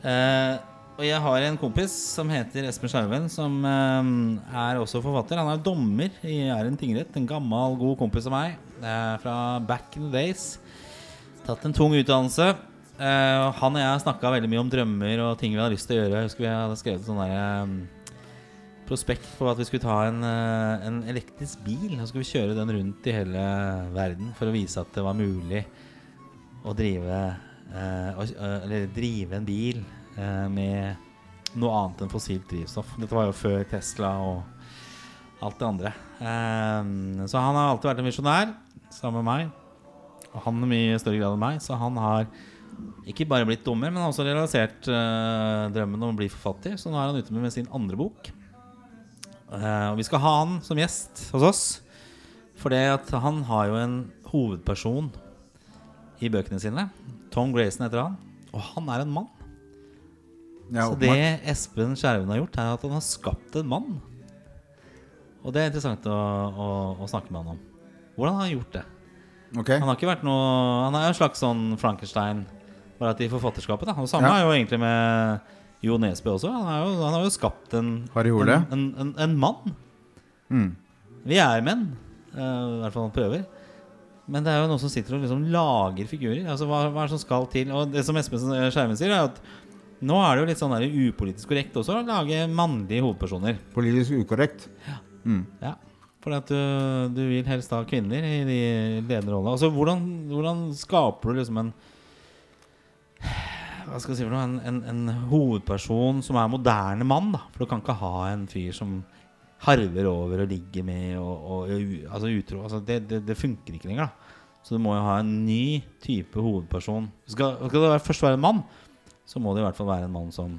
Uh, og jeg har en kompis som heter Espen Skjerven, som uh, er også forfatter. Han er dommer i Æren tingrett. En gammel, god kompis av meg eh, fra back in the days. Tatt en tung utdannelse. Eh, han og jeg har snakka veldig mye om drømmer og ting vi hadde lyst til å gjøre. Jeg husker vi hadde skrevet sånn derre prospekt på at vi skulle ta en, eh, en elektrisk bil. Og så skulle vi kjøre den rundt i hele verden for å vise at det var mulig å drive eh, eh, Eller drive en bil eh, med noe annet enn fossilt drivstoff. Dette var jo før Tesla og alt det andre. Eh, så han har alltid vært en visjonær, sammen med meg. Og han i mye større grad enn meg, så han har ikke bare blitt dommer, men også realisert eh, drømmen om å bli forfatter. Så nå er han ute med sin andre bok. Eh, og vi skal ha han som gjest hos oss. For han har jo en hovedperson i bøkene sine. Tom Grayson heter han. Og han er en mann. Ja, Så det Espen Skjerven har gjort, er at han har skapt en mann. Og det er interessant å, å, å snakke med han om. Hvordan har han gjort det? Okay. Han har ikke vært noe Han er jo en slags sånn Frankenstein, bare at i forfatterskapet. da Og samme Ja. er jo egentlig med Jo Nesbø også. Han, jo, han har jo skapt en en, en, en, mann. Mm. Vi er menn. Uh, I hvert fall han prøver. Men det er jo noen som sitter og liksom lager figurer. Altså hva, hva er det som skal til? Og det som Espen Skjermen sier, er at nå er det jo litt sånn der upolitisk korrekt også å lage mannlige hovedpersoner. Politisk ukorrekt. Mm. Ja. For at du, du vil helst ha kvinner i de lederrollene. Altså, hvordan, hvordan skaper du liksom en Hva skal jeg si for noe? En, en, en hovedperson som er moderne mann, da. For du kan ikke ha en fyr som harver over og ligger med og, og og altså utro. Altså, det, det, det funker ikke lenger, da. Så du må jo ha en ny type hovedperson. Skal, skal det være- først være en mann, så må det i hvert fall være en mann som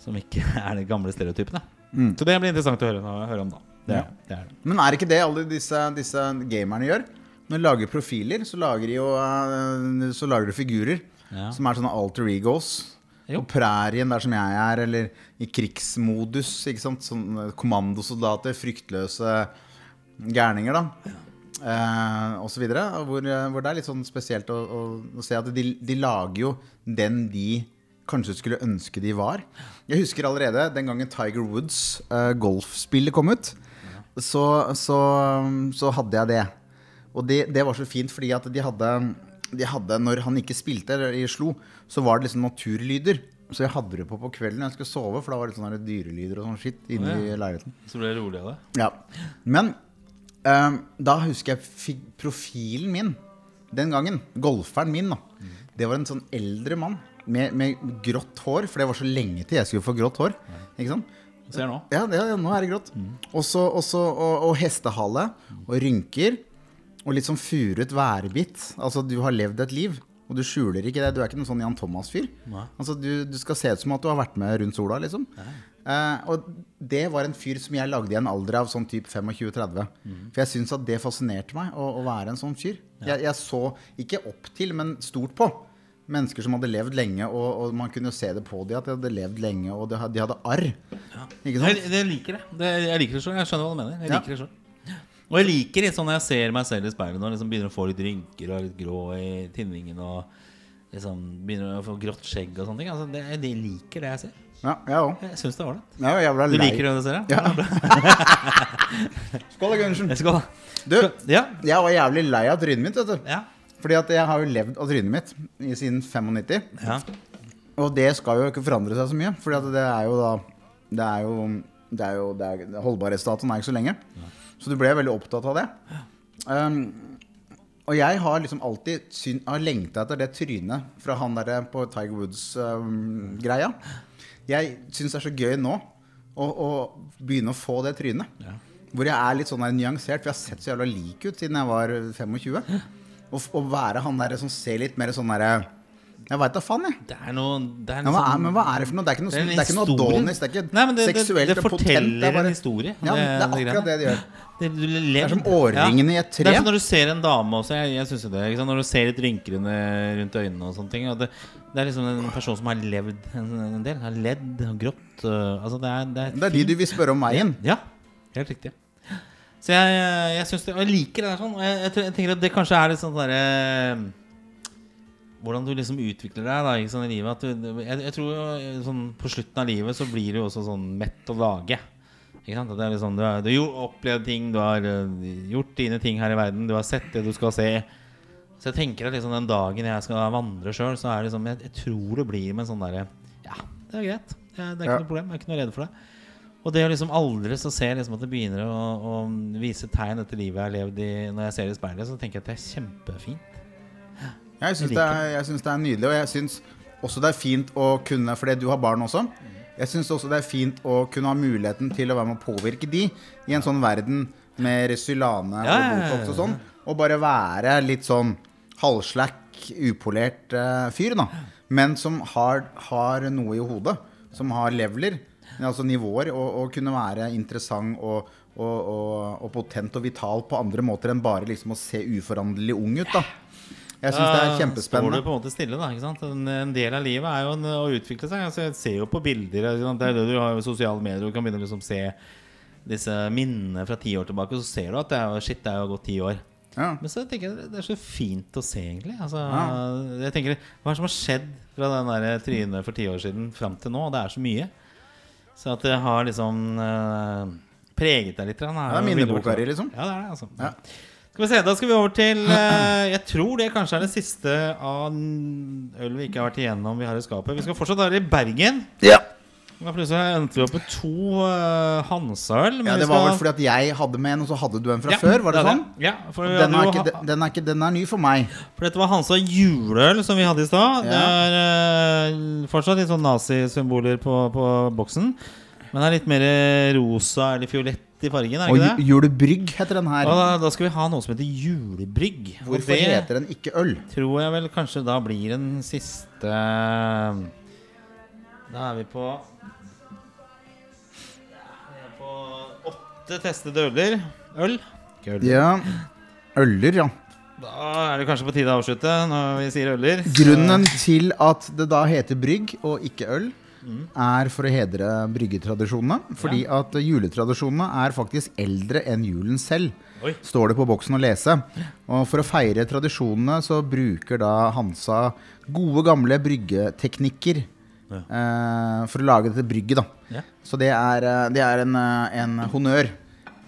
Som ikke er de gamle stereotypene. Mm. Så det blir interessant å høre, å høre om, da. Det, Ja. det er det. Men er ikke det alle disse, disse gamerne gjør? Når de lager profiler, så lager de jo eh, Så lager de figurer Ja. som er sånne alter egos. På prærien, der som jeg er, eller i krigsmodus. Ikke sant? Sånn kommandosoldater, fryktløse gærninger, da. Eh, og så videre. Hvor, eh, hvor det er litt sånn spesielt å, å, å se at de, de lager jo den de kanskje skulle ønske de var. Jeg husker allerede den gangen Tiger Woods eh, golfspillet kom ut. Så, så, så hadde jeg det. Og det, det var så fint fordi at de hadde, de hadde Når han ikke spilte eller i slo, så var det liksom naturlyder. Så jeg hadde det på på kvelden når jeg skulle sove, for da var det sånne dyrelyder og sånn skitt inni Å, ja. leiligheten. Så ble det rolig av det? Ja. Men Um, da husker jeg profilen min den gangen, golferen min, da. Det var en sånn eldre mann med, med grått hår, for det var så lenge til jeg skulle få grått hår. Ikke sant? Ser nå. Ja, det, ja, nå er det grått. Også, også, og, og hestehale og rynker. Og litt sånn furet værbitt. Altså, du har levd et liv, og du skjuler ikke det. Du er ikke noen sånn Jan Thomas-fyr. Altså, du, du skal se ut som at du har vært med rundt sola, liksom. Uh, og det var en fyr som jeg lagde i en alder av sånn type 25-30. For jeg syns at det fascinerte meg, å, å være en sånn fyr. Jeg, jeg så ikke opp til, men stort på. Mennesker som hadde levd lenge, og, og man kunne jo se det på dem at de hadde levd lenge, og de hadde, de hadde arr. Ikke sant? Jeg, jeg liker det. det. Jeg liker det selv. Jeg skjønner hva du mener. Jeg Ja. liker det selv. Og jeg liker litt sånn når jeg ser meg selv i speilet og liksom begynner å få litt rynker og litt grå i tinningen og liksom begynner å få grått skjegg og sånne ting. Altså, det, jeg liker det jeg ser. Ja, jeg òg. Jeg syns det er ålreit. Jævla Du liker det du ser, Ja. Skål, da, Gundersen. Skål. Du, Ja. jeg var jævlig lei av trynet mitt, vet du. Ja. Fordi at jeg har jo levd av trynet mitt i siden 95. Ja. Og det skal jo ikke forandre seg så mye. Fordi at det er jo da Det er jo, det er jo det er, Holdbarhetsdatoen er ikke så lenge. Så du ble veldig opptatt av det. Um, og jeg har liksom alltid syn, har lengta etter det trynet fra han der på Tiger Woods-greia. jeg syns det er så gøy nå å, å begynne å få det trynet. Hvor jeg er litt sånn der nyansert, for jeg har sett så jævla lik ut siden jeg var 25. Å være han der som ser litt mer sånn derre Jeg veit da faen, jeg. Det er noe det er Ja, hva er, liksom- men hva er det for noe? Det er ikke noe, Det er sånn- det ikke noe. Adonis, det er ikke Nei, det, seksuelt det potent. forteller Det er bare en historie. Ja, det er akkurat det det gjør. Det, er som årringene i et tre. Det er som når du ser en dame også. Jeg, jeg synes det, ikke sant? Når du ser litt rynker rundt øynene og sånne ting. Og det, det er liksom en person som har levd en, del. Har ledd og grått. øh, altså det er, det er, Det er de du vil spørre om veien. Ja, helt riktig. Så jeg, jeg synes det, og jeg liker det der sånn. Og jeg, jeg, jeg tenker at det kanskje er litt sånn derre hvordan du liksom utvikler deg da, sånn i livet. At du, jeg, jeg tror jo, eh, sånn, På slutten av livet så blir du også sånn mett og lage. Ikke sant? At det er liksom, du, har, du har opplevd ting, du har eh, gjort dine ting her i verden, du har sett det du skal se. Så jeg tenker at liksom den dagen jeg skal vandre sjøl, så er det liksom jeg, jeg tror det blir med en sånn derre Ja, det er greit. Det er, det er ikke Ja. noe problem. Jeg er ikke noe redd for det. Og det å liksom aldri så se liksom at det begynner å, å vise tegn etter livet jeg har levd i når jeg ser i speilet, så tenker jeg at det er kjempefint. Jeg syns det, det er nydelig, og jeg syns også det er fint å kunne Fordi du har barn også. Jeg syns også det er fint å kunne ha muligheten til å være med å påvirke de i en sånn verden med Resylane Ja, og. Botox og sånn. Og bare være litt sånn halvslack, upolert uh, fyr, da. Men som har, har noe i hodet. Som har leveler, altså nivåer, og, og kunne være interessant og, og, og, og potent og vital på andre måter enn bare liksom å se uforanderlig ung ut, da. Jeg syns det er kjempespennende. Står du på en måte stille, da. Ikke sant? En, del av livet er jo en, å utvikle seg. Altså, jeg ser jo på bilder. Det er det du har sosiale medier. Du kan begynne å liksom se disse minnene fra ti år tilbake, og så ser du at det er, jo- shit, det er jo gått ti år. Ja. Men så tenker jeg det er så fint å se, egentlig. Altså, Ja. jeg tenker, Hva er det som har skjedd fra den der trynet for ti år siden fram til nå? Det er så mye. Så at det har liksom uh, preget deg litt. er Det er minneboka di, liksom. Ja, det er det, altså. Ja. Skal vi se, Da skal vi over til eh, Jeg tror det kanskje er det siste av øl vi ikke har vært igjennom vi har i skapet. Vi skal fortsatt være i Bergen. Ja. Da plutselig endte vi opp med to uh, Hansa-øl. Ja, det var vel fordi at jeg hadde med en, og så hadde du en fra Ja, før? Var det, det sånn? Ja, for, Den er, ikke, den, er ikke, den er ny for meg. for dette var Hansa juleøl som vi hadde i stad. Det er uh, fortsatt litt sånn nazisymboler på, på boksen. Men det er litt mer rosa eller fiolett i fargen, er Og det ikke det? julebrygg heter den her. Og da, da skal vi ha noe som heter julebrygg. Hvorfor det heter den ikke øl? tror jeg vel kanskje da blir den siste Da er vi på Vi er på åtte testede øler. Øl. Ikke øl. Ja. Øller, ja. Da er det kanskje på tide å avslutte når vi sier øler. Grunnen til at det da heter brygg og ikke øl, Mm. er for å hedre bryggetradisjonene. Fordi at juletradisjonene er faktisk eldre enn julen selv. Oi. Står det på boksen å lese. Og for å feire tradisjonene så bruker da Hansa gode, gamle bryggeteknikker. eh, for å lage dette brygget, da. Ja. Så det er, eh, det er en, eh, en honnør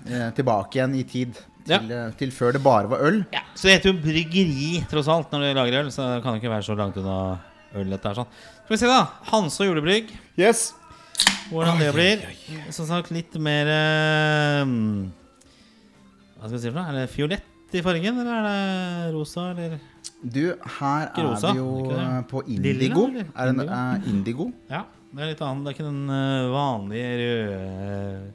eh, tilbake igjen i tid. Ja. Til, eh, til før det bare var øl. Ja, Så det heter jo bryggeri, tross alt, når du lager øl. Så det kan ikke være så langt unna øl. dette er sånn Skal vi se, da. Hansa julebrygg. Yes. Hvordan det blir. Som sagt, litt mer eh, Hva skal vi si for noe? Er det fiolett i fargen, eller er det rosa, eller Du, her er rosa, vi jo det? på indigo. Lilla, Er det Indigo? eh, indigo? Ja, det er litt annet. Det er ikke den eh, vanlige røde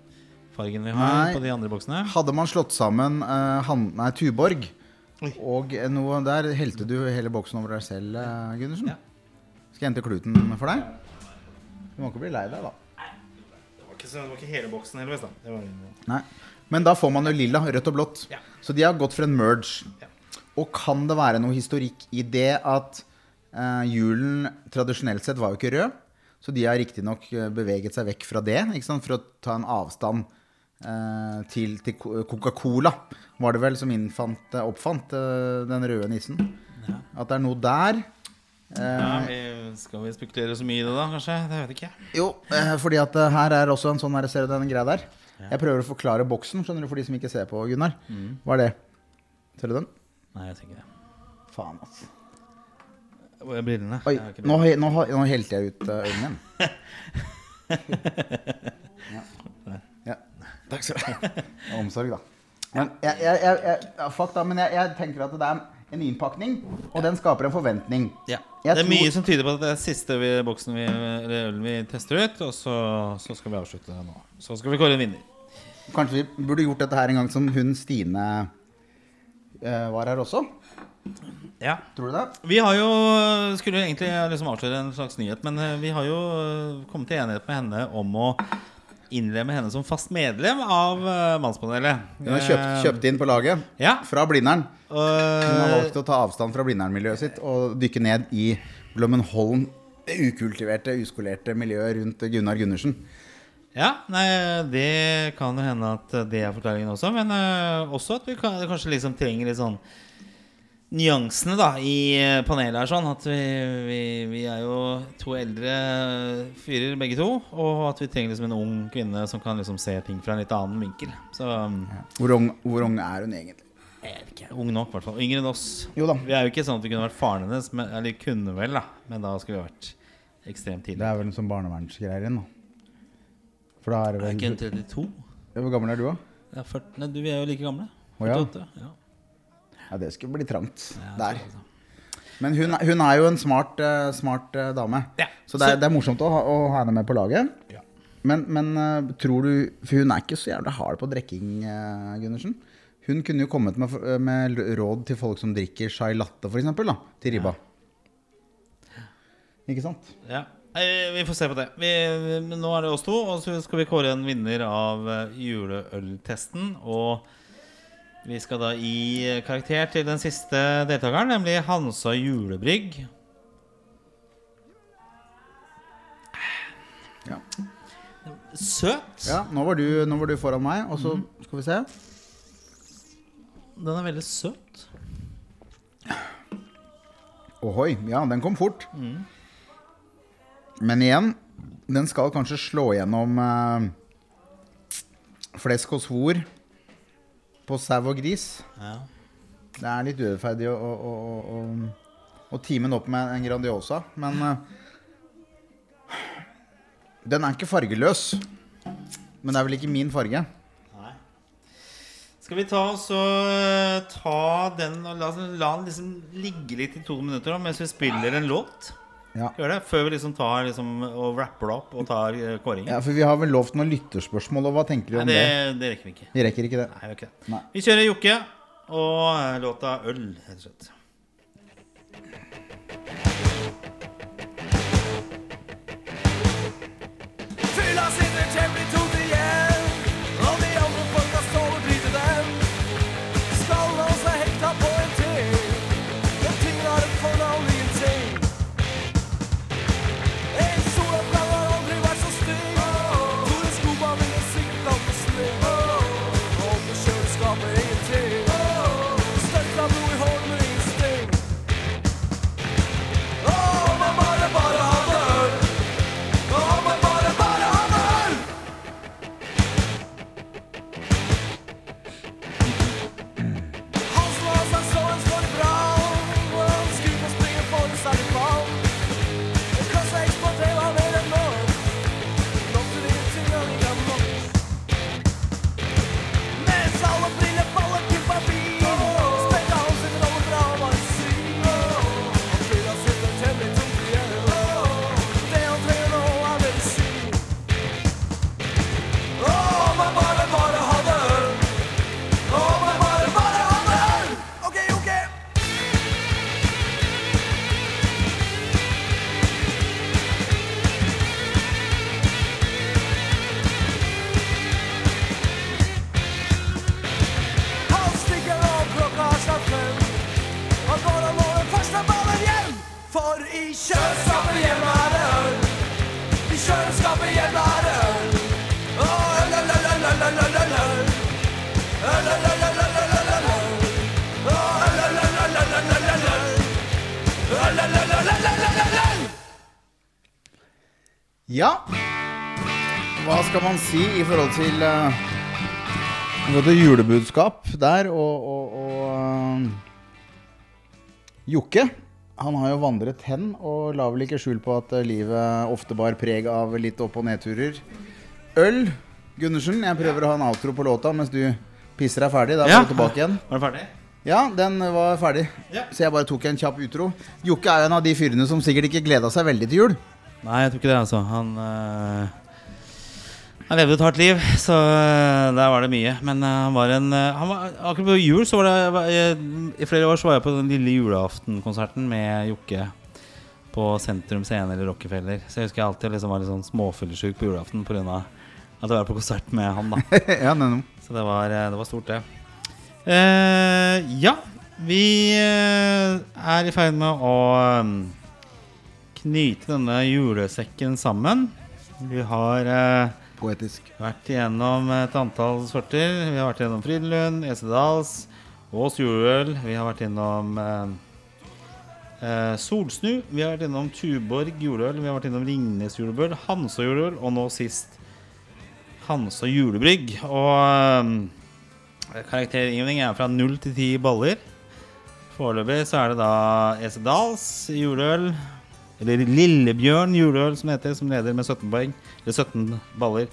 fargen vi har Nei. på de andre boksene. Hadde man slått sammen uh, han, nei, Tuborg Oi. og noe der, helte du hele boksen over deg selv, uh, Gundersen? Ja. Skal jeg hente kluten for deg? Du må ikke bli lei deg, da. Det var ikke, det var ikke hele boksen heldigvis, da. Det var, Nei. Men da får man jo lilla, rødt og blått. Ja. Så de har gått for en merge. Ja. Og kan det være noe historikk i det at eh, julen tradisjonelt sett var jo ikke rød? Så de har riktignok beveget seg vekk fra det, ikke sant? for å ta en avstand eh, til, til Coca-Cola. Var det vel som innfant, eh, oppfant eh, den røde nissen? At det er noe der. Eh, ja, vi, skal vi spekulere så mye i det, da, kanskje? Det vet jeg ikke. Jo, eh, fordi at eh, her er også en sånn her, Ser du den greia der? Jeg prøver å forklare boksen skjønner du, for de som ikke ser på, Gunnar. Hva er det? Ser du den? Nei, jeg ser ikke det. Faen, altså. Hvor er brillene? Oi, Jeg nå, nå, nå helte jeg ut øynene igjen. ja. ja. Takk skal du ha. Omsorg, da. Men, jeg, jeg, jeg, jeg, fuck da, men jeg, jeg tenker at det er en innpakning, og den skaper en forventning. Ja. Det er tror- mye som tyder på at det er siste vi, boksen vi, eller ølen vi tester ut, og så, så skal vi avslutte det nå. Så skal vi kåre en vinner. Kanskje vi burde gjort dette her en gang som hun Stine uh, var her også? Ja. Tror du det? Vi har jo Skulle egentlig liksom avsløre en slags nyhet, men eh, vi har jo eh, kommet til enighet med henne om å innlemme henne som fast medlem av eh, Mannspanelet. Hun har kjøpt, Eh, kjøpt inn på laget Ja. fra Blindern. Hun har valgt å ta avstand fra Blindern-miljøet sitt og dykke ned i Blommenholm, det ukultiverte, uskolerte miljøet rundt Gunnar Gundersen. ja, nei, det kan jo hende at det er forklaringen også, men eh, også at vi kan, kanskje liksom trenger litt sånn nyansene da i eh, panelet her sånn At vi, vi, vi er jo to eldre fyrer begge to Og at vi trenger liksom en ung kvinne Som kan liksom se ting fra en litt annen vinkel Så ja. Hvor ung, hvor ung er hun egentlig? ikke, ung nok i hvert fall Yngre enn oss Jo da. Vi er jo ikke sånn at vi kunne vært faren hennes men, Eller kunne vel da Men da skulle vi vært ekstremt Det er vel som barnevernsgreier igjen, da. For da er det Er ikke hun 32? Hvor gammel er du, da? Ja, 40, nei, du, vi er jo like gamle Å, ja. 48, ja. Ja, det skulle bli trangt der. Men hun, hun er jo en smart, eh, smart eh, dame. Så det er, det er morsomt å ha, å ha henne med på laget. Ja. Men, men eh, tror du For hun er ikke så jævlig hard på drikking, Gundersen. Hun kunne jo kommet med, med råd til folk som drikker chai latte, f.eks., til ribba. Ikke sant? Ja, vi får se på det. Vi, nå er det oss to, og så skal vi kåre en vinner av juleøltesten. Og vi skal da gi karakter til den siste deltakeren, nemlig Hansa Julebrygg. Ja. Søt. ja nå, var du, nå var du foran meg, og så skal vi se. Den er veldig søt. Ohoi. Ja, den kom fort. Men igjen, den skal kanskje slå gjennom eh, flesk og svor på sau og gris. Ja. Det er litt urettferdig å, å, å, å, time den opp med en Grandiosa, men uh, Den er ikke fargeløs. Men det er vel ikke min farge. Nei. Skal vi ta og eh, ta den og la, la den liksom ligge litt i to minutter da, mens vi spiller en låt? Ja. Gjør det, Før vi liksom tar liksom, og wrapper opp og tar uh, kåringen? ja, For vi har vel lovt noen lytterspørsmål, og hva tenker du Nei, om det, det? det rekker vi ikke. Vi rekker ikke det. Nei, det ikke det. Nei. Vi kjører Jokke og eh, låta 'Øl', rett og slett. Si i forhold til uh, i forhold til julebudskap der og, og, og eh, Jokke? Han har jo vandret hen og la vel ikke skjul på at eh, livet ofte bar preg av litt opp- og nedturer. Øl. Gundersen, jeg prøver å ha en outro på låta mens du pisser deg ferdig. Da er Ja. du tilbake igjen. Var du ferdig? Ja, den var ferdig. Ja. Så jeg bare tok en kjapp utro. Jokke er jo en av de fyrene som sikkert ikke gleda seg veldig til jul. Nei, jeg tror ikke det, altså. Han øh, Han levde et hardt liv, så øh, der var det mye. Men øh, han var en øh, han var, Akkurat på jul så var det jeg, I flere år så var jeg på den lille julaftenkonserten med Jokke på Sentrum Scene eller Rockefeller. Så jeg husker jeg alltid liksom var litt sånn småfyllesyk på julaften pga. at jeg var på konsert med han. da ja, nei, Så det var, eh, det var stort, det. Eh, ja, vi eh, er i ferd med å eh, knyte denne julesekken sammen. Vi har eh, Poetisk. vært igjennom et antall sorter. Vi har vært igjennom Frydenlund, Esedals, Ås juleøl. Vi har vært innom eh, eh, Solsnu. Vi har vært innom Tuborg juleøl. Vi har vært innom Ringnes juleøl, Hanså juleøl og nå sist Hanså julebrygg. Og eh, karaktergivning er fra null til ti baller. Foreløpig så er det da Esedals juleøl, eller Lillebjørn juleøl som det heter, som leder med 17 poeng. Eller 17 baller.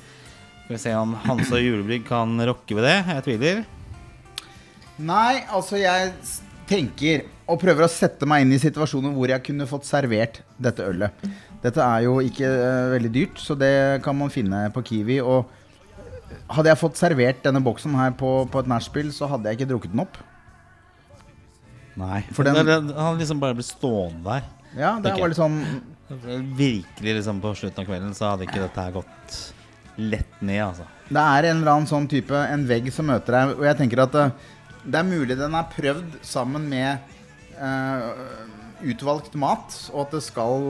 Skal vi se om Hansa julebrygg kan rokke ved det. Jeg tviler. Nei, altså jeg tenker og prøver å sette meg inn i situasjoner hvor jeg kunne fått servert dette ølet. Dette er jo ikke uh, veldig dyrt, så det kan man finne på Kiwi. Og hadde jeg fått servert denne boksen her på, på et nachspiel, så hadde jeg ikke drukket den opp. Nei. For den- den, den, han liksom bare ble stående der. Ja, det var litt sånn Virkelig liksom på slutten av kvelden så hadde ikke dette her gått lett ned, altså. Det er en eller annen sånn type En vegg som møter deg. Og jeg tenker at det, det er mulig den er prøvd sammen med eh, utvalgt mat, og at det skal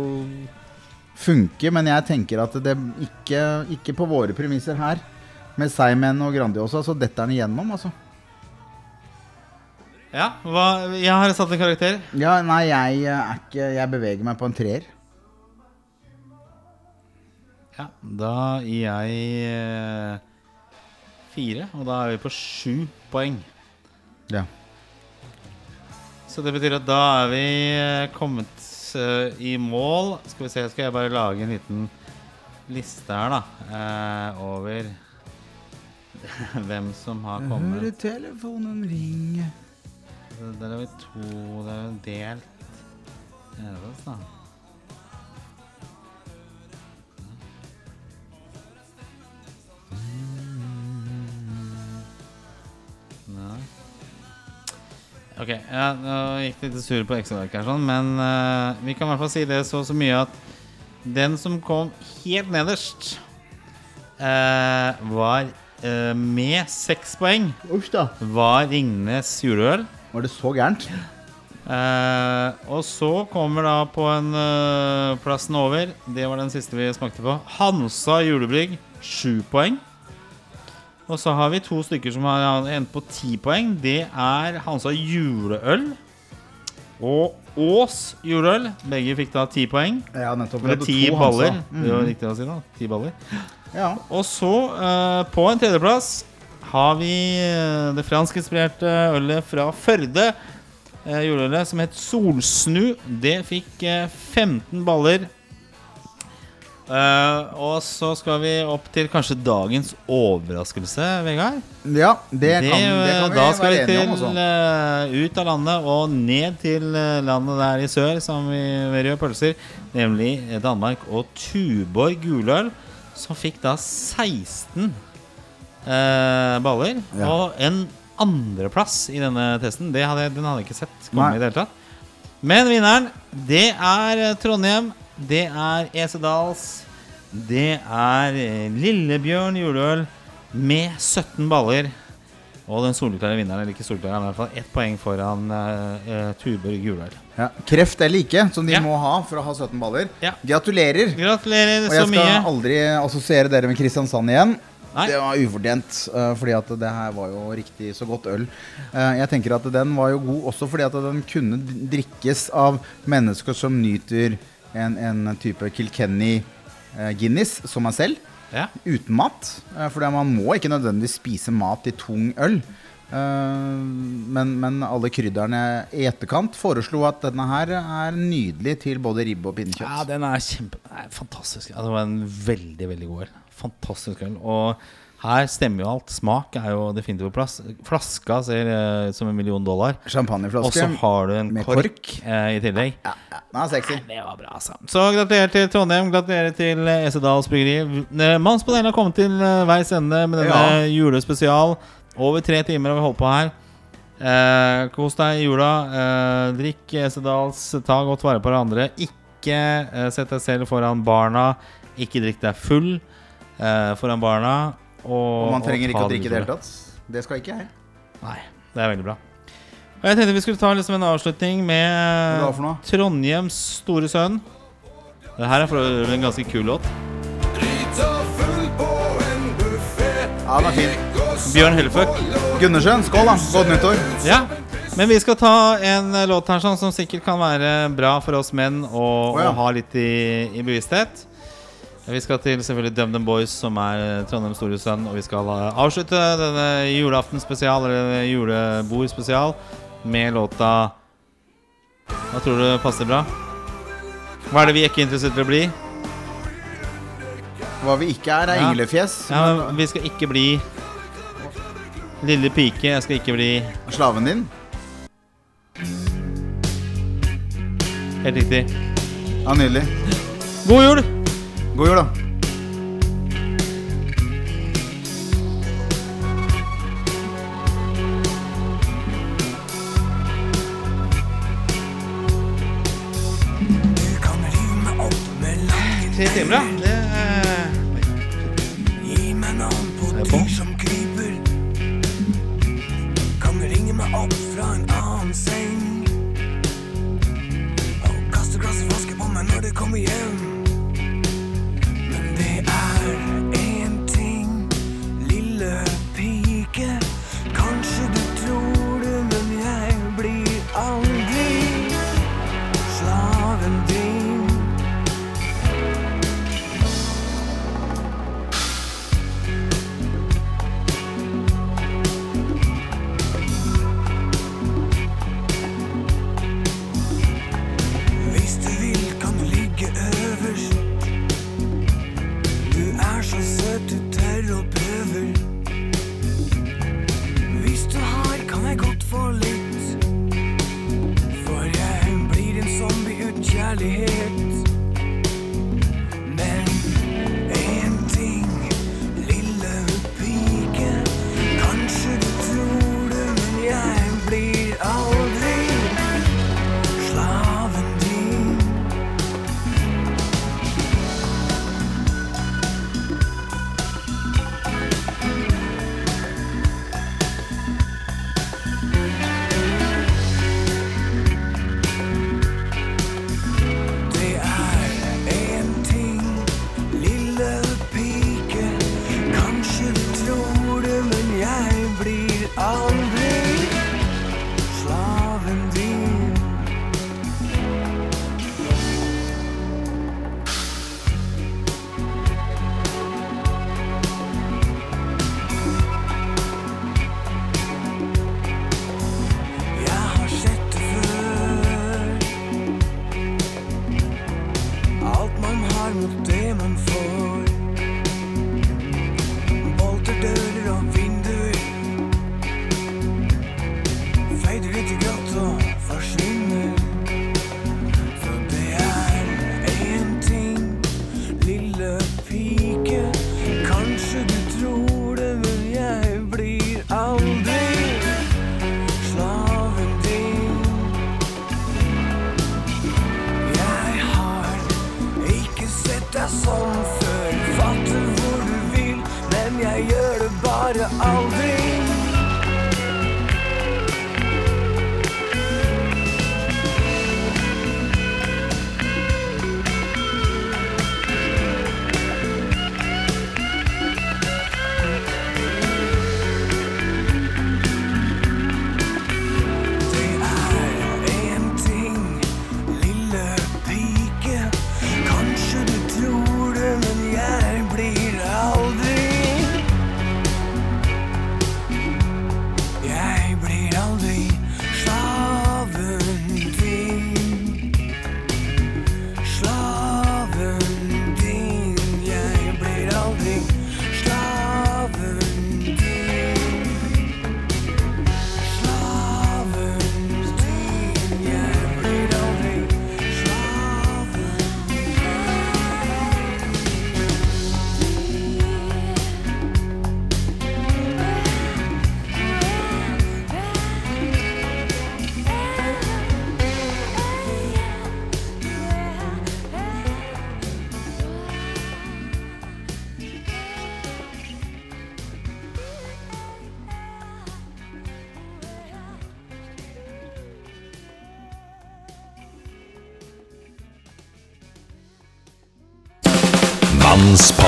funke. Men jeg tenker at det ikke, ikke på våre premisser her. Med Seimen og Grandiosa, så detter den igjennom, altså. Ja, hva, jeg har satt en karakter. Ja, nei, jeg er ikke Jeg beveger meg på en treer. Ja, da gir jeg eh, fire, og da er vi på sju poeng. Ja. Så det betyr at da er vi eh, kommet eh, i mål. Skal vi se, skal jeg bare lage en liten liste her, da. eh, over hvem som har kommet. telefonen ringe. Der har vi to Det er vi delt. Nervøs, da. Ok, ja, nå gikk det litt sur på Excel-arket her, sånn, men uh, vi kan i hvert fall si det så, så mye at den som kom helt nederst, uh, var uh, med seks poeng, Uff da. var Ringnes juleøl. Var det så gærent? Eh, og så kommer da på en eh, plassen over Det var den siste vi smakte på. Hansa julebrygg, sju poeng. Og så har vi to stykker som har endt på ti poeng. Det er Hansa juleøl og Ås juleøl. Begge fikk da ti poeng. Ja, nettopp. Med ti baller. Mm. Det var Mhm. riktig å si, da. Ti baller. Ja. Og så, eh, på en tredjeplass, har vi eh, det franskinspirerte ølet fra Førde. Uh, juleølet som het Solsnu. Det fikk eh, 15 baller. Eh, og så skal vi opp til kanskje dagens overraskelse, Vegard. Ja, det kan, det eh, kan vi da skal vi til uh, eh, ut av landet og ned til eh, landet der i sør, som vi med røde pølser, nemlig Danmark og Tuborg guløl, som fikk da 16 eh, baller. Ja. Og en andreplass i denne testen, det hadde, jeg- den hadde jeg ikke sett komme Nei. i det hele tatt. Men vinneren, det er eh, Trondheim. Det er Esedals. Det er eh, Lillebjørn juleøl med 17 baller. Og den soleklare vinneren, eller ikke soleklare, Er i hvert fall ett poeng foran uh, uh, Tuborg juleøl. Ja. Kreft eller ikke, som de Ja. må ha for å ha 17 baller. Ja. Gratulerer. Gratulerer Og så jeg skal mye. aldri assosiere dere med Kristiansand igjen. Nei. Det var ufortjent, eh, fordi at det her var jo riktig så godt øl. Eh, jeg tenker at den var jo god også fordi at den kunne drikkes av mennesker som nyter en, en type Kilkenny eh, Guinness som meg selv. Ja. Uten mat. For man må ikke nødvendigvis spise mat i tung øl. Men, men alle krydderne i etterkant foreslo at denne her er nydelig til både ribbe og pinnekjøtt. Ja, den er kjempe nei, Fantastisk. Ja, det var en veldig, veldig god øl. Fantastisk øl. Og her stemmer jo alt. Smak er jo definitivt på plass. Flaska ser eh, ut som en million dollar. Champagneflaske Og så har du en med kork, kork. eh, i tillegg. Ja, er sexy. Det var bra, altså. Så gratulerer til Trondheim. Gratulerer til eh, Esedals Bryggeri. Eh, Mannspanelet har kommet til eh, veis ende med denne Ja. julespesial. Over tre timer har vi holdt på her. Eh, kos deg i jula. Eh, drikk Esedals. Ta godt vare på hverandre. Ikke eh, sett deg selv foran barna. Ikke drikk deg full eh, foran barna. Og, Og man trenger og ikke å drikke i det hele tatt. Det skal ikke jeg. Nei, det er veldig bra. Og jeg tenkte vi skulle ta liksom en avslutning med noe? Trondheims store sønn. Det her er for øvrig en ganske kul låt. Ja, den er fin. Bjørn Helleføk. Gundersen, skål, da. Godt nyttår. Ja. Men vi skal ta en eh, låt her sånn, som sikkert kan være bra for oss menn å, oh, ja. å ha litt i, i bevissthet. Vi skal til selvfølgelig DumDum Boys, som er eh, Trondheims store sønn. Og vi skal eh, avslutte denne julaftenspesial, eller julebordspesial, julebord spesial, med låta Hva tror du passer bra? Hva er det vi ikke er interessert i å bli? Hva vi ikke er, er Ja. englefjes. Ja, men vi skal ikke bli Lille pike. Jeg skal ikke bli Slaven din. Helt riktig. Ja, nydelig. God jul! God jul, da. Tre timer, da.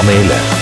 Mannspanelet.